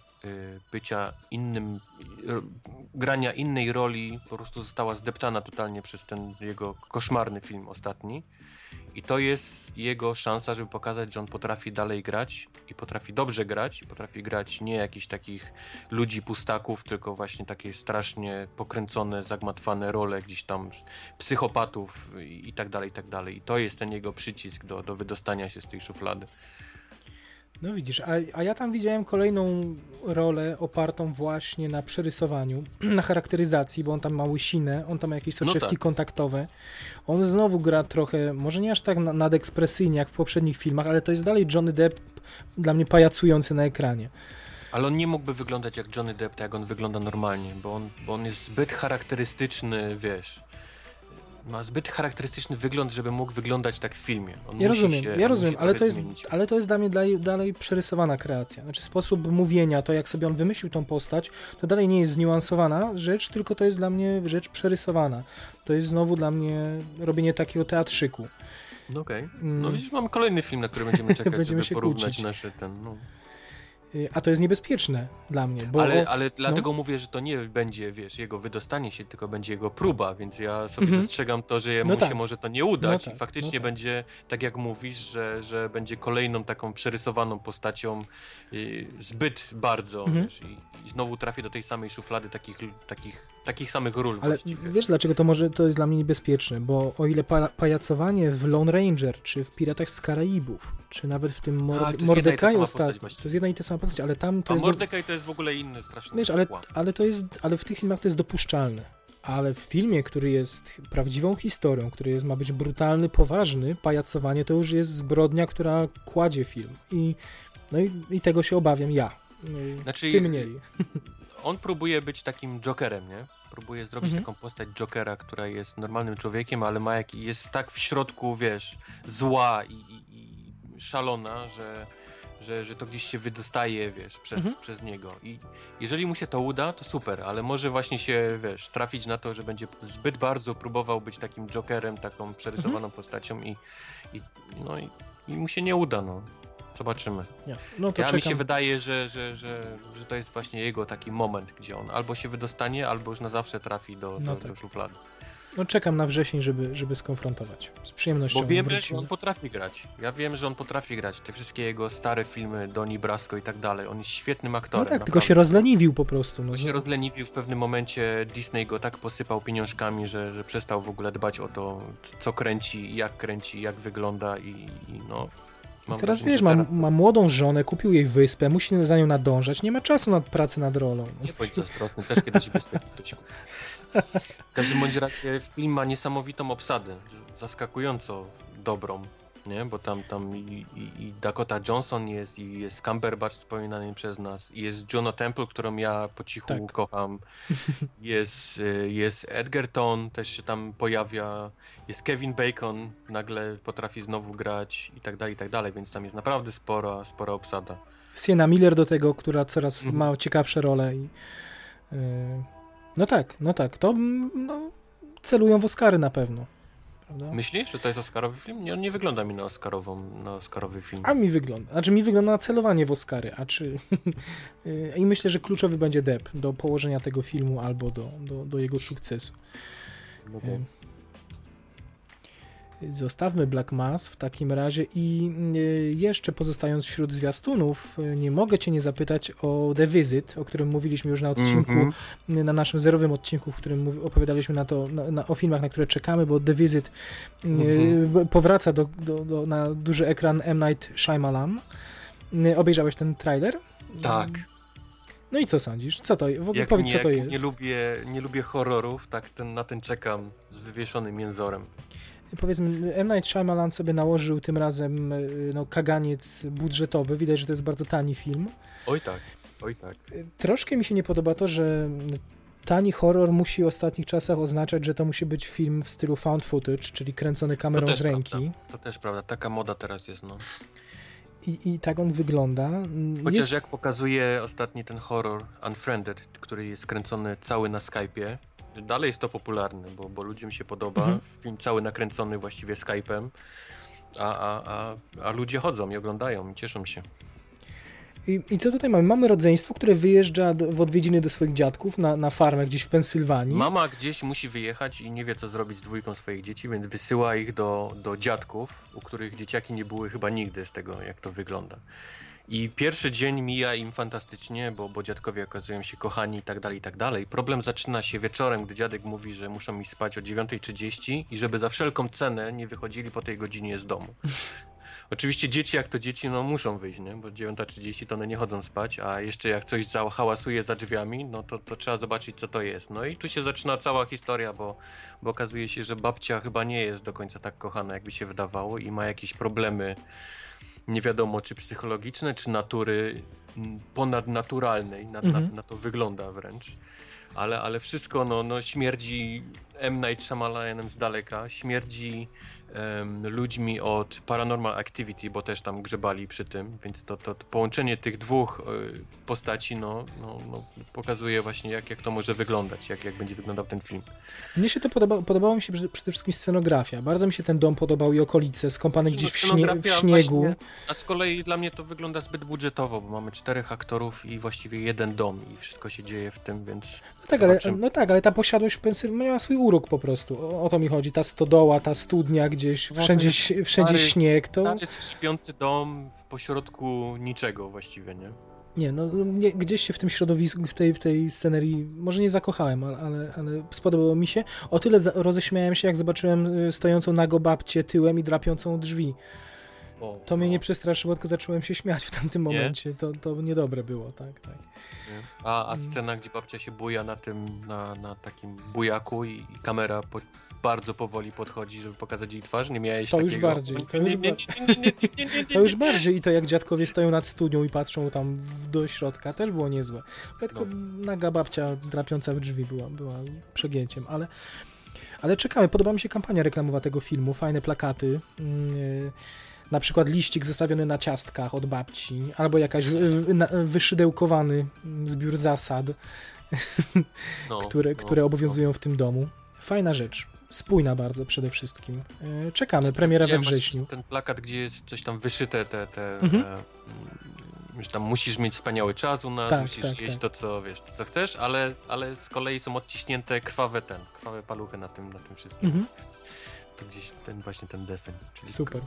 bycia innym, y, grania innej roli po prostu została zdeptana totalnie przez ten jego koszmarny film ostatni. I to jest jego szansa, żeby pokazać, że on potrafi dalej grać i potrafi dobrze grać, i potrafi grać nie jakichś takich ludzi pustaków, tylko właśnie takie strasznie pokręcone, zagmatwane role gdzieś tam psychopatów i, i tak dalej, i tak dalej. I to jest ten jego przycisk do, do wydostania się z tej szuflady. No widzisz, a, a ja tam widziałem kolejną rolę opartą właśnie na przerysowaniu, na charakteryzacji, bo on tam ma łysinę, on tam ma jakieś soczewki No tak. kontaktowe. On znowu gra trochę, może nie aż tak na- nadekspresyjnie jak w poprzednich filmach, ale to jest dalej Johnny Depp dla mnie pajacujący na ekranie. Ale on nie mógłby wyglądać jak Johnny Depp, tak jak on wygląda normalnie, bo on, bo on jest zbyt charakterystyczny, wiesz. Ma zbyt charakterystyczny wygląd, żeby mógł wyglądać tak w filmie. On Ja rozumiem, się, ja rozumiem, ale to, jest, zmienić. ale to jest dla mnie dalej, dalej przerysowana kreacja. Znaczy sposób mówienia, to jak sobie on wymyślił tą postać, to dalej nie jest zniuansowana rzecz, tylko to jest dla mnie rzecz przerysowana. To jest znowu dla mnie robienie takiego teatrzyku. No okej. Mm. No widzisz, mamy kolejny film, na który będziemy czekać, Będziemy żeby się porównać kłócić. nasze ten, no. Y, A to jest niebezpieczne dla mnie, bo ale, ale dlatego mówię, że to nie będzie, wiesz, jego wydostanie się, tylko będzie jego próba, więc ja sobie Mhm. zastrzegam to, że jemu No tak. się może to nie udać No tak, i faktycznie no tak. będzie, tak jak mówisz, że, że będzie kolejną taką przerysowaną postacią y, zbyt bardzo, Mhm. wiesz, i, i znowu trafi do tej samej szuflady takich, takich, takich samych ról Ale właściwie. wiesz dlaczego to może to jest dla mnie niebezpieczne? Bo o ile pa, pajacowanie w Lone Ranger, czy w Piratach z Karaibów, czy nawet w tym Mor- to jest jedna i ta Mordekaju to jest jedna i ta sama postać, ale tam to A jest... do- Mordecai to jest w ogóle inny straszny Wiesz, ale, ale to jest, ale w tych filmach to jest dopuszczalne. Ale w filmie, który jest prawdziwą historią, który jest, ma być brutalny, poważny, pajacowanie to już jest zbrodnia, która kładzie film. I, no i, i tego się obawiam ja. No Znaczy, Ty mniej. on próbuje być takim Jokerem, nie? Próbuje zrobić Mhm. taką postać Jokera, która jest normalnym człowiekiem, ale ma jak, jest tak w środku, wiesz, zła i, i, i szalona, że, że, że to gdzieś się wydostaje, wiesz, przez, Mhm. przez niego. I jeżeli mu się to uda, to super, ale może właśnie się, wiesz, trafić na to, że będzie zbyt bardzo próbował być takim Jokerem, taką przerysowaną Mhm. postacią i, i, no, i, i mu się nie uda, no. Zobaczymy. Jasne. No to Ja czekam. mi się wydaje, że, że, że, że to jest właśnie jego taki moment, gdzie on albo się wydostanie, albo już na zawsze trafi do, No do, tak. do szuflady. No czekam na wrzesień, żeby, żeby skonfrontować. Z przyjemnością Bo wiemy, że wrócimy. on potrafi grać. Ja wiem, że on potrafi grać. Te wszystkie jego stare filmy, Doni Brasco i tak dalej. On jest świetnym No aktorem. tak, tylko naprawdę. się rozleniwił po prostu. No, Bo się rozleniwił w pewnym momencie, Disney go tak posypał pieniążkami, że, że przestał w ogóle dbać o to, co kręci, jak kręci, jak wygląda i, i no... Mam Teraz wiesz, ma, teraz- ma młodą żonę, kupił jej wyspę, musi za nią nadążać, nie ma czasu na pracę nad rolą. Nie bądź zazdrosny, też kiedyś wyspę ktoś kupi. W każdym bądź razie film ma niesamowitą obsadę, zaskakująco dobrą, nie? Bo tam, tam i, i, i Dakota Johnson jest, i jest Cumberbatch wspominany przez nas, i jest Juno Temple, którą ja po cichu Tak. kocham, jest, y, jest Edgerton, też się tam pojawia, jest Kevin Bacon, nagle potrafi znowu grać i tak dalej, i tak dalej, więc tam jest naprawdę spora, spora obsada. Sienna Miller do tego, która coraz Mhm. ma ciekawsze role. I, yy, no tak, no tak, to mm, no, celują w Oscary na pewno. Prawda? Myślisz, że to jest Oscarowy film? Nie, on nie wygląda mi na, Oscarową, na Oscarowy film. A mi wygląda, znaczy mi wygląda na celowanie w Oscary, a czy... I myślę, że kluczowy będzie Depp do położenia tego filmu albo do, do, do jego sukcesu. Yy, Zostawmy Black Mass w takim razie i y, jeszcze pozostając wśród zwiastunów, y, nie mogę cię nie zapytać o The Visit, o którym mówiliśmy już na odcinku, Mhm. y, na naszym zerowym odcinku, w którym opowiadaliśmy na to, na, na, o filmach, na które czekamy, bo The Visit Mhm. b- powraca do, do, do, na duży ekran M. Night Shyamalan. Obejrzałeś ten trailer? Tak. No i co sądzisz? Co to, w ogóle Jak powiedz, nie, co to jest. nie lubię, nie lubię horrorów, tak ten, na ten czekam z wywieszonym jęzorem. Powiedzmy, M. Night Shyamalan sobie nałożył tym razem y, no, kaganiec budżetowy. Widać, że to jest bardzo tani film. Oj tak, oj tak. Y, Troszkę mi się nie podoba to, że tani horror musi w ostatnich czasach oznaczać, że to musi być film w stylu found footage, czyli kręcony kamerą z ręki. Prawda. To też prawda, taka moda teraz jest, no. I, I tak on wygląda. Chociaż Jest, jak pokazuje ostatni ten horror Unfriended, który jest kręcony cały na Skype'ie, dalej jest to popularne, bo, bo ludziom się podoba. Mhm. Film cały nakręcony właściwie Skype'em, a, a, a, a ludzie chodzą i oglądają i cieszą się. I, I co tutaj mamy? Mamy rodzeństwo, które wyjeżdża do, w odwiedziny do swoich dziadków na, na farmę gdzieś w Pensylwanii. Mama gdzieś musi wyjechać i nie wie, co zrobić z dwójką swoich dzieci, więc wysyła ich do, do dziadków, u których dzieciaki nie były chyba nigdy z tego, jak to wygląda. I pierwszy dzień mija im fantastycznie, bo, bo dziadkowie okazują się kochani i tak dalej, i tak dalej. Problem zaczyna się wieczorem, gdy dziadek mówi, że muszą mi spać o 9.30 i żeby za wszelką cenę nie wychodzili po tej godzinie z domu. Oczywiście dzieci jak to dzieci, no muszą wyjść, nie? Bo 9.30 to one nie chodzą spać, a jeszcze jak coś hałasuje za drzwiami, no to, to trzeba zobaczyć co to jest. No i tu się zaczyna cała historia, bo, bo okazuje się, że babcia chyba nie jest do końca tak kochana, jakby się wydawało i ma jakieś problemy, nie wiadomo czy psychologiczne, czy natury ponadnaturalnej, na, Mhm. na, na to wygląda wręcz. Ale, ale wszystko no, no śmierdzi M. Night Shyamalanem z daleka, śmierdzi em, ludźmi od Paranormal Activity, bo też tam grzebali przy tym, więc to, to, to połączenie tych dwóch y, postaci no, no, no, pokazuje właśnie jak, jak to może wyglądać, jak, jak będzie wyglądał ten film. Mnie się to podoba, podobało mi się przede przede wszystkim scenografia. Bardzo mi się ten dom podobał i okolice, skąpane No, gdzieś w, śnie, w śniegu. właśnie- A z kolei dla mnie to wygląda zbyt budżetowo, bo mamy czterech aktorów i właściwie jeden dom i wszystko się dzieje w tym, więc No tak, ale, no tak, ale ta posiadłość w Pensylwanii miała swój urok po prostu. O, o to mi chodzi. Ta stodoła, ta studnia gdzieś, No, wszędzie, wszędzie stary- śnieg, to... jest skrzypiący dom w pośrodku niczego właściwie, nie? Nie, no nie, gdzieś się w tym środowisku, w tej, w tej scenerii, może nie zakochałem, ale, ale, ale spodobało mi się. O tyle roześmiałem się, jak zobaczyłem y, stojącą nago babcię tyłem i drapiącą drzwi. To mnie nie przestraszyło, tylko zacząłem się śmiać w tamtym momencie. To, to niedobre było, tak, tak. A, a mm. scena, gdzie babcia się buja na tym, na, na takim bujaku i, i kamera po, bardzo powoli podchodzi, żeby pokazać jej twarz, nie miałeś takiego... To już bardziej. To już bardziej i to jak dziadkowie stoją nad studnią i patrzą tam w, do środka, też było niezłe. Ja tylko no. naga babcia drapiąca w drzwi była, była przegięciem, ale... Ale czekamy, podoba mi się kampania reklamowa tego filmu, fajne plakaty. Yy na przykład liścik zostawiony na ciastkach od babci, albo jakaś na- wyszydełkowany zbiór zasad, no, które, no, które no. obowiązują w tym domu. Fajna rzecz. Spójna bardzo przede wszystkim. Yy, Czekamy, premiera we Widziałem wrześniu. Ten plakat, gdzie jest coś tam wyszyte, te, te Mhm. e, mm, że tam musisz mieć wspaniały czas u nas, Tak, musisz tak, jeść tak. to, co wiesz, to, co chcesz, ale, ale z kolei są odciśnięte krwawe ten, krwawe paluchy na tym, na tym wszystkim. Mhm, To gdzieś ten właśnie ten. Czyli super.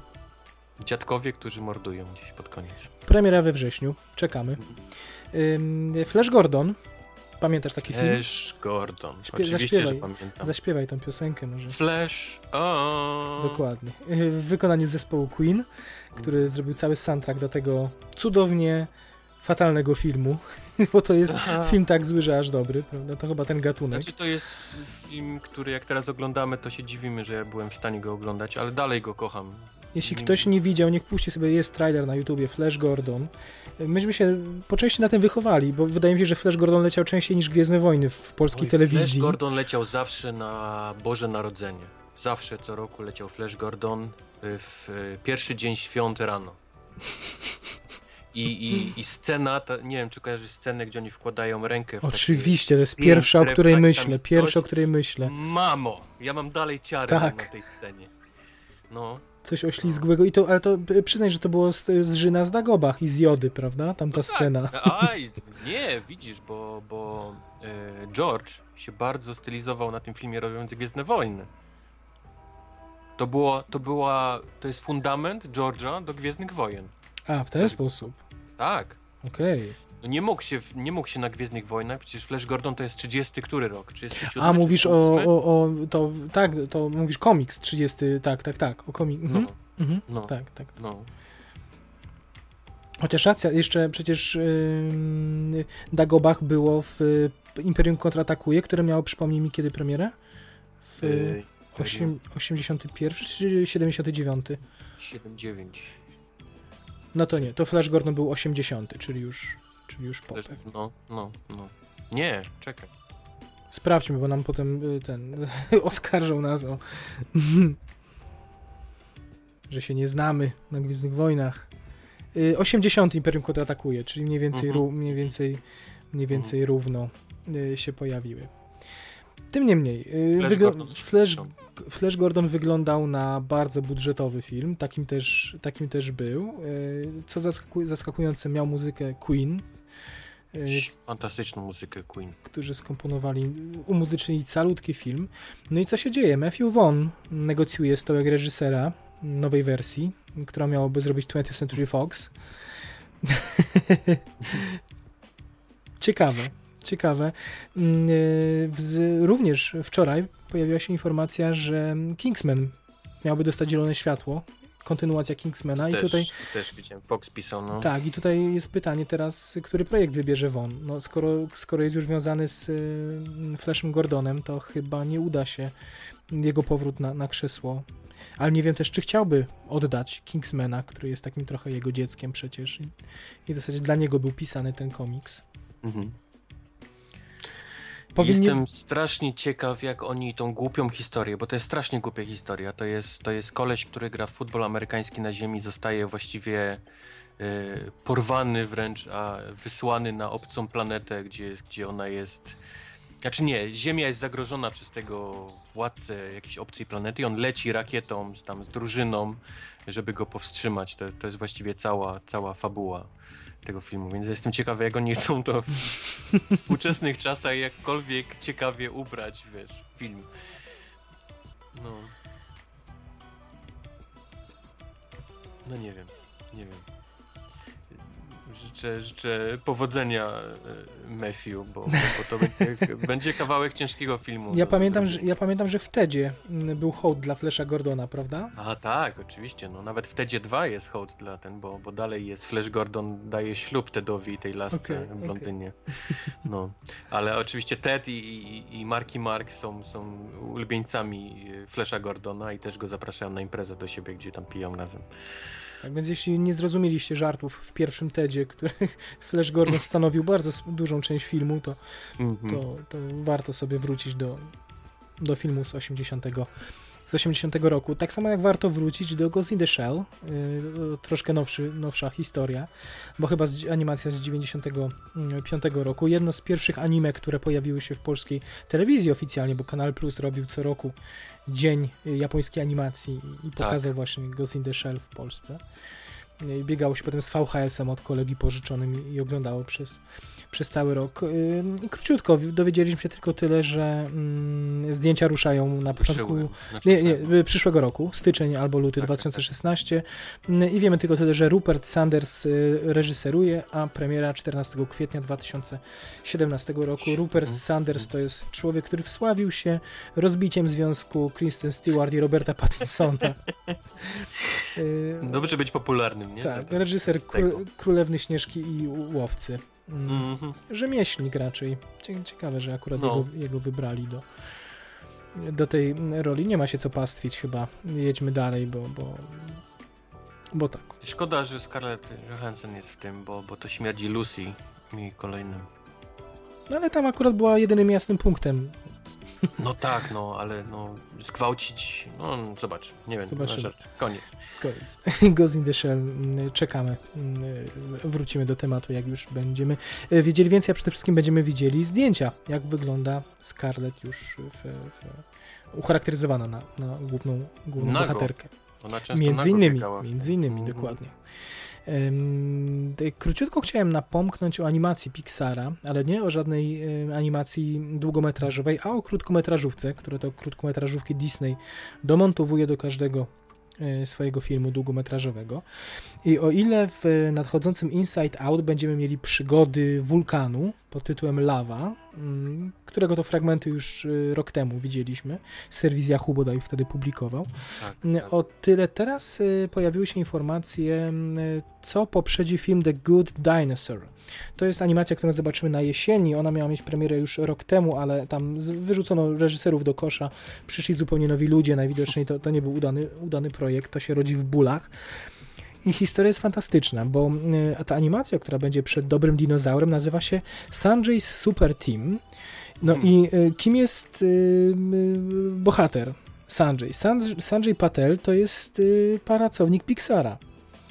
Dziadkowie, którzy mordują gdzieś pod koniec. Premiera we wrześniu, czekamy. Ym, Flash Gordon, pamiętasz taki film? Flash Gordon. Śpie- Oczywiście, zaśpiewaj. że pamiętam. Zaśpiewaj tą piosenkę może. Flash. O. Dokładnie. W wykonaniu zespołu Queen, który zrobił cały soundtrack do tego cudownie fatalnego filmu, bo to jest Aha. film tak zły, że aż dobry, prawda? To chyba ten gatunek. Znaczy to jest film, który jak teraz oglądamy, to się dziwimy, że ja byłem w stanie go oglądać, ale dalej go kocham. Jeśli ktoś nie widział, niech puści sobie, jest trailer na YouTubie, Flash Gordon. Myśmy się po części na tym wychowali, bo wydaje mi się, że Flash Gordon leciał częściej niż Gwiezdne Wojny w polskiej Oj, telewizji. Flash Gordon leciał zawsze na Boże Narodzenie. Zawsze co roku leciał Flash Gordon y, w y, pierwszy dzień świąt rano. I, i, I scena, ta, nie wiem czy kojarzysz scenę, gdzie oni wkładają rękę w Oczywiście, to jest pierwsza, o której myślę. Pierwsza, o której myślę. Mamo! Ja mam dalej ciary Tak. na tej scenie. No, Coś oślizgłego i to, ale to y, przyznaj, że to było z, z Żyna z Dagobach i z Jody, prawda? Tamta scena. Aj, nie, widzisz, bo, bo e, George się bardzo stylizował na tym filmie robiąc Gwiezdne Wojny. To było, to była, to jest fundament George'a do Gwiezdnych Wojen. A, w ten sposób. Tak. Okej. No nie mógł się, nie mógł się na Gwiezdnych Wojnach, przecież Flash Gordon to jest 30 który rok? 37, A, mówisz o, 38? o, o, to, tak, to mówisz komiks 30, tak, tak, tak, o komik, No, mhm, mhm, no. tak, tak. no. Chociaż racja, jeszcze przecież yy, Dagobah było w y, Imperium Kontratakuje, które miało, przypomnij mi, kiedy premierę? W Yy, osiem, 81 czy 79? 7-9. No to nie, to Flash Gordon był 80, czyli już, czyli już po. No, no, no. Nie, czekaj. Sprawdźmy, bo nam potem y, ten oskarżą nas o że się nie znamy na Gwiezdnych Wojnach. Y, 80 Imperium kontratakuje, czyli mniej więcej, Mhm. ró- mniej więcej, mniej więcej równo y, się pojawiły. Tym niemniej, y, Flash Gordon Flash, 80. Flash Gordon wyglądał na bardzo budżetowy film, takim też, takim też był. Co zaskaku zaskakujące, miał muzykę Queen. E, fantastyczną muzykę Queen. Którzy skomponowali, umuzycznili calutki film. No i co się dzieje? Matthew Vaughn negocjuje stołek reżysera nowej wersji, która miałaby zrobić 20th Century Fox. Ciekawe ciekawe. Mm, e, również wczoraj pojawiła się informacja, że Kingsman miałby dostać zielone światło, kontynuacja Kingsmana też, i tutaj... Też widziałem, Fox pisał, no. Tak, i tutaj jest pytanie teraz, który projekt wybierze Won. No, skoro, skoro jest już wiązany z y, Flashem Gordonem, to chyba nie uda się jego powrót na, na krzesło. Ale nie wiem też, czy chciałby oddać Kingsmana, który jest takim trochę jego dzieckiem przecież. I, i w zasadzie dla niego był pisany ten komiks. Mhm. Powinni... Jestem strasznie ciekaw, jak oni tą głupią historię, bo to jest strasznie głupia historia. To jest, to jest koleś, który gra w futbol amerykański na ziemi, zostaje właściwie y, porwany wręcz, a wysłany na obcą planetę, gdzie, gdzie ona jest... Znaczy nie, Ziemia jest zagrożona przez tego władcę jakiejś obcej planety i on leci rakietą z, tam, z drużyną, żeby go powstrzymać. To, to jest właściwie cała, cała fabuła tego filmu, więc jestem ciekawy, jak oni chcą to w współczesnych czasach jakkolwiek ciekawie ubrać, wiesz, film. No. No nie wiem, nie wiem życzę, życzę powodzenia e, Matthew, bo, bo, to będzie, będzie, kawałek ciężkiego filmu. Ja pamiętam, że, ja pamiętam, że w Tedzie mm, był hołd dla Flasha Gordona, prawda? A tak, oczywiście. No, nawet w Tedzie 2 jest hołd dla ten, bo, bo dalej jest Flash Gordon daje ślub Tedowi i tej lasce okay, w Londynie. Okay. No. Ale oczywiście Ted i, i, i Marky Mark są, są ulubieńcami Flasha Gordona i też go zapraszają na imprezę do siebie, gdzie tam piją razem. Tak więc jeśli nie zrozumieliście żartów w pierwszym TEDzie, który Flash Gordon stanowił bardzo dużą część filmu, to, mm -hmm. to, to warto sobie wrócić do, do filmu z 80 z 80 roku. Tak samo jak warto wrócić do Ghost in the Shell, yy, troszkę nowszy, nowsza historia, bo chyba z, animacja z 95 roku. Jedno z pierwszych anime, które pojawiły się w polskiej telewizji oficjalnie, bo Kanal Plus robił co roku dzień japońskiej animacji i pokazał tak. właśnie Ghost in the Shell w Polsce. Biegało się potem z VHS-em od kolegi pożyczonym i oglądało przez przez cały rok. Króciutko, dowiedzieliśmy się tylko tyle, że mm, zdjęcia ruszają na początku znaczy nie, nie, przyszłego roku, styczeń albo luty tak, 2016 tak. tak. i wiemy tylko tyle, że Rupert Sanders y, reżyseruje, a premiera 14 kwietnia 2017 roku. Rupert mhm. Sanders to jest człowiek, który wsławił się rozbiciem związku Kristen Stewart i Roberta Pattinsona. Y, Dobrze być popularnym, nie? Tak, reżyser Królewny Śnieżki i Łowcy. Mm -hmm. Rzemieślnik raczej. Ciekawe, że akurat no. jego, jego wybrali do, do tej roli. Nie ma się co pastwić chyba. Jedźmy dalej, bo, bo, bo tak. Szkoda, że Scarlett Johansson jest w tym, bo, bo to śmierdzi Lucy mi kolejnym. No ale tam akurat była jedynym jasnym punktem no tak, no, ale no, zgwałcić, no zobacz, nie wiem, Zobaczymy. Żart. koniec. Koniec. Ghost in the Shell, mm, czekamy, mm, wrócimy do tematu, jak już będziemy e, wiedzieli więcej, a przede wszystkim będziemy widzieli zdjęcia, jak wygląda Scarlett już w, w, ucharakteryzowana na, na główną, główną bohaterkę. Ona często między innymi, między innymi, mm -hmm. dokładnie. Króciutko chciałem napomknąć o animacji Pixara, ale nie o żadnej animacji długometrażowej, a o krótkometrażówce, które to krótkometrażówki Disney domontowuje do każdego e, swojego filmu długometrażowego. I o ile w nadchodzącym Inside Out będziemy mieli przygody wulkanu pod tytułem Lava, mm, którego to fragmenty już y, rok temu widzieliśmy, serwis Yahoo bodaj wtedy publikował, tak, mm, tak. o tyle teraz y, pojawiły się informacje, mm, co poprzedzi film The Good Dinosaur. To jest animacja, którą zobaczymy na jesieni. Ona miała mieć premierę już rok temu, ale tam wyrzucono reżyserów do kosza, przyszli zupełnie nowi ludzie, najwidoczniej to, to nie był udany, udany projekt, to się rodzi w bólach. I historia jest fantastyczna, bo y, ta animacja, która będzie przed Dobrym Dinozaurem, nazywa się Sanjay's Super Team. No hmm. i y, kim jest y, bohater Sanjay? Sanjay Patel to jest pracownik Pixara.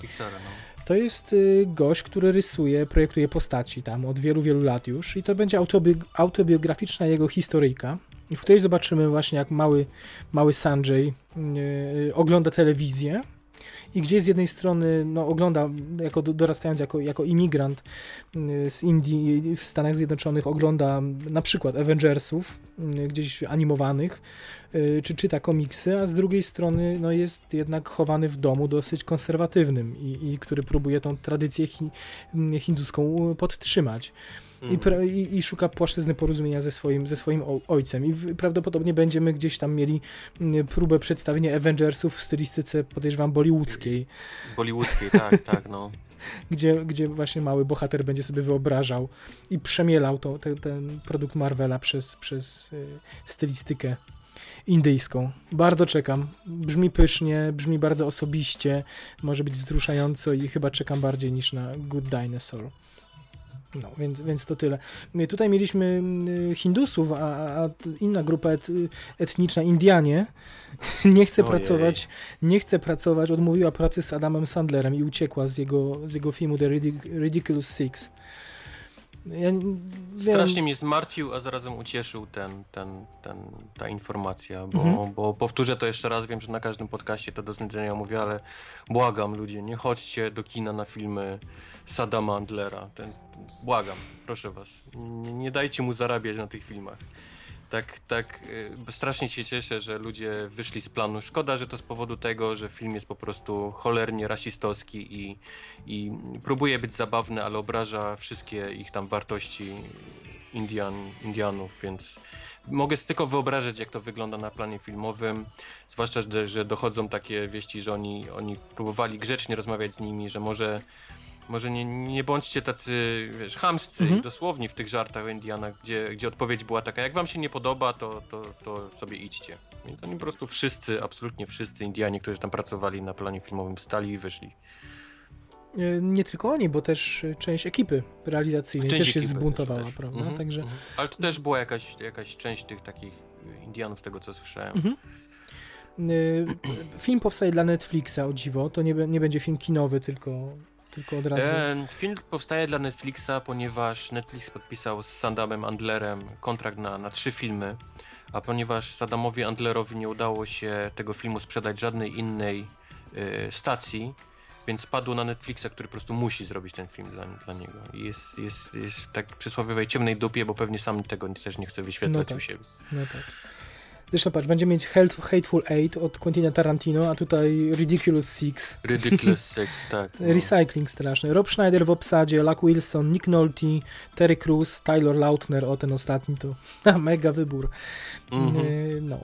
Pixara, no. To jest gość, który rysuje, projektuje postaci tam od wielu, wielu lat już i to będzie autobi autobiograficzna jego historyjka w której zobaczymy właśnie jak mały, mały Sanjay ogląda telewizję i gdzie z jednej strony no, ogląda, jako dorastając jako, jako imigrant y, z Indii w Stanach Zjednoczonych, ogląda na przykład Avengersów, y, gdzieś animowanych, y, czy czyta komiksy, a z drugiej strony no, jest jednak chowany w domu dosyć konserwatywnym i, i który próbuje tą tradycję hi, hinduską podtrzymać. I, mhm. i, I, szuka płaszczyzny porozumienia ze swoim, ze swoim ojcem. I prawdopodobnie będziemy gdzieś tam mieli mm, próbę przedstawienia Avengersów w stylistyce, podejrzewam, bollywoodzkiej. Bollywoodzkiej, tak, tak, no. gdzie, gdzie właśnie mały bohater będzie sobie wyobrażał i przemielał to, te, ten produkt Marvela przez, przez y, stylistykę indyjską. Bardzo czekam. Brzmi pysznie, brzmi bardzo osobiście, może być wzruszająco i chyba czekam bardziej niż na Good Dinosaur. No, więc, więc to tyle. Tutaj mieliśmy Hindusów, a, a inna grupa et, etniczna, Indianie, nie chce Ojej. pracować, nie chce pracować, odmówiła pracy z Adamem Sandlerem i uciekła z jego, z jego filmu The Ridiculous Six. Ja Strasznie mnie zmartwił, a zarazem ucieszył ten, ten, ten, ta informacja, bo, mhm. bo powtórzę to jeszcze raz, wiem, że na każdym podcaście to do znudzenia mówię, ale błagam ludzie, nie chodźcie do kina na filmy Sadama Andlera. Ten, błagam, proszę was, nie, nie dajcie mu zarabiać na tych filmach tak, tak y, strasznie się cieszę, że ludzie wyszli z planu. Szkoda, że to z powodu tego, że film jest po prostu cholernie rasistowski i, i próbuje być zabawny, ale obraża wszystkie ich tam wartości Indian, Indianów, więc mogę tylko wyobrazić, jak to wygląda na planie filmowym, zwłaszcza, że, dochodzą takie wieści, że oni, oni próbowali grzecznie rozmawiać z nimi, że może może nie, nie bądźcie tacy, wiesz, chamscy mhm. i dosłowni w tych żartach o Indianach, gdzie, gdzie odpowiedź była taka, jak wam się nie podoba, to, to, to sobie idźcie. Więc oni po prostu wszyscy, absolutnie wszyscy Indianie, którzy tam pracowali na planie filmowym, stali i wyszli. E, nie tylko oni, bo też część ekipy realizacyjnej część też się zbuntowała, też. prawda? Mhm, Także... Mhm. Ale to też była jakaś, jakaś część tych takich Indianów, z tego co słyszałem. Mhm. E, film powstaje dla Netflixa, o dziwo. To nie, nie będzie film kinowy, tylko tylko od razu. E, film powstaje dla Netflixa, ponieważ Netflix podpisał z Sandamem Andlerem kontrakt na, na trzy filmy, a ponieważ Sadamowi Andlerowi nie udało się tego filmu sprzedać żadnej innej e, stacji, więc padło na Netflixa, który po prostu musi zrobić ten film dla, dla niego. I jest, jest, jest w tak przysłowiowej ciemnej dupie, bo pewnie sam tego też nie chce wyświetlać no tak, u siebie. No tak. Zresztą patrz, będziemy mieć Hateful Eight od Quentina Tarantino, a tutaj Ridiculous Six. Ridiculous Six, tak. No. Recycling straszny. Rob Schneider w obsadzie, Luck Wilson, Nick Nolte, Terry Crews, Tyler Lautner, o ten ostatni to mega wybór. Mm -hmm. No,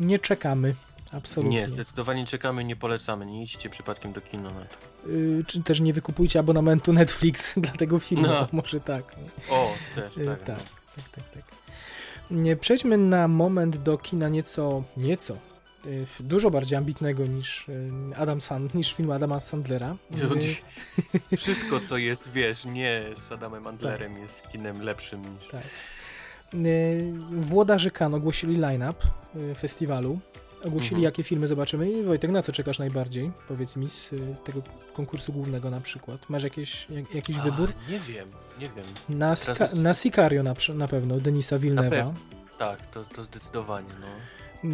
nie czekamy. Absolutnie. Nie, zdecydowanie czekamy, nie polecamy. Nie idźcie przypadkiem do kina na to. Yy, czy też nie wykupujcie abonamentu Netflix dla tego filmu, no. może tak. O, też, yy, tak. tak, tak, tak, tak. Przejdźmy na moment do kina nieco, nieco, y, dużo bardziej ambitnego niż y, Adam Sand, niż film Adama Sandlera. Y, wszystko, co jest, wiesz, nie z Adamem Sandlerem tak. jest kinem lepszym niż... Tak. Włodarze Kan ogłosili line-up festiwalu. Ogłosili, mhm. jakie filmy zobaczymy. I Wojtek, na co czekasz najbardziej? Powiedz mi z tego konkursu głównego na przykład. Masz jakieś, jak, jakiś A, wybór? Nie wiem, nie wiem. Na, Sika na Sicario na, na pewno, Denisa Villeneuve'a. Tak, to, to zdecydowanie, no.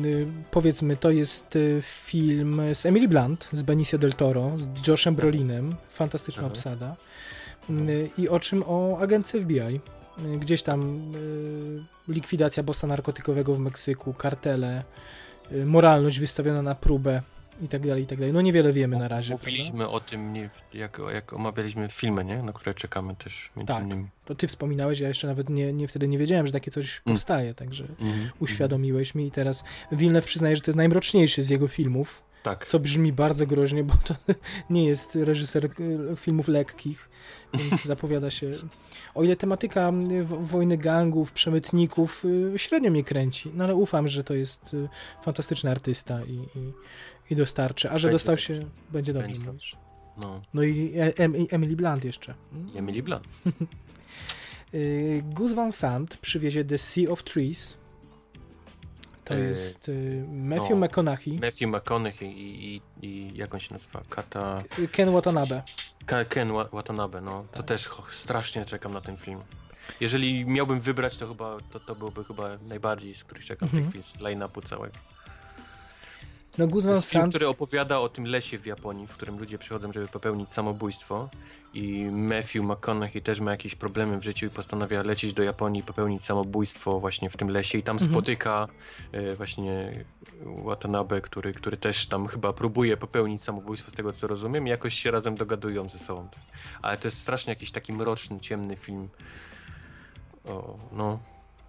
Y, powiedzmy, to jest y, film z Emily Blunt, z Benicio del Toro, z Joshem tak. Brolinem, fantastyczna Aha. obsada. Y, I o czym? O agencji FBI. Gdzieś tam likwidacja bossa narkotykowego w Meksyku, kartele, moralność wystawiona na próbę i tak dalej, i tak dalej. No niewiele wiemy na razie. Mówiliśmy prawda? o tym, jak, jak omawialiśmy filmy, nie? na które czekamy też między tak, innymi. to ty wspominałeś, ja jeszcze nawet nie, nie wtedy nie wiedziałem, że takie coś mm. powstaje, także mm. uświadomiłeś mi i teraz Wilnew przyznaje, że to jest najmroczniejszy z jego filmów. Tak. Co brzmi bardzo groźnie, bo to nie jest reżyser e, filmów lekkich, więc zapowiada się. O ile tematyka wojny gangów, przemytników e, średnio mnie kręci, no ale ufam, że to jest e, fantastyczny artysta i, i, i dostarczy. A że będzie dostał się, będzie dobrze będzie mówisz. No. no i Emily Blunt jeszcze. Emily Blunt. Gus Van Sant przywiezie The Sea of Trees, to e, jest y, Matthew no, McConaughey. Matthew McConaughey i, i, i jak on się nazywa? Kata... Ken Watanabe. Ka Ken Watanabe, no. Tak. To też strasznie czekam na ten film. jeżeli miałbym wybrać, to chyba to, to byłby chyba najbardziej, z których czekam w tej Mhm. chwili, z line-upu całego. No Van jest film, Sant, który opowiada o tym lesie w Japonii, w którym ludzie przychodzą, żeby popełnić samobójstwo i Matthew McConaughey też ma jakieś problemy w życiu i postanawia lecieć do Japonii i popełnić samobójstwo właśnie w tym lesie i tam Mhm. spotyka e, właśnie Watanabe, który, który też tam chyba próbuje popełnić samobójstwo z tego co rozumiem i jakoś się razem dogadują ze sobą. Ale to jest strasznie jakiś taki mroczny, ciemny film. O, no,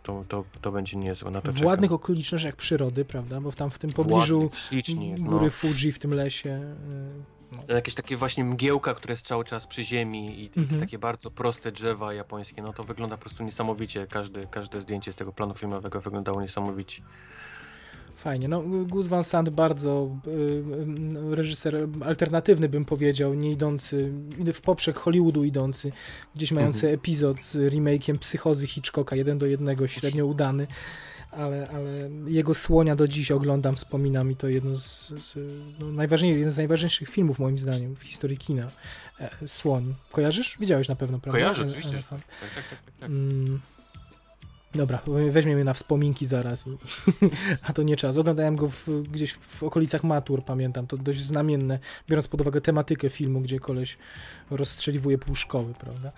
to, to, to będzie niezłe, na to w czekam. ładnych okolicznościach przyrody, prawda? Bo tam w tym pobliżu ślicznie jest, no. góry Fuji, w tym lesie. y, Jakieś takie właśnie mgiełka, które jest cały czas przy ziemi i, i Mhm. te takie bardzo proste drzewa japońskie, no to wygląda po prostu niesamowicie. Każde, każde zdjęcie z tego planu filmowego wyglądało niesamowicie. Fajnie. No, Gus Van Sant bardzo y, y, reżyser alternatywny, bym powiedział, nie idący w poprzek Hollywoodu idący, gdzieś mający Mhm. epizod z remake'iem Psychozy Hitchcocka, jeden do jednego, średnio udany, ale, ale jego Słonia do dziś oglądam, wspominam i to jedno z, z no, najważniejszych, jeden z najważniejszych filmów moim zdaniem w historii kina. E, Słoń. Kojarzysz? Widziałeś na pewno, prawda? Kojarzę, oczywiście. Tak, tak, tak, tak, tak. Mm. Dobra, weźmiemy na wspominki zaraz. A to nie czas. Oglądałem go w, gdzieś w okolicach matur, pamiętam. To dość znamienne, biorąc pod uwagę tematykę filmu, gdzie koleś rozstrzeliwuje pół szkoły, prawda?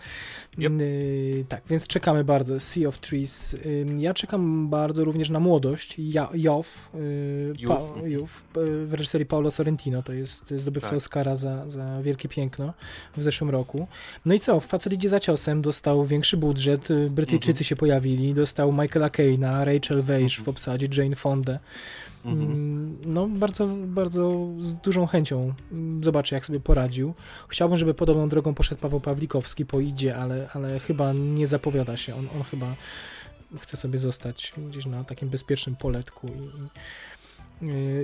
Yep. Y, tak, więc czekamy bardzo. Sea of Trees. Y, ja czekam bardzo również na młodość. Ja, Jow, y, Youth. pa, Youth y, w reżyserii Paolo Sorrentino. To jest zdobywca Tak. Oscara za, za Wielkie Piękno w zeszłym roku. No i co? Facet idzie za ciosem, dostał większy budżet, Brytyjczycy Mhm. się pojawili, dostał Michaela Caina, Rachel Weisz w Mhm. obsadzie, Jane Fonda. Mhm. Mm, No, bardzo, bardzo z dużą chęcią mm, zobaczę, jak sobie poradził. Chciałbym, żeby podobną drogą poszedł Paweł Pawlikowski po idzie, ale, ale chyba nie zapowiada się. On, on chyba chce sobie zostać gdzieś na takim bezpiecznym poletku. I, i,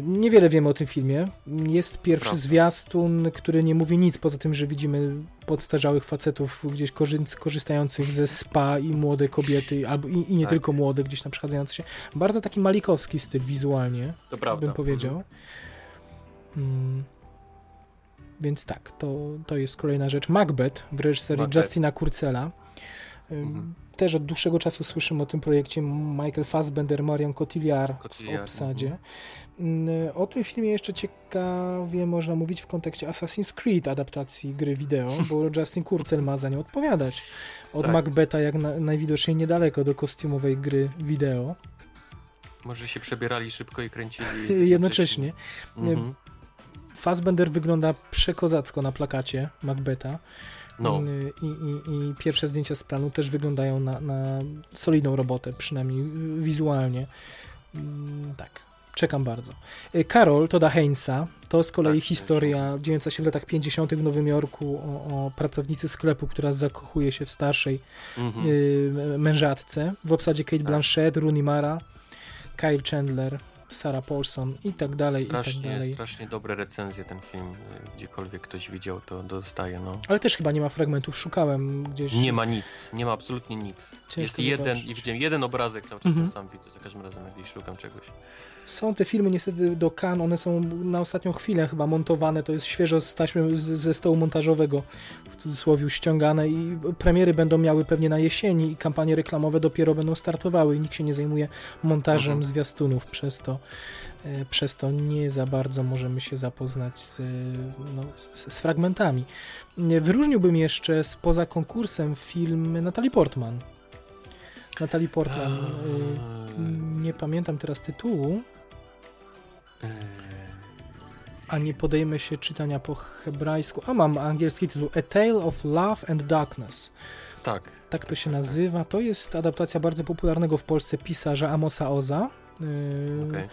niewiele wiemy o tym filmie. Jest pierwszy zwiastun, który nie mówi nic, poza tym, że widzimy podstarzałych facetów gdzieś korzy- korzystających ze spa i młode kobiety, albo i, i nie Tak. tylko młode, gdzieś tam przechadzające się. Bardzo taki malikowski styl wizualnie To prawda. bym powiedział. Mhm. Mm. Więc tak, to, to jest kolejna rzecz. Macbeth w reżyserii Macbeth. Justina Kurcela. Mhm. Też od dłuższego czasu słyszymy o tym projekcie Michael Fassbender, Marion Cotillard w Cotillard, obsadzie. Mm, O tym filmie jeszcze ciekawie można mówić w kontekście Assassin's Creed adaptacji gry wideo, bo Justin Kurcel ma za nią odpowiadać. Od Tak. Macbeta jak na, najwidoczniej niedaleko do kostiumowej gry wideo. Może się przebierali szybko i kręcili Jednocześnie. Mhm. Fassbender wygląda przekozacko na plakacie Macbeta. No, Y, I, i, I pierwsze zdjęcia z planu też wyglądają na, na solidną robotę, przynajmniej wizualnie. Mm, Tak, czekam bardzo. Y, Karol Toda Heinza to z kolei Tak, historia dziejąca się w latach 50. w Nowym Jorku o, o pracownicy sklepu, która zakochuje się w starszej mhm. y, mężatce. W obsadzie Kate Tak. Blanchett, Rooney Mara, Kyle Chandler, Sarah Paulson i tak dalej, i tak strasznie, dalej. strasznie dobre recenzje ten film. Gdziekolwiek ktoś widział, to dostaje, no. Ale też chyba nie ma fragmentów, szukałem gdzieś. Nie ma nic, nie ma absolutnie nic. Ciężko Jest jeden, zobaczyć. i widziałem jeden obrazek cały czas Mhm. sam widzę, za każdym razem, jak szukam czegoś. Są te filmy niestety do Cannes, one są na ostatnią chwilę chyba montowane, to jest świeżo z taśmy ze stołu montażowego, w cudzysłowie ściągane i premiery będą miały pewnie na jesieni i kampanie reklamowe dopiero będą startowały i nikt się nie zajmuje montażem Mhm. zwiastunów, przez to e, przez to nie za bardzo możemy się zapoznać z, no, z, z fragmentami. Wyróżniłbym jeszcze spoza konkursem film Natalie Portman. Natalie Portman, y, nie pamiętam teraz tytułu, a nie podejmę się czytania po hebrajsku. A mam angielski tytuł A Tale of Love and Darkness. Tak. Tak to się nazywa. To jest adaptacja bardzo popularnego w Polsce pisarza Amosa Oza. Yy, Okej.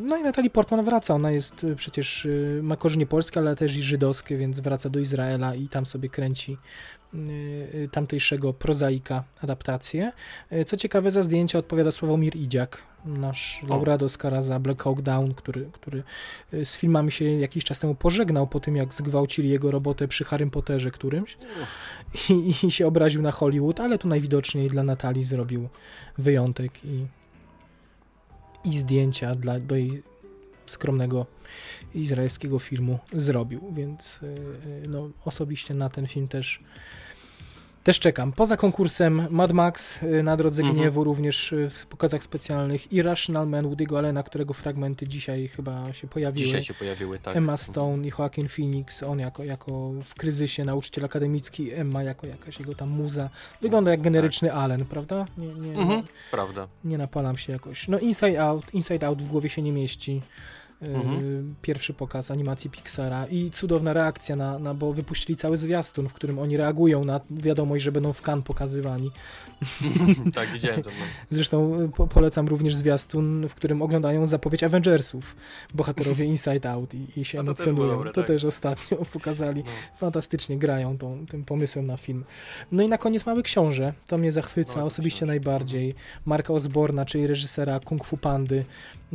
No i Natalie Portman wraca. Ona jest y, przecież, y, ma korzenie polskie, ale też i żydowskie, więc wraca do Izraela i tam sobie kręci tamtejszego prozaika adaptację. Y, Co ciekawe, za zdjęcia odpowiada Sławomir Idziak, nasz laureat Oscara za Black Hawk Down, który, który y, z filmami się jakiś czas temu pożegnał po tym, jak zgwałcili jego robotę przy Harrym Potterze którymś i, i się obraził na Hollywood, ale tu najwidoczniej dla Natalii zrobił wyjątek i, i zdjęcia dla, do jej skromnego izraelskiego filmu zrobił, więc y, y, no, osobiście na ten film też Też czekam. Poza konkursem Mad Max y, na Drodze Mhm. Gniewu, również y, w pokazach specjalnych Irrational Man Woody'ego Allena, którego fragmenty dzisiaj chyba się pojawiły. Dzisiaj się pojawiły, tak. Emma Stone i Joaquin Phoenix, on jako, jako w kryzysie nauczyciel akademicki, Emma jako jakaś jego tam muza. Wygląda jak generyczny Allen, prawda? Nie, nie, Mhm, prawda. nie napalam się jakoś. No Inside Out, Inside Out w głowie się nie mieści. Mhm. Pierwszy pokaz animacji Pixara i cudowna reakcja na, na, bo wypuścili cały zwiastun, w którym oni reagują na wiadomość, że będą w Cannes pokazywani. tak, widziałem to. No. Zresztą y, po, polecam również zwiastun, w którym oglądają zapowiedź Avengersów, bohaterowie Inside Out i, i się to też emocjonują. było dobre, to tak. też ostatnio pokazali. No. Fantastycznie grają tą, tym pomysłem na film. No i na koniec Mały Książę. To mnie zachwyca Mały osobiście Książę. najbardziej. Marka Osborna, czyli reżysera Kung Fu Pandy.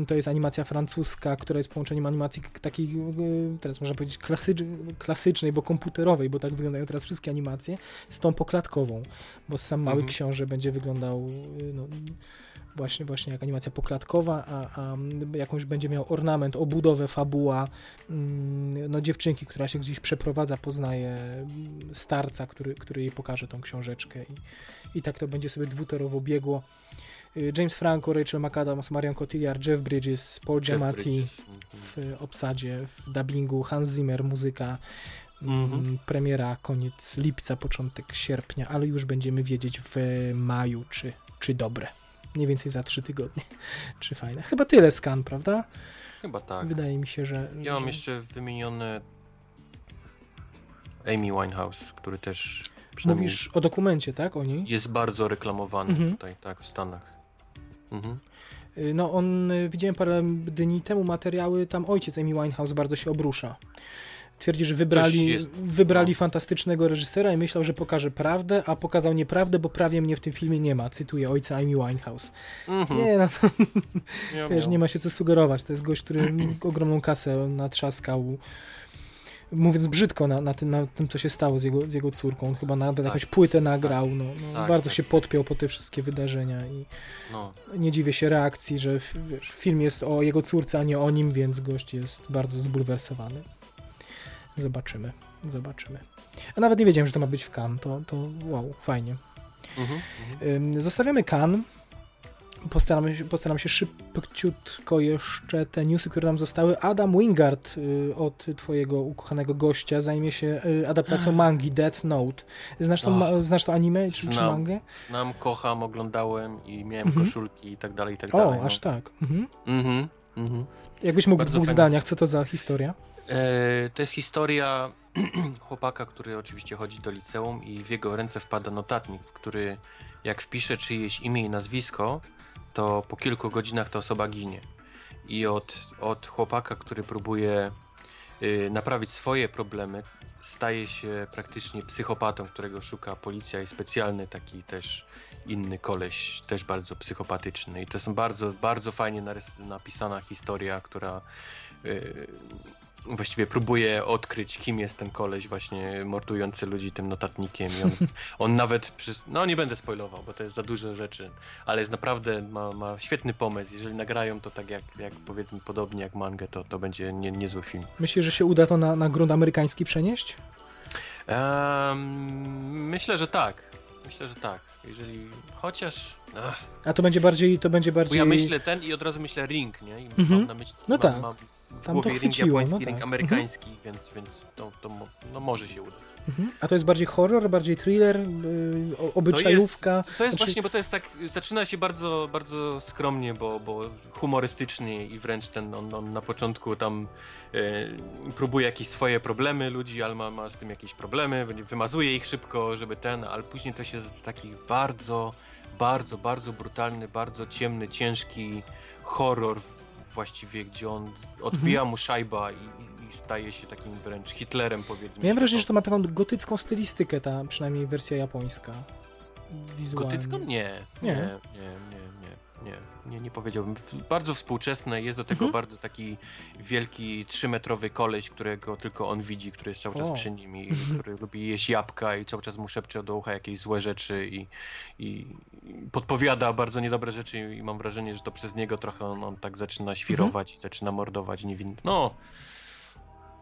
To jest animacja francuska, która jest połączeniem animacji takiej, y, teraz można powiedzieć, klasycz, klasycznej, bo komputerowej, bo tak wyglądają teraz wszystkie animacje, z tą poklatkową, bo sam Mały Mhm. Książę będzie wyglądał y, no, właśnie, właśnie jak animacja poklatkowa, a, a jakąś będzie miał ornament, obudowę, fabuła, mm, no dziewczynki, która się gdzieś przeprowadza, poznaje mm, starca, który, który jej pokaże tą książeczkę i, i tak to będzie sobie dwutorowo biegło. Y, James Franco, Rachel McAdams, Marion Cotillard, Jeff Bridges, Paul Giamatti Bridges. Mhm. w obsadzie, w dubbingu, Hans Zimmer, muzyka. Mm, Mhm. Premiera koniec lipca, początek sierpnia, ale już będziemy wiedzieć w maju, czy, czy dobre. Mniej więcej za trzy tygodnie. Czy fajne. Chyba tyle skan, prawda? Chyba tak. Wydaje mi się, że. Ja mam że... jeszcze wymienione Amy Winehouse, który też przynajmniej Mówisz o dokumencie, tak? O niej? jest bardzo reklamowany Mhm. tutaj, tak, w Stanach. Mhm. Y, No, on, y, widziałem parę dni temu materiały, tam ojciec Amy Winehouse bardzo się obrusza. Twierdzi, że wybrali, wybrali no. fantastycznego reżysera i myślał, że pokaże prawdę, a pokazał nieprawdę, bo prawie mnie w tym filmie nie ma. Cytuję ojca Amy Winehouse. Mhm. Nie, no to wiesz, nie ma się co sugerować. To jest gość, który ogromną kasę natrzaskał. Mówiąc brzydko na, na, tym, na tym, co się stało z jego, z jego córką. On chyba nawet Tak. jakąś płytę nagrał. No, no, Tak, bardzo tak. się podpiął po te wszystkie wydarzenia i No. nie dziwię się reakcji, że wiesz, film jest o jego córce, a nie o nim, więc gość jest bardzo zbulwersowany. Zobaczymy, zobaczymy. A nawet nie wiedziałem, że to ma być w Cannes, to, to wow, fajnie. Mhm. Mhm. Zostawiamy Cannes. Postaram się, postaram się szybciutko jeszcze te newsy, które nam zostały. Adam Wingard y, od twojego ukochanego gościa zajmie się y, adaptacją mangi Death Note. Znasz to, ma, znasz to anime czy, czy Znam. mangę? Znam, kocham, oglądałem i miałem Mhm. koszulki i tak dalej, i tak O, dalej. no. aż tak. Mhm. Mhm. Mhm. Jakbyś mógł w Bardzo dwóch fajnie. zdaniach, co to za historia? E, to jest historia chłopaka, który oczywiście chodzi do liceum i w jego ręce wpada notatnik, w który jak wpisze czyjeś imię i nazwisko, to po kilku godzinach ta osoba ginie. I od, od chłopaka, który próbuje y, naprawić swoje problemy, staje się praktycznie psychopatą, którego szuka policja i specjalny taki też inny koleś, też bardzo psychopatyczny. I to są bardzo, bardzo fajnie napisana historia, która y, właściwie próbuje odkryć, kim jest ten koleś właśnie mordujący ludzi tym notatnikiem i on, on nawet, przez, no nie będę spoilował, bo to jest za dużo rzeczy, ale jest naprawdę, ma, ma świetny pomysł, jeżeli nagrają to tak jak, jak powiedzmy podobnie jak mangę, to, to będzie nie, niezły film. Myślisz, że się uda to na, na grunt amerykański przenieść? Em, myślę, że tak. Myślę, że tak. Jeżeli. Chociaż. Ach, A to będzie bardziej, to będzie bo bardziej... ja myślę ten i od razu myślę ring, nie? I Mhm. mam na myśli. No mam, tak. Mam w Tam głowie to ring japoński, no ring tak. amerykański, więc, więc to, to no może się uda. Mhm. A to jest bardziej horror, bardziej thriller, yy, obyczajówka? To jest Znaczy- właśnie, bo to jest tak, zaczyna się bardzo, bardzo skromnie, bo, bo humorystycznie i wręcz ten, on, on na początku tam e, próbuje jakieś swoje problemy ludzi, ale ma, z tym jakieś problemy, wymazuje ich szybko, żeby ten, ale później to się taki bardzo, bardzo, bardzo brutalny, bardzo ciemny, ciężki horror właściwie, gdzie on odbija mu szajba i, staje się takim wręcz Hitlerem powiedzmy. Miałem wrażenie, że światowym. to ma taką gotycką stylistykę, ta przynajmniej wersja japońska. Wizualnie. Gotycką? Nie. Nie? Nie, nie, nie, nie, nie, powiedziałbym. Bardzo współczesne, jest do tego Mhm. bardzo taki wielki, trzymetrowy koleś, którego tylko on widzi, który jest cały czas O. przy nim i Mhm. który lubi jeść jabłka i cały czas mu szepcze do ucha jakieś złe rzeczy i, i podpowiada bardzo niedobre rzeczy i mam wrażenie, że to przez niego trochę on, on tak zaczyna świrować i zaczyna mordować niewinnych. No,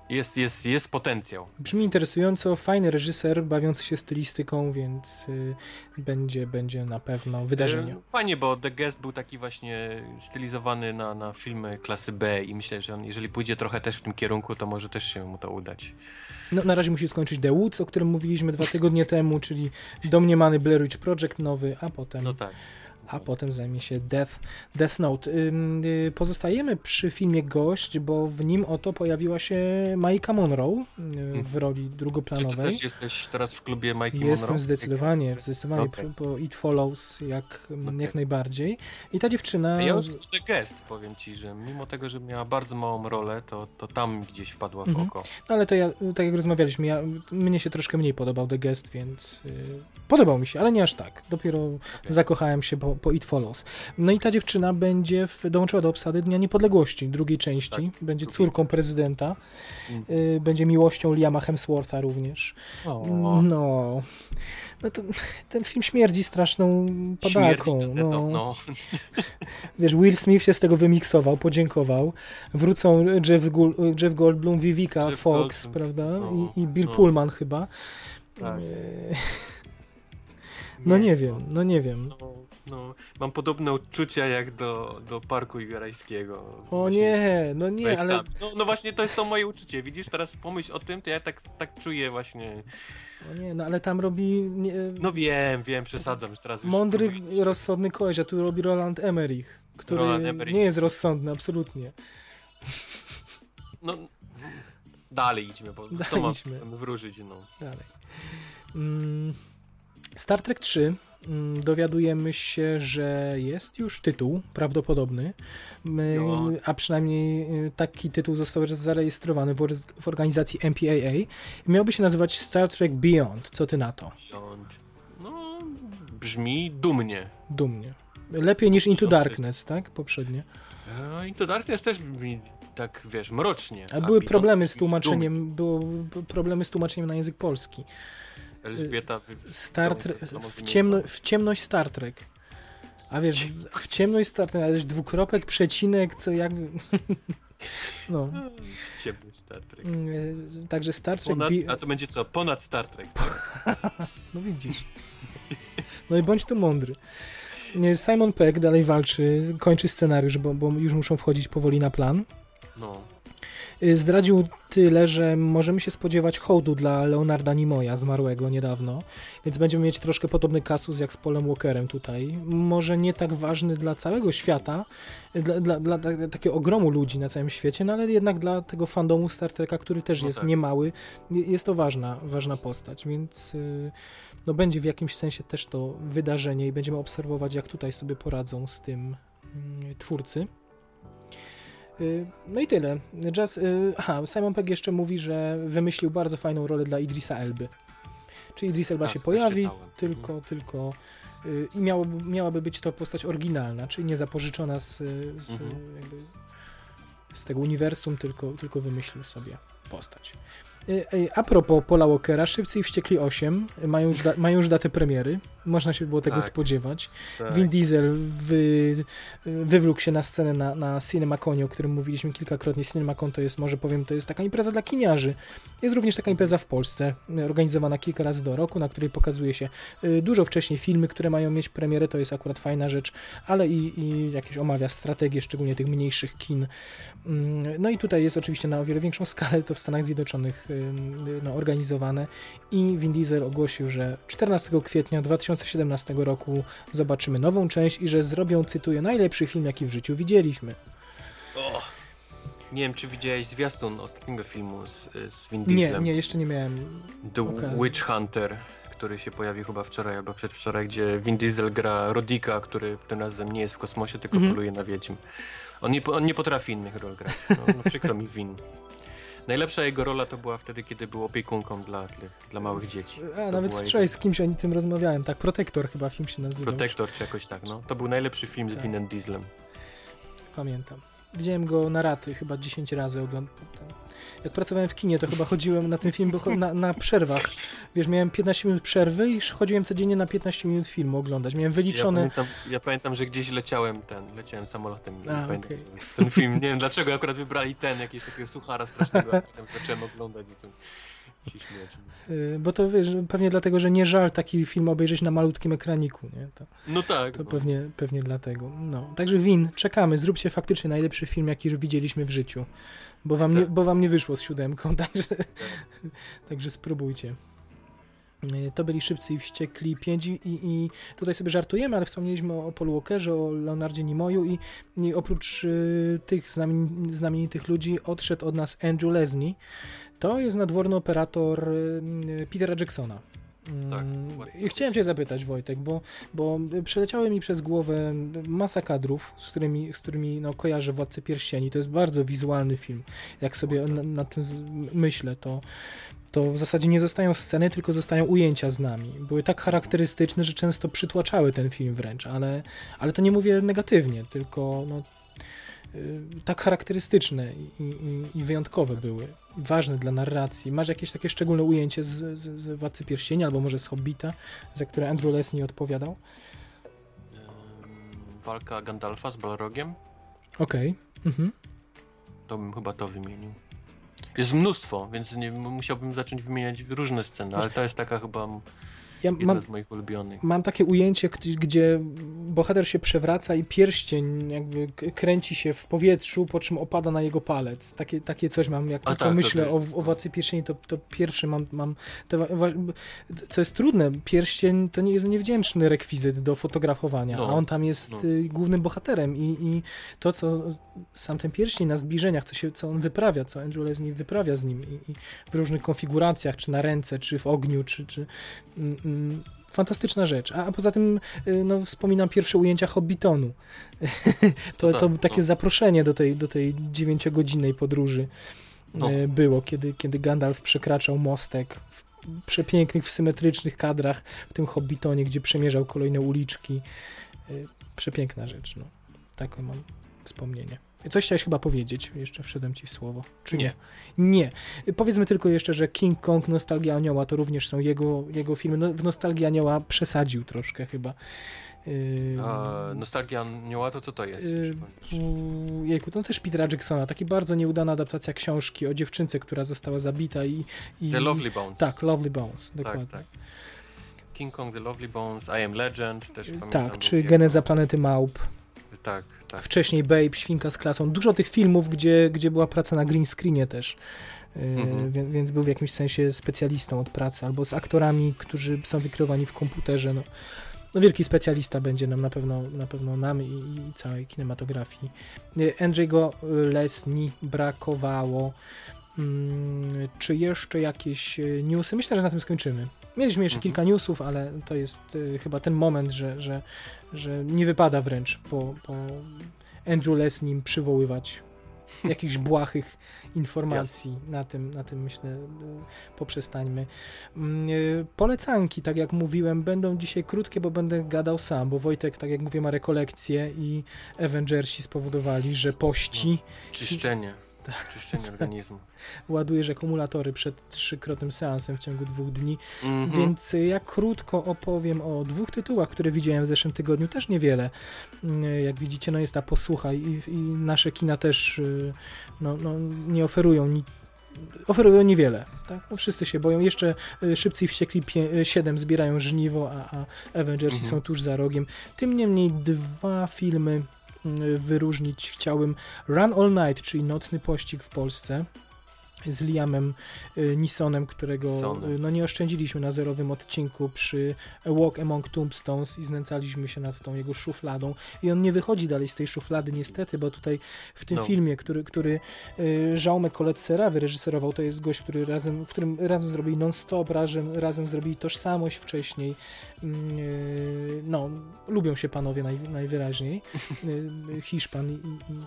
jest, jest, jest potencjał. Brzmi interesująco, fajny reżyser, bawiący się stylistyką, więc y, będzie, będzie na pewno wydarzenie. E, Fajnie, bo The Guest był taki właśnie stylizowany na, na filmy klasy B i myślę, że on, jeżeli pójdzie trochę też w tym kierunku, to może też się mu to udać. No, na razie musi skończyć The Woods, o którym mówiliśmy dwa tygodnie temu, czyli domniemany Blair Witch Project nowy, a potem, No tak. A potem zajmie się Death, Death Note. Y, pozostajemy przy filmie Gość, bo w nim oto pojawiła się Maika Monroe y, w roli Czy ty drugoplanowej. też jesteś teraz w klubie Jestem Monroe? zdecydowanie, zdecydowanie Okej. po It Follows jak, Okej. jak najbardziej. I ta dziewczyna... Ja już The Guest powiem ci, że mimo tego, że miała bardzo małą rolę, to, to tam gdzieś wpadła w Mhm. oko. No ale to ja, tak jak rozmawialiśmy, ja, mnie się troszkę mniej podobał The Guest, więc y, podobał mi się, ale nie aż tak. Dopiero zakochałem się po, po It Follows. No i ta dziewczyna będzie w, dołączyła do obsady Dnia Niepodległości, drugiej części. Tak, będzie córką prezydenta. Mm. Y, będzie miłością Liama Hemswortha również. O, No. No to ten film śmierdzi straszną padaką. No. no. no. Wiesz, Will Smith się z tego wymiksował, podziękował. Wrócą Jeff, Jeff Goldblum, Vivica Jeff Fox, Goldblum, prawda? no, I, I Bill no. Pullman chyba. Tak. No nie wiem, no nie wiem. No, no, mam podobne odczucia jak do, do Parku Jurajskiego. O Właśnie nie, no nie, ale. No, no właśnie, to jest to moje uczucie. Widzisz, teraz pomyśl o tym, to ja tak, tak czuję właśnie. o nie, no ale tam robi nie, No wiem, wiem, przesadzam już teraz. Już mądry, próbuję- rozsądny koleś, a tu robi Roland Emmerich, który Roland Emmerich. nie jest rozsądny, absolutnie. No, dalej idźmy, bo Dalej mam idźmy. wróżyć, no. Dalej. Mm, Star Trek 3 mm, dowiadujemy się, że jest już tytuł prawdopodobny, Jo. a przynajmniej y, taki tytuł został zarejestrowany w, organizacji MPAA miałby się nazywać Star Trek Beyond. Co ty na to? Beyond. No, brzmi dumnie. Dumnie. Lepiej niż Into Beyond jest- Darkness, tak? Poprzednie. E, I to Darkness też brzmi tak, wiesz, mrocznie. A były Beyond problemy z tłumaczeniem, było problemy z tłumaczeniem na język polski. Elżbieta wy... Star w, ciemno, w ciemność Star Trek. A wiesz, w ciemność Star Trek, ale dwukropek, przecinek, co jak... No. Ciemny Star Trek. Mm, Także Star Trek... Ponad, a to będzie co? Ponad Star Trek. No widzisz. No i bądź tu mądry. Simon Peck dalej walczy, kończy scenariusz, bo, bo już muszą wchodzić powoli na plan. No. Y, Zdradził tyle, że możemy się spodziewać hołdu dla Leonarda Nimoya, zmarłego niedawno, więc będziemy mieć troszkę podobny kasus jak z Polem Walkerem tutaj. Może nie tak ważny dla całego świata, dla, dla, dla, takiego ogromu ludzi na całym świecie, no ale jednak dla tego fandomu Star Treka, który też No jest tak. niemały, je- jest to ważna, ważna postać, więc y, no będzie w jakimś sensie też to wydarzenie i będziemy obserwować, jak tutaj sobie poradzą z tym mm, twórcy. Y, No i tyle. Jazz, y, aha, Simon Pegg jeszcze mówi, że wymyślił bardzo fajną rolę dla Idrisa Elby. Czy Idris Elba Tak, się pojawi, tylko, tylko y, i miałoby, miałaby być to postać oryginalna, czyli nie zapożyczona z, z, Mhm. jakby, z tego uniwersum, tylko, tylko wymyślił sobie postać. Y, y, A propos Paula Walkera, Szybcy i Wściekli 8 mają już, da, mają już datę premiery. Można się było tego Tak. spodziewać. Tak. Vin Diesel wy, wywlókł się na scenę na, na CinemaConie, o którym mówiliśmy kilkakrotnie. CinemaCon to jest, może powiem, to jest taka impreza dla kiniarzy. Jest również taka impreza w Polsce, organizowana kilka razy do roku, na której pokazuje się y, dużo wcześniej filmy, które mają mieć premierę, to jest akurat fajna rzecz, ale i, i jakieś omawia strategię, szczególnie tych mniejszych kin. Mm, No i tutaj jest oczywiście na o wiele większą skalę to w Stanach Zjednoczonych no, organizowane i Vin Diesel ogłosił, że 14 kwietnia 2017 roku zobaczymy nową część i że zrobią, cytuję, najlepszy film, jaki w życiu widzieliśmy. O! Nie wiem, czy widziałeś zwiastun ostatniego filmu z, z Vin Nie, Dieslem. nie, jeszcze nie miałem. The okazji. Witch Hunter, który się pojawił chyba wczoraj albo przedwczoraj, gdzie Vin Diesel gra Rodika, który tym razem nie jest w kosmosie, tylko Mhm. poluje na wiedźm. On nie, on nie potrafi innych ról grać. No, no przykro mi Vin. Najlepsza jego rola to była wtedy, kiedy był opiekunką dla, dla małych dzieci. A, To nawet wczoraj jego- z kimś o tym rozmawiałem. Tak, Protektor chyba film się nazywał. Protector czy jakoś tak, no. To był najlepszy film z Tak. Vinem Dieslem. Pamiętam. Widziałem go na raty, chyba 10 razy oglądałem. jak pracowałem w kinie, to chyba chodziłem na ten film bo na, na przerwach. Wiesz, miałem 15 minut przerwy i chodziłem codziennie na 15 minut filmu oglądać. Miałem wyliczone... Ja pamiętam, ja pamiętam że gdzieś leciałem ten, leciałem samolotem. A, pamiętam sobie ten film, nie wiem dlaczego akurat wybrali ten, jakiegoś takiego suchara strasznego, a potem zacząłem oglądać i się śmiać. y, Bo to wiesz, pewnie dlatego, że nie żal taki film obejrzeć na malutkim ekraniku, nie? To, No tak. to pewnie, pewnie dlatego. No. Także Win, czekamy, zróbcie faktycznie najlepszy film, jaki widzieliśmy w życiu. Bo wam, nie, bo wam nie wyszło z siódemką, także, także spróbujcie. Y, To byli Szybcy i Wściekli 5 i, i tutaj sobie żartujemy, ale wspomnieliśmy o, o Paul Walkerze, o Leonardzie Nimoyu i, i oprócz y, tych znamieni- znamienitych ludzi odszedł od nas Andrew Lesnie. To jest nadworny operator y, Petera Jacksona. Tak, Mm, dokładnie. I chciałem cię zapytać, Wojtek, bo, bo przeleciały mi przez głowę masa kadrów, z którymi, z którymi no, kojarzę Władcę Pierścieni. To jest bardzo wizualny film. Jak sobie na, nad tym z- myślę, to, to w zasadzie nie zostają sceny, tylko zostają ujęcia z nami. Były tak charakterystyczne, że często przytłaczały ten film wręcz, ale, ale to nie mówię negatywnie, tylko no, tak charakterystyczne i, i, i wyjątkowe były. Ważne dla narracji. Masz jakieś takie szczególne ujęcie z, z, z Władcy Pierścieni albo może z Hobbita, za które Andrew Lesnie odpowiadał? Walka Gandalfa z Balrogiem, Okej. Mhm. to bym chyba to wymienił. Jest mnóstwo, więc nie, musiałbym zacząć wymieniać różne sceny, ale to jest taka chyba Ja jedna mam, z moich ulubionych. mam takie ujęcie, gdzie- bohater się przewraca i pierścień jakby kręci się w powietrzu, po czym opada na jego palec. Takie, takie coś mam, jak A tylko tak, to myślę też. o, o Władcy Pierścieni, to, to pierwszy mam, mam te, co jest trudne, pierścień to nie jest niewdzięczny rekwizyt do fotografowania, No, a on tam jest no. y, głównym bohaterem i, i to, co sam ten pierścień na zbliżeniach, co, się, co on wyprawia, co Andrew Leslie wyprawia z nim i, i w różnych konfiguracjach, czy na ręce, czy w ogniu, czy, czy mm, fantastyczna rzecz. A, a poza tym y, no, wspominam pierwsze ujęcia Hobbitonu. to, To tak, takie no. zaproszenie do tej, do tej dziewięciogodzinnej podróży No. y, było, kiedy, kiedy Gandalf przekraczał mostek w przepięknych, w symetrycznych kadrach w tym Hobbitonie, gdzie przemierzał kolejne uliczki. Y, Przepiękna rzecz, no. Takie mam wspomnienie. Coś chciałeś chyba powiedzieć, jeszcze wszedłem ci w słowo. Czy nie? Nie. Powiedzmy tylko jeszcze, że King Kong, Nostalgia Anioła to również są jego, jego filmy. No, w Nostalgii Anioła przesadził troszkę chyba. Yy, A, Nostalgia Anioła to co to jest? Yy, Jejku, to też Petera Jacksona, taki bardzo nieudana adaptacja książki o dziewczynce, która została zabita i... i The Lovely Bones. Tak, Lovely Bones, dokładnie. tak, tak. King Kong, The Lovely Bones, I Am Legend, też pamiętam. Tak, czy Geneza Planety Małp, Tak, tak. wcześniej Babe, Świnka z klasą. Dużo tych filmów, gdzie, gdzie była praca na green screenie też. Yy, Mhm. więc, więc był w jakimś sensie specjalistą od pracy, albo z aktorami, którzy są wykreowani w komputerze. No, no wielki specjalista będzie nam na pewno, na pewno nam i, i całej kinematografii. Yy, Andrzejego Lesni brakowało. Mm, czy jeszcze jakieś newsy? Myślę, że na tym skończymy. Mieliśmy jeszcze Mhm. kilka newsów, ale to jest yy, chyba ten moment, że, że, że nie wypada wręcz po, po Andrew Lesnim przywoływać jakichś błahych informacji. Na tym, na tym myślę, y, poprzestańmy. Mm, y, Polecanki, tak jak mówiłem, będą dzisiaj krótkie, bo będę gadał sam, bo Wojtek, tak jak mówię, ma rekolekcję i Avengersi spowodowali, że pości, Czyszczenie. Tak. Czyszczenie organizmu. ładujesz akumulatory przed trzykrotnym seansem w ciągu dwóch dni. Mhm. Więc y, ja krótko opowiem o dwóch tytułach, które widziałem w zeszłym tygodniu, też niewiele. Y, Jak widzicie, no jest ta posłucha i, i nasze kina też y, no, no, nie oferują ni oferują niewiele. Tak? No, wszyscy się boją. Jeszcze y, Szybcy i Wściekli 7 zbierają żniwo, a, a Avengersi Mhm. są tuż za rogiem. Tym niemniej dwa filmy y, wyróżnić chciałbym. Run All Night, czyli Nocny Pościg w Polsce z Liamem y, Nisonem, którego y, no, nie oszczędziliśmy na zerowym odcinku przy A Walk Among Tombstones i znęcaliśmy się nad tą jego szufladą i on nie wychodzi dalej z tej szuflady niestety, bo tutaj w tym No. filmie, który, który y, Jaume Collet-Serra wyreżyserował, to jest gość, który razem, w którym razem zrobili non-stop, razem, razem zrobili tożsamość wcześniej. Mm, No, lubią się panowie naj, najwyraźniej. Hiszpan i, i,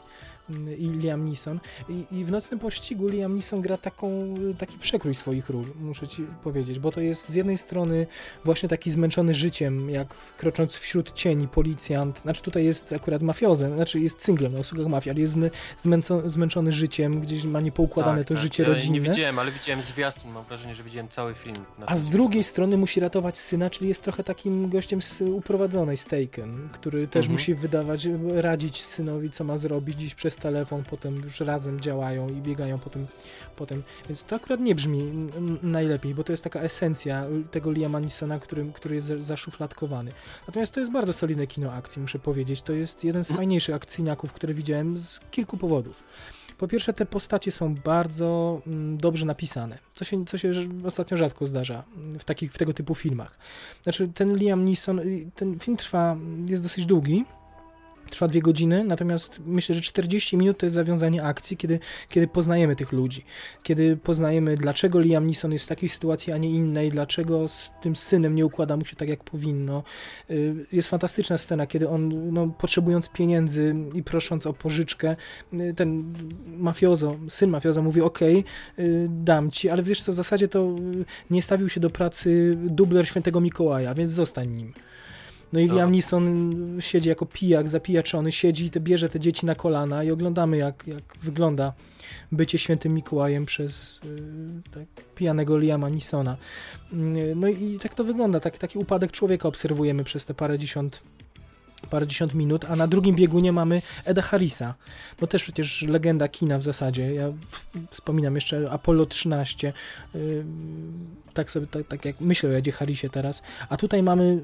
i mm, i Liam Neeson. I, I, w Nocnym Pościgu Liam Neeson gra taką, taki przekrój swoich ról, muszę ci powiedzieć, bo to jest z jednej strony właśnie taki zmęczony życiem, jak krocząc wśród cieni policjant, znaczy tutaj jest akurat mafiozem, znaczy jest singlem na usługach mafii, ale jest zmęco, zmęczony życiem, gdzieś ma niepoukładane tak, to tak. życie ja rodzinne. Nie widziałem, ale widziałem zwiastun, mam wrażenie, że widziałem cały film. A z drugiej strony musi ratować syna, czyli jest trochę takim gościem z uprowadzonej Staken, który też mhm. musi wydawać, radzić synowi, co ma zrobić, dziś przez telefon, potem już razem działają i biegają potem, potem. Więc to akurat nie brzmi najlepiej, bo to jest taka esencja tego Liama Nisona, który, który jest zaszufladkowany. Natomiast to jest bardzo solidne kino akcji, muszę powiedzieć. To jest jeden z mhm. fajniejszych akcyjniaków, które widziałem z kilku powodów. Po pierwsze, te postacie są bardzo mm, dobrze napisane, co się, co się ostatnio rzadko zdarza w takich w tego typu filmach. Znaczy, ten Liam Neeson, y, ten film trwa, jest dosyć długi, trwa dwie godziny, natomiast myślę, że 40 minut to jest zawiązanie akcji, kiedy, kiedy poznajemy tych ludzi, kiedy poznajemy, dlaczego Liam Neeson jest w takiej sytuacji, a nie innej, dlaczego z tym synem nie układa mu się tak, jak powinno. Y, jest fantastyczna scena, kiedy on, no, potrzebując pieniędzy i prosząc o pożyczkę, y, ten mafiozo, syn mafiozo mówi, ok, dam ci, ale wiesz co, w zasadzie to nie stawił się do pracy dubler świętego Mikołaja, więc zostań nim. No i Liam Neeson siedzi jako pijak, zapijaczony, siedzi i bierze te dzieci na kolana i oglądamy jak, jak wygląda bycie świętym Mikołajem przez y, tak, pijanego Liama Neesona. Y, no i tak to wygląda, tak, taki upadek człowieka obserwujemy przez te parę dziesiąt parędziesiąt minut, a na drugim biegunie mamy Eda Harrisa. No też przecież legenda kina w zasadzie. Ja wspominam jeszcze Apollo 13. Y, tak sobie, tak, tak jak myślę o Edzie Harrisie teraz. A tutaj mamy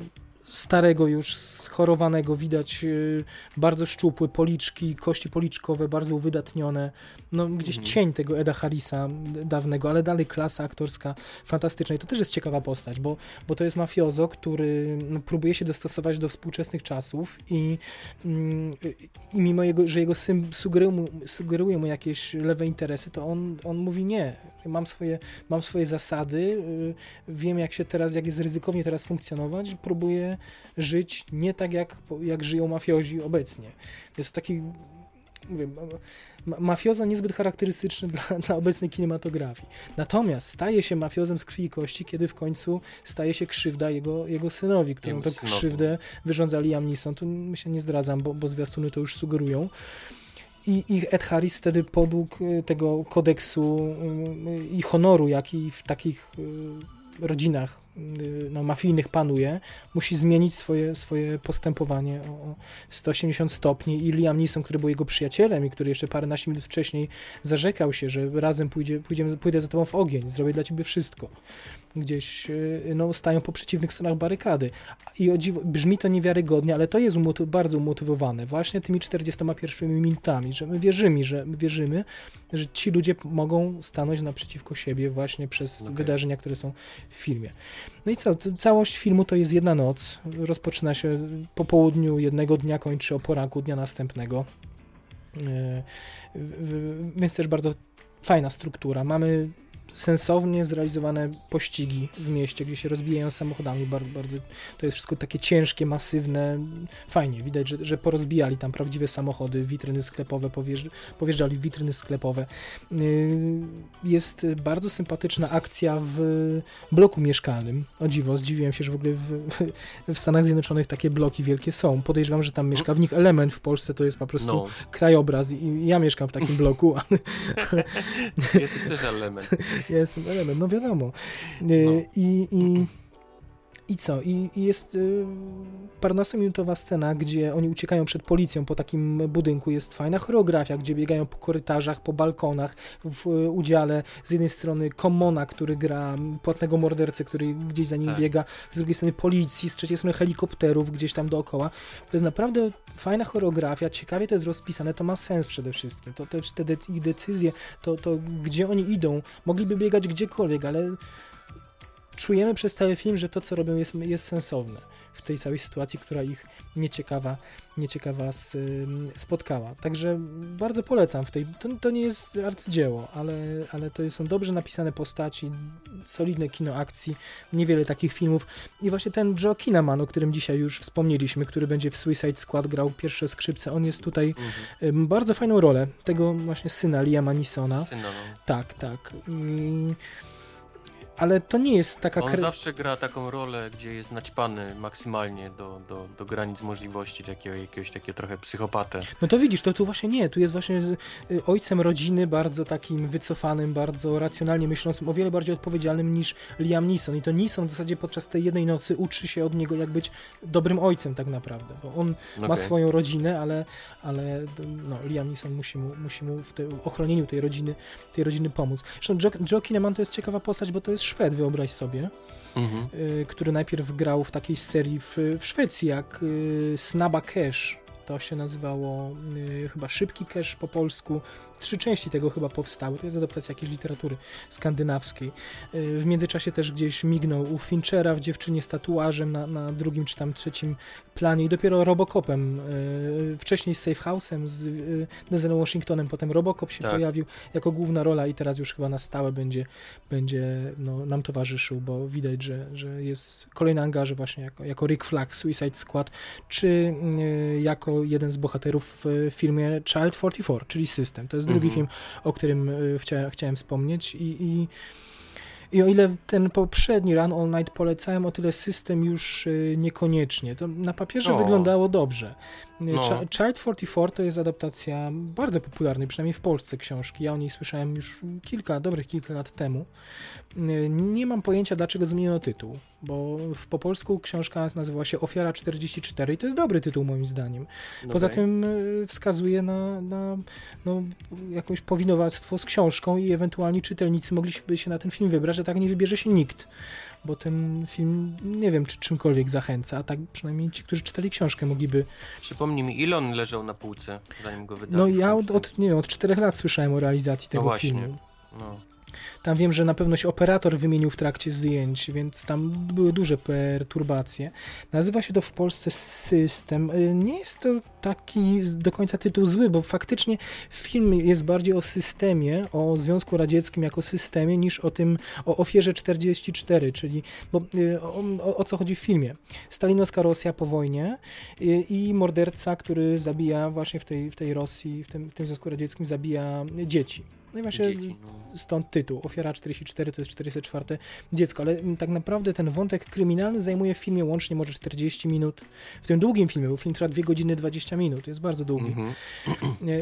starego już, schorowanego, widać y, bardzo szczupły, policzki, kości policzkowe bardzo uwydatnione, no gdzieś mhm. cień tego Eda Harrisa dawnego, ale dalej klasa aktorska fantastyczna. I to też jest ciekawa postać, bo, bo to jest mafiozo, który no, próbuje się dostosować do współczesnych czasów i, mm, i mimo jego, że jego syn sugeruje mu, sugeruje mu jakieś lewe interesy, to on, on mówi nie, mam swoje, mam swoje zasady, y, wiem jak się teraz, jak jest ryzykownie teraz funkcjonować, próbuję żyć nie tak jak, jak żyją mafiozi obecnie. Jest to taki mówię, mafiozo niezbyt charakterystyczny dla, dla, obecnej kinematografii. Natomiast staje się mafiozem z krwi i kości, kiedy w końcu staje się krzywda jego, jego synowi, którą tę krzywdę wyrządza Liam Neeson. Tu my się nie zdradzam, bo, bo zwiastuny to już sugerują i ich Ed Harris wtedy podług y, tego kodeksu y, i honoru, jaki w takich y, rodzinach Y, no, mafijnych panuje, musi zmienić swoje, swoje postępowanie o 180 stopni i Liam Neeson, który był jego przyjacielem i który jeszcze paręnaście minut wcześniej zarzekał się, że razem pójdzie, pójdziemy, pójdę za tobą w ogień, zrobię dla ciebie wszystko. Gdzieś y, no, stają po przeciwnych stronach barykady. I o dziwo, brzmi to niewiarygodnie, ale to jest umotyw bardzo umotywowane właśnie tymi 41 minutami, że my wierzymy, że my wierzymy, że ci ludzie mogą stanąć naprzeciwko siebie właśnie przez okay. wydarzenia, które są w filmie. No i co? Całość filmu to jest jedna noc. Rozpoczyna się po południu jednego dnia, kończy o poranku dnia następnego. E, więc też bardzo fajna struktura. Mamy sensownie zrealizowane pościgi w mieście, gdzie się rozbijają samochodami. Bardzo, bardzo, to jest wszystko takie ciężkie, masywne. Fajnie, widać, że, że porozbijali tam prawdziwe samochody, witryny sklepowe, powjeżdżali w witryny sklepowe. Y, jest bardzo sympatyczna akcja w bloku mieszkalnym. O dziwo, zdziwiłem się, że w ogóle w, w Stanach Zjednoczonych takie bloki wielkie są. Podejrzewam, że tam mieszka w nich element, w Polsce to jest po prostu no. krajobraz i ja mieszkam w takim bloku. Jesteś też element. Ja jestem element, no wiadomo. Y, no. I, i i co? I, i jest y, parnastominutowa scena, gdzie oni uciekają przed policją po takim budynku. Jest fajna choreografia, gdzie biegają po korytarzach, po balkonach. W y, udziale z jednej strony Komona, który gra płatnego mordercę, który gdzieś za nim tak. biega. Z drugiej strony policji, z trzeciej strony helikopterów gdzieś tam dookoła. To jest naprawdę fajna choreografia. Ciekawie to jest rozpisane. To ma sens przede wszystkim. To też te, ich decyzje, to, to gdzie oni idą. Mogliby biegać gdziekolwiek, ale czujemy przez cały film, że to, co robią, jest, jest sensowne w tej całej sytuacji, która ich nieciekawa, nieciekawa z, spotkała. Także bardzo polecam w tej. To, to nie jest arcydzieło, ale, ale to są dobrze napisane postaci, solidne kino akcji, niewiele takich filmów. I właśnie ten Joe Kinnaman, o którym dzisiaj już wspomnieliśmy, który będzie w Suicide Squad grał pierwsze skrzypce, on jest tutaj Mhm. bardzo fajną rolę tego właśnie syna Liama Nisona. Syna, no. Tak, tak. I... Ale to nie jest taka... On zawsze gra taką rolę, gdzie jest naćpany maksymalnie do, do, do granic możliwości takiego jakiegoś takiego trochę psychopatę. No to widzisz, to tu właśnie nie, tu jest właśnie y, ojcem rodziny, bardzo takim wycofanym, bardzo racjonalnie myślącym, o wiele bardziej odpowiedzialnym niż Liam Neeson. I to Neeson w zasadzie podczas tej jednej nocy uczy się od niego, jak być dobrym ojcem tak naprawdę, bo on ma Okej. swoją rodzinę, ale, ale no, Liam Neeson musi mu, musi mu w te, ochronieniu tej rodziny, tej rodziny pomóc. Zresztą Joe, Joe Kinnaman to jest ciekawa postać, bo to jest Szwed, wyobraź sobie, Mhm. y, który najpierw grał w takiej serii w, w Szwecji, jak y, Snaba Cash. To się nazywało y, chyba Szybki Cash po polsku. Trzy części tego chyba powstały. To jest adaptacja jakiejś literatury skandynawskiej. Y, w międzyczasie też gdzieś mignął u Finchera w Dziewczynie z tatuażem na, na drugim czy tam trzecim planie i dopiero Robocopem. y, wcześniej z Safe House'em, z y, Denzelem Washingtonem, potem Robocop się Tak. pojawił jako główna rola i teraz już chyba na stałe będzie, będzie no, nam towarzyszył, bo widać, że, że jest kolejny angaże właśnie jako, jako Rick Flag Suicide Squad, czy jako jeden z bohaterów w filmie Child 44, czyli System. To jest drugi Mhm. film, o którym chcia, chciałem wspomnieć i, i i o ile ten poprzedni Run All Night polecałem, o tyle system już y, niekoniecznie. To na papierze O. wyglądało dobrze. No. Chi- Child 44 to jest adaptacja bardzo popularnej, przynajmniej w Polsce książki. Ja o niej słyszałem już kilka, dobrych kilka lat temu. Y, Nie mam pojęcia, dlaczego zmieniono tytuł, bo w, po polsku książka nazywała się Ofiara 44 i to jest dobry tytuł moim zdaniem. Poza tym y, wskazuje na, na no, jakieś powinowactwo z książką i ewentualnie czytelnicy mogliby się na ten film wybrać, że tak nie wybierze się nikt. Bo ten film, nie wiem, czy czymkolwiek zachęca, a tak przynajmniej ci, którzy czytali książkę, mogliby. Przypomnij mi, ile on leżał na półce, zanim go wydali? No ja od, od, nie wiem, od czterech lat słyszałem o realizacji tego właśnie. filmu. No. Tam wiem, że na pewno się operator wymienił w trakcie zdjęć, więc tam były duże perturbacje. Nazywa się to w Polsce System. Y, Nie jest to taki do końca tytuł zły, bo faktycznie film jest bardziej o systemie, o Związku Radzieckim jako systemie, niż o tym, o ofierze 44, czyli, bo y, o, o, o co chodzi w filmie? Stalinowska Rosja po wojnie y, i morderca, który zabija właśnie w tej, w tej Rosji, w tym, w tym Związku Radzieckim, zabija dzieci. No i właśnie Dzieci, no. stąd tytuł. Ofiara 44 to jest 44 dziecko, ale mm, tak naprawdę ten wątek kryminalny zajmuje w filmie łącznie może 40 minut. W tym długim filmie, bo film trwa 2 godziny 20 minut, jest bardzo długi. Mhm.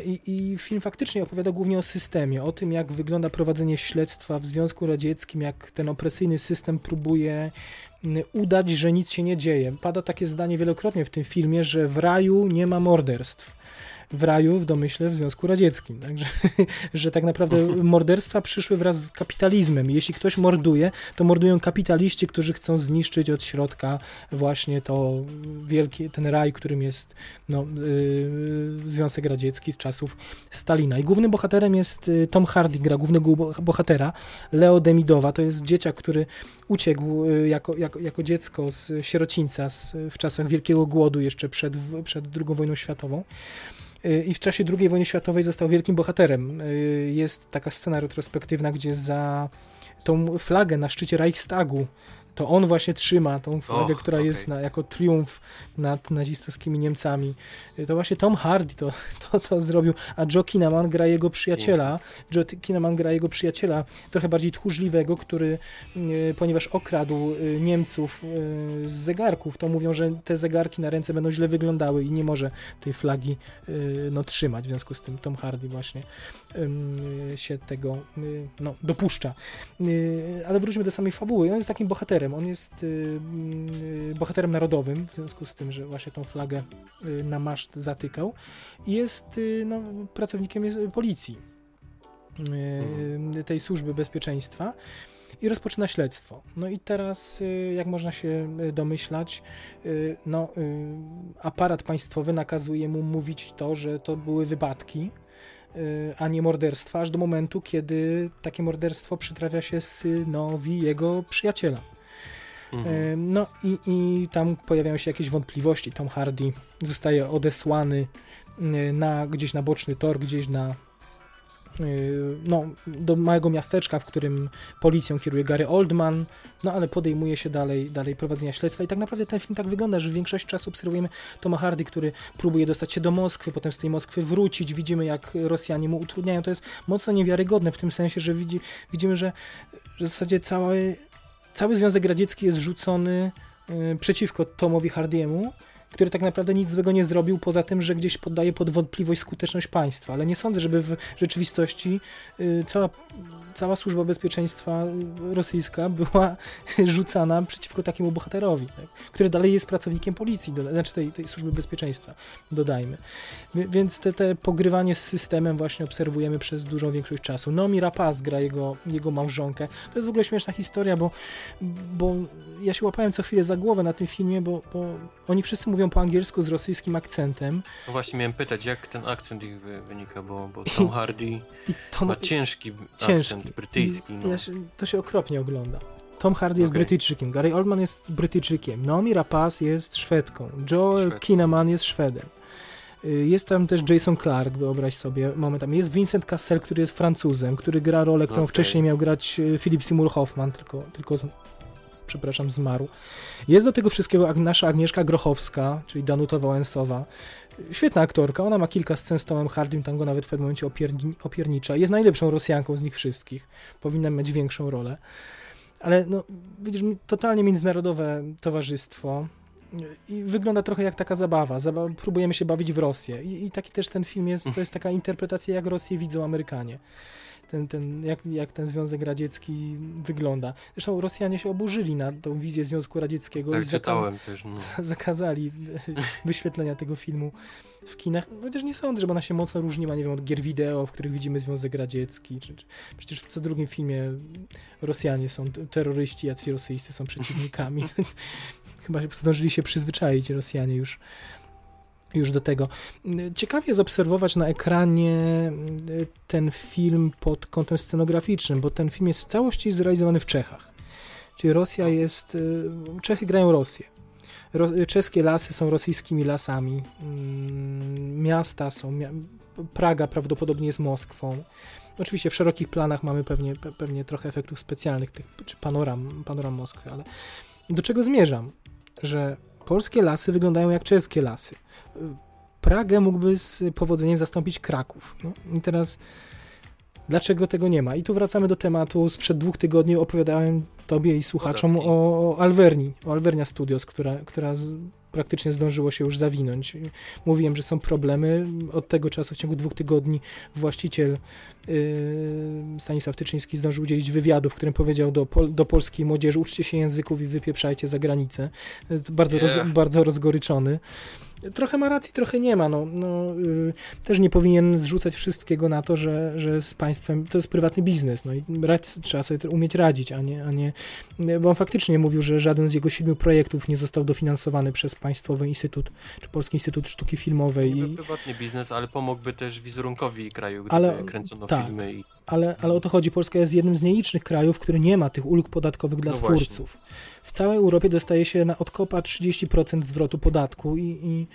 I, I film faktycznie opowiada głównie o systemie, o tym, jak wygląda prowadzenie śledztwa w Związku Radzieckim, jak ten opresyjny system próbuje mm, udać, że nic się nie dzieje. Pada takie zdanie wielokrotnie w tym filmie, że w raju nie ma morderstw. W raju, w domyśle, w Związku Radzieckim. Także, że tak naprawdę morderstwa przyszły wraz z kapitalizmem. Jeśli ktoś morduje, to mordują kapitaliści, którzy chcą zniszczyć od środka właśnie to wielki, ten raj, którym jest no, yy, Związek Radziecki z czasów Stalina. I głównym bohaterem jest y, Tom Hardy, gra głównego bo- bohatera, Leo Demidowa. To jest dzieciak, który uciekł y, jako, jako, jako dziecko z sierocińca z, w czasach Wielkiego Głodu, jeszcze przed, przed II wojną światową. Y, I w czasie II wojny światowej został wielkim bohaterem. Y, Jest taka scena retrospektywna, gdzie za tą flagę na szczycie Reichstagu to on właśnie trzyma tą flagę, Och, która jest okej. na, jako triumf nad nazistowskimi Niemcami. To właśnie Tom Hardy to, to, to zrobił, a Joe Kinnaman gra jego przyjaciela. Joe Kinnaman gra jego przyjaciela, trochę bardziej tchórzliwego, który, y, ponieważ okradł y, Niemców y, z zegarków, to mówią, że te zegarki na ręce będą źle wyglądały i nie może tej flagi no, trzymać. W związku z tym Tom Hardy właśnie się tego no, dopuszcza. Ale wróćmy do samej fabuły. On jest takim bohaterem. On jest y, y, bohaterem narodowym, w związku z tym, że właśnie tą flagę y, na maszt zatykał. Jest y, no, pracownikiem jest- policji y, tej służby bezpieczeństwa i rozpoczyna śledztwo. No i teraz, y, jak można się y, domyślać, y, no, y, aparat państwowy nakazuje mu mówić to, że to były wypadki, y, a nie morderstwa, aż do momentu, kiedy takie morderstwo przytrafia się synowi jego przyjaciela. Mhm. No i, i tam pojawiają się jakieś wątpliwości. Tom Hardy zostaje odesłany na, gdzieś na boczny tor, gdzieś na no, do małego miasteczka, w którym policją kieruje Gary Oldman, no ale podejmuje się dalej, dalej prowadzenia śledztwa i tak naprawdę ten film tak wygląda, że w większości czasu obserwujemy Toma Hardy, który próbuje dostać się do Moskwy, potem z tej Moskwy wrócić, widzimy jak Rosjanie mu utrudniają, to jest mocno niewiarygodne w tym sensie, że widzi, widzimy, że, że w zasadzie cały, cały Związek Radziecki jest rzucony y, przeciwko Tomowi Hardiemu, który tak naprawdę nic złego nie zrobił, poza tym, że gdzieś poddaje pod wątpliwość skuteczność państwa. Ale nie sądzę, żeby w rzeczywistości y, cała cała służba bezpieczeństwa rosyjska była rzucana przeciwko takiemu bohaterowi, tak? który dalej jest pracownikiem policji, do, znaczy tej, tej służby bezpieczeństwa, dodajmy. Więc te, te pogrywanie z systemem właśnie obserwujemy przez dużą większość czasu. Nomi Rapaz gra jego, jego małżonkę. To jest w ogóle śmieszna historia, bo, bo ja się łapałem co chwilę za głowę na tym filmie, bo, bo oni wszyscy mówią po angielsku z rosyjskim akcentem. No właśnie miałem pytać, jak ten akcent ich wynika, bo, bo Tom Hardy I Tom, ma ciężki, ciężki akcent brytyjski. No. Ja się, to się okropnie ogląda. Tom Hardy jest okay. Brytyjczykiem, Gary Oldman jest Brytyjczykiem, Naomi Rapaz jest Szwedką, Joel Szwed. Kinnaman jest Szwedem. Y, jest tam też Jason Clark, wyobraź sobie, moment tam. Jest Vincent Cassel, który jest Francuzem, który gra rolę, którą okay. wcześniej miał grać y, Philip Seymour Hoffman, tylko, tylko z, przepraszam, zmarł. Jest do tego wszystkiego nasza Agnieszka Grochowska, czyli Danuta Wałęsowa, Świetna aktorka, ona ma kilka scen z Tomem Hardym, tam go nawet w pewnym momencie opierni, opiernicza. Jest najlepszą Rosjanką z nich wszystkich. Powinna mieć większą rolę. Ale no, widzisz, totalnie międzynarodowe towarzystwo i wygląda trochę jak taka zabawa. Zaba próbujemy się bawić w Rosję. I, I, taki też ten film jest, to jest taka interpretacja, jak Rosję widzą Amerykanie ten, ten, jak, jak ten Związek Radziecki wygląda. Zresztą Rosjanie się oburzyli na tą wizję Związku Radzieckiego tak, i zaka też, no. zakazali wyświetlenia tego filmu w kinach. Chociaż nie sądzę, że ona się mocno różniła, nie wiem, od gier wideo, w których widzimy Związek Radziecki. Czy, czy, przecież w co drugim filmie Rosjanie są terroryści, jacyś rosyjscy są przeciwnikami. Chyba zdążyli się przyzwyczaić Rosjanie już już do tego. Ciekawie jest obserwować na ekranie y, ten film pod kątem scenograficznym, bo ten film jest w całości zrealizowany w Czechach. Czyli Rosja jest. Y, Czechy grają Rosję. czeskie lasy są rosyjskimi lasami. Mm, miasta są. Praga prawdopodobnie jest Moskwą. Oczywiście w szerokich planach mamy pewnie, pewnie trochę efektów specjalnych, tych, czy panoram, panoram Moskwy, ale do czego zmierzam? Że polskie lasy wyglądają jak czeskie lasy. Pragę mógłby z powodzeniem zastąpić Kraków. No? I teraz dlaczego tego nie ma? I tu wracamy do tematu. Sprzed dwóch tygodni opowiadałem tobie i słuchaczom o, o Alverni, o Alvernia Studios, która, która z, praktycznie zdążyło się już zawinąć. Mówiłem, że są problemy. Od tego czasu, w ciągu dwóch tygodni, właściciel yy, Stanisław Tyczyński zdążył udzielić wywiadu, w którym powiedział do, pol, do polskiej młodzieży: uczcie się języków i wypieprzajcie za granicę. Bardzo, yeah. roz, bardzo rozgoryczony trochę ma racji, trochę nie ma. No, no, yy, też nie powinien zrzucać wszystkiego na to, że, że z państwem to jest prywatny biznes. No i rad, trzeba sobie umieć radzić, a nie, a nie. Bo on faktycznie mówił, że żaden z jego siedmiu projektów nie został dofinansowany przez Państwowy Instytut czy Polski Instytut Sztuki Filmowej. I... prywatny biznes, ale pomógłby też wizerunkowi kraju, gdyby ale, kręcono tak, filmy. I... Ale, ale o to chodzi. Polska jest jednym z nielicznych krajów, który nie ma tych ulg podatkowych dla no twórców. Właśnie całej Europie dostaje się na odkopa 30% zwrotu podatku i, i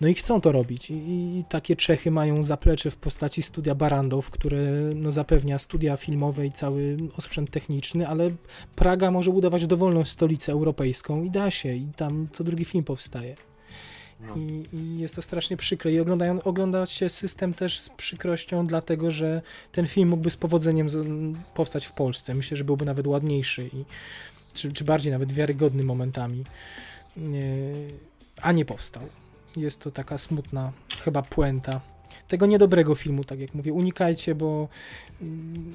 no i chcą to robić. I, I, takie Czechy mają zaplecze w postaci studia Barandow, które no, zapewnia studia filmowe i cały osprzęt techniczny, ale Praga może budować dowolną stolicę europejską i da się, i tam co drugi film powstaje. No. I, I, jest to strasznie przykre. I oglądają, ogląda się system też z przykrością, dlatego że ten film mógłby z powodzeniem powstać w Polsce. Myślę, że byłby nawet ładniejszy i czy, czy bardziej nawet wiarygodny momentami, a nie powstał. Jest to taka smutna chyba puenta tego niedobrego filmu, tak jak mówię. Unikajcie, bo mm,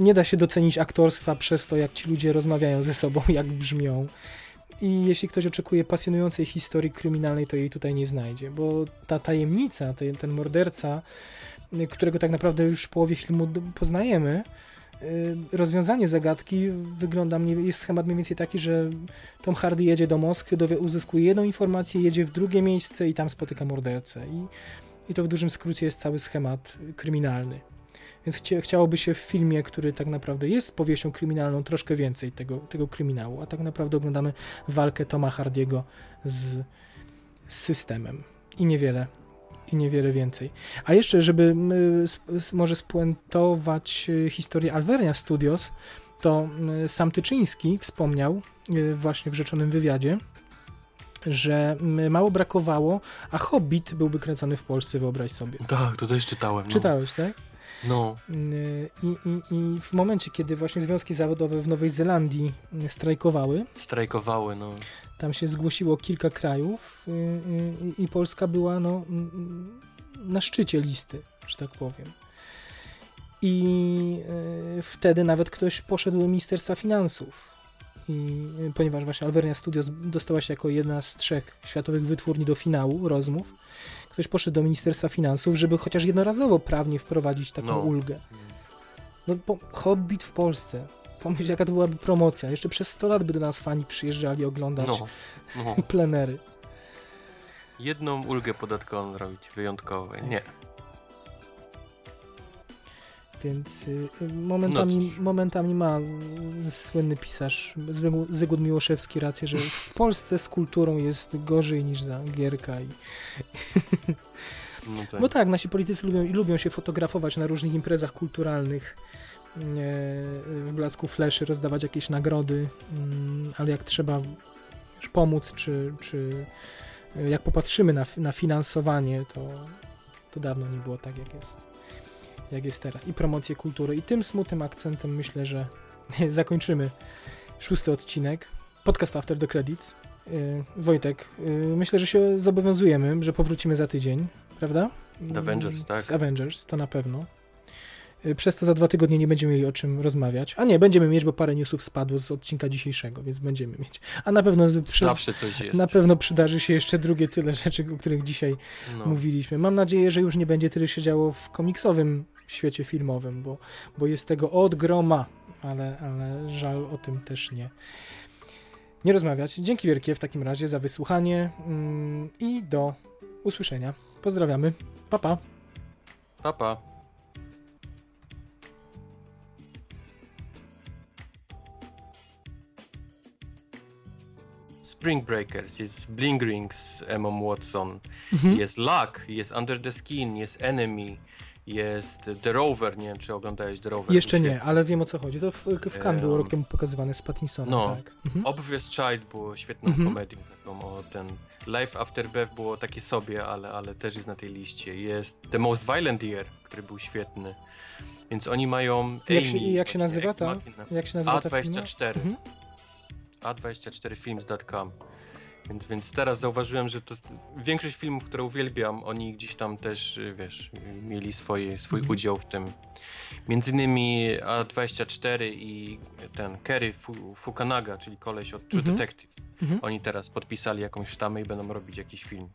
nie da się docenić aktorstwa przez to, jak ci ludzie rozmawiają ze sobą, jak brzmią. I jeśli ktoś oczekuje pasjonującej historii kryminalnej, to jej tutaj nie znajdzie, bo ta tajemnica, ten, morderca, którego tak naprawdę już w połowie filmu poznajemy, rozwiązanie zagadki wygląda, jest schemat mniej więcej taki, że Tom Hardy jedzie do Moskwy, dowie, uzyskuje jedną informację, jedzie w drugie miejsce i tam spotyka mordercę. I, i to w dużym skrócie jest cały schemat kryminalny. Więc chcia, chciałoby się w filmie, który tak naprawdę jest powieścią kryminalną, troszkę więcej tego, tego kryminału, a tak naprawdę oglądamy walkę Toma Hardiego z systemem i niewiele, i niewiele więcej. A jeszcze, żeby może spuentować y, historię Alvernia Studios, to sam Tyczyński wspomniał y, właśnie w rzeczonym wywiadzie, że mało brakowało, a Hobbit byłby kręcony w Polsce, wyobraź sobie. Tak, to też czytałem. No. Czytałeś, tak? No, Y, I, i, I w momencie, kiedy właśnie związki zawodowe w Nowej Zelandii strajkowały, strajkowały, no. Tam się zgłosiło kilka krajów y, y, i Polska była no, na szczycie listy, że tak powiem. I y, wtedy nawet ktoś poszedł do Ministerstwa Finansów. I ponieważ właśnie Alvernia Studios dostała się jako jedna z trzech światowych wytwórni do finału rozmów, ktoś poszedł do Ministerstwa Finansów, żeby chociaż jednorazowo prawnie wprowadzić taką No. ulgę. No, po, Hobbit w Polsce. Pomyśl, jaka to byłaby promocja. Jeszcze przez 100 lat by do nas fani przyjeżdżali oglądać No, no. plenery. Jedną ulgę podatkową zrobić, wyjątkowo. Nie. Więc y, momentami, No momentami ma słynny pisarz Zygmunt- Miłoszewski rację, że w Polsce z kulturą jest gorzej niż za Gierka. I, No tak. bo tak, nasi politycy lubią, lubią się fotografować na różnych imprezach kulturalnych, w blasku fleszy, rozdawać jakieś nagrody, mm, ale jak trzeba pomóc, czy, czy e, jak popatrzymy na, na finansowanie, to, to dawno nie było tak, jak jest, jak jest teraz. I promocję kultury. I tym smutnym akcentem myślę, że zakończymy szósty odcinek. Podcast After the Credits. E, Wojtek, e, myślę, że się zobowiązujemy, że powrócimy za tydzień, prawda? Z Avengers, Mm, tak. Z Avengers, to na pewno. Y, Przez to za dwa tygodnie nie będziemy mieli o czym rozmawiać. A nie, będziemy mieć, bo parę newsów spadło z odcinka dzisiejszego, więc będziemy mieć. A na pewno, przy, Zawsze coś jest. na pewno przydarzy się jeszcze drugie tyle rzeczy, o których dzisiaj no. mówiliśmy. Mam nadzieję, że już nie będzie tyle się działo w komiksowym świecie filmowym, bo, bo jest tego od groma, ale, ale żal o tym też nie. Nie rozmawiać. Dzięki wielkie w takim razie za wysłuchanie mm, i do usłyszenia. Pozdrawiamy. Pa, pa. Pa, pa. Spring Breakers, jest Bling Ring z Emma Watson, Mhm. jest Luck, jest Under the Skin, jest Enemy, jest The Rover, nie wiem czy oglądałeś The Rover. Jeszcze nie, ale wiem o co chodzi. To w, w Cannes było Em, rok temu pokazywane z Pattinsonem, no. tak. Mhm. Obvious Child było świetną Mhm. komedią, ten Life After Beth było takie sobie, ale, ale też jest na tej liście. Jest The Most Violent Year, który był świetny. Więc oni mają Jak się, Amy, jak się nazywa ta? Jak się nazywa ta firma? A24. Mhm. A24films.com. Więc, więc teraz zauważyłem, że to większość filmów, które uwielbiam, oni gdzieś tam też, y, wiesz, mieli swoje, swój Mhm. udział w tym. Między innymi A24 i ten Kerry Fu- Fukanaga, czyli koleś od True Mhm. Detective. Mhm. Oni teraz podpisali jakąś sztamę i będą robić jakiś film.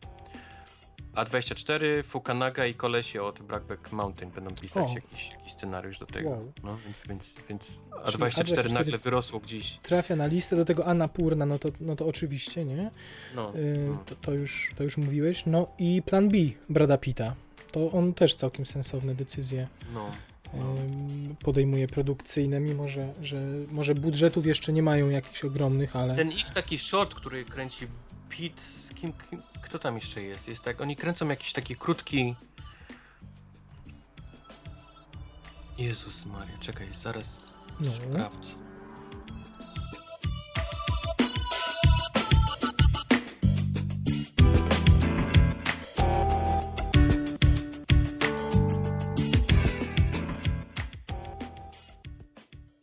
A24, Fukanaga i kolesie od Blackback Mountain będą pisać O. jakiś, jakiś scenariusz do tego. Wow. No, więc, więc, więc Czyli A24, A24 nagle wyrosło gdzieś. Trafia na listę, do tego Anna Purna, no to, no to oczywiście, nie? No, Y, no. to, to, już, to już mówiłeś. No i plan B Brada Pitta. To on też całkiem sensowne decyzje no. ym, podejmuje produkcyjne, mimo że, że może budżetów jeszcze nie mają jakichś ogromnych, ale... Ten ich taki short, który kręci Pete, z kim, kim, kto tam jeszcze jest? Jest tak, oni kręcą jakiś taki krótki... Jezus Maria, czekaj, zaraz No. sprawdzę.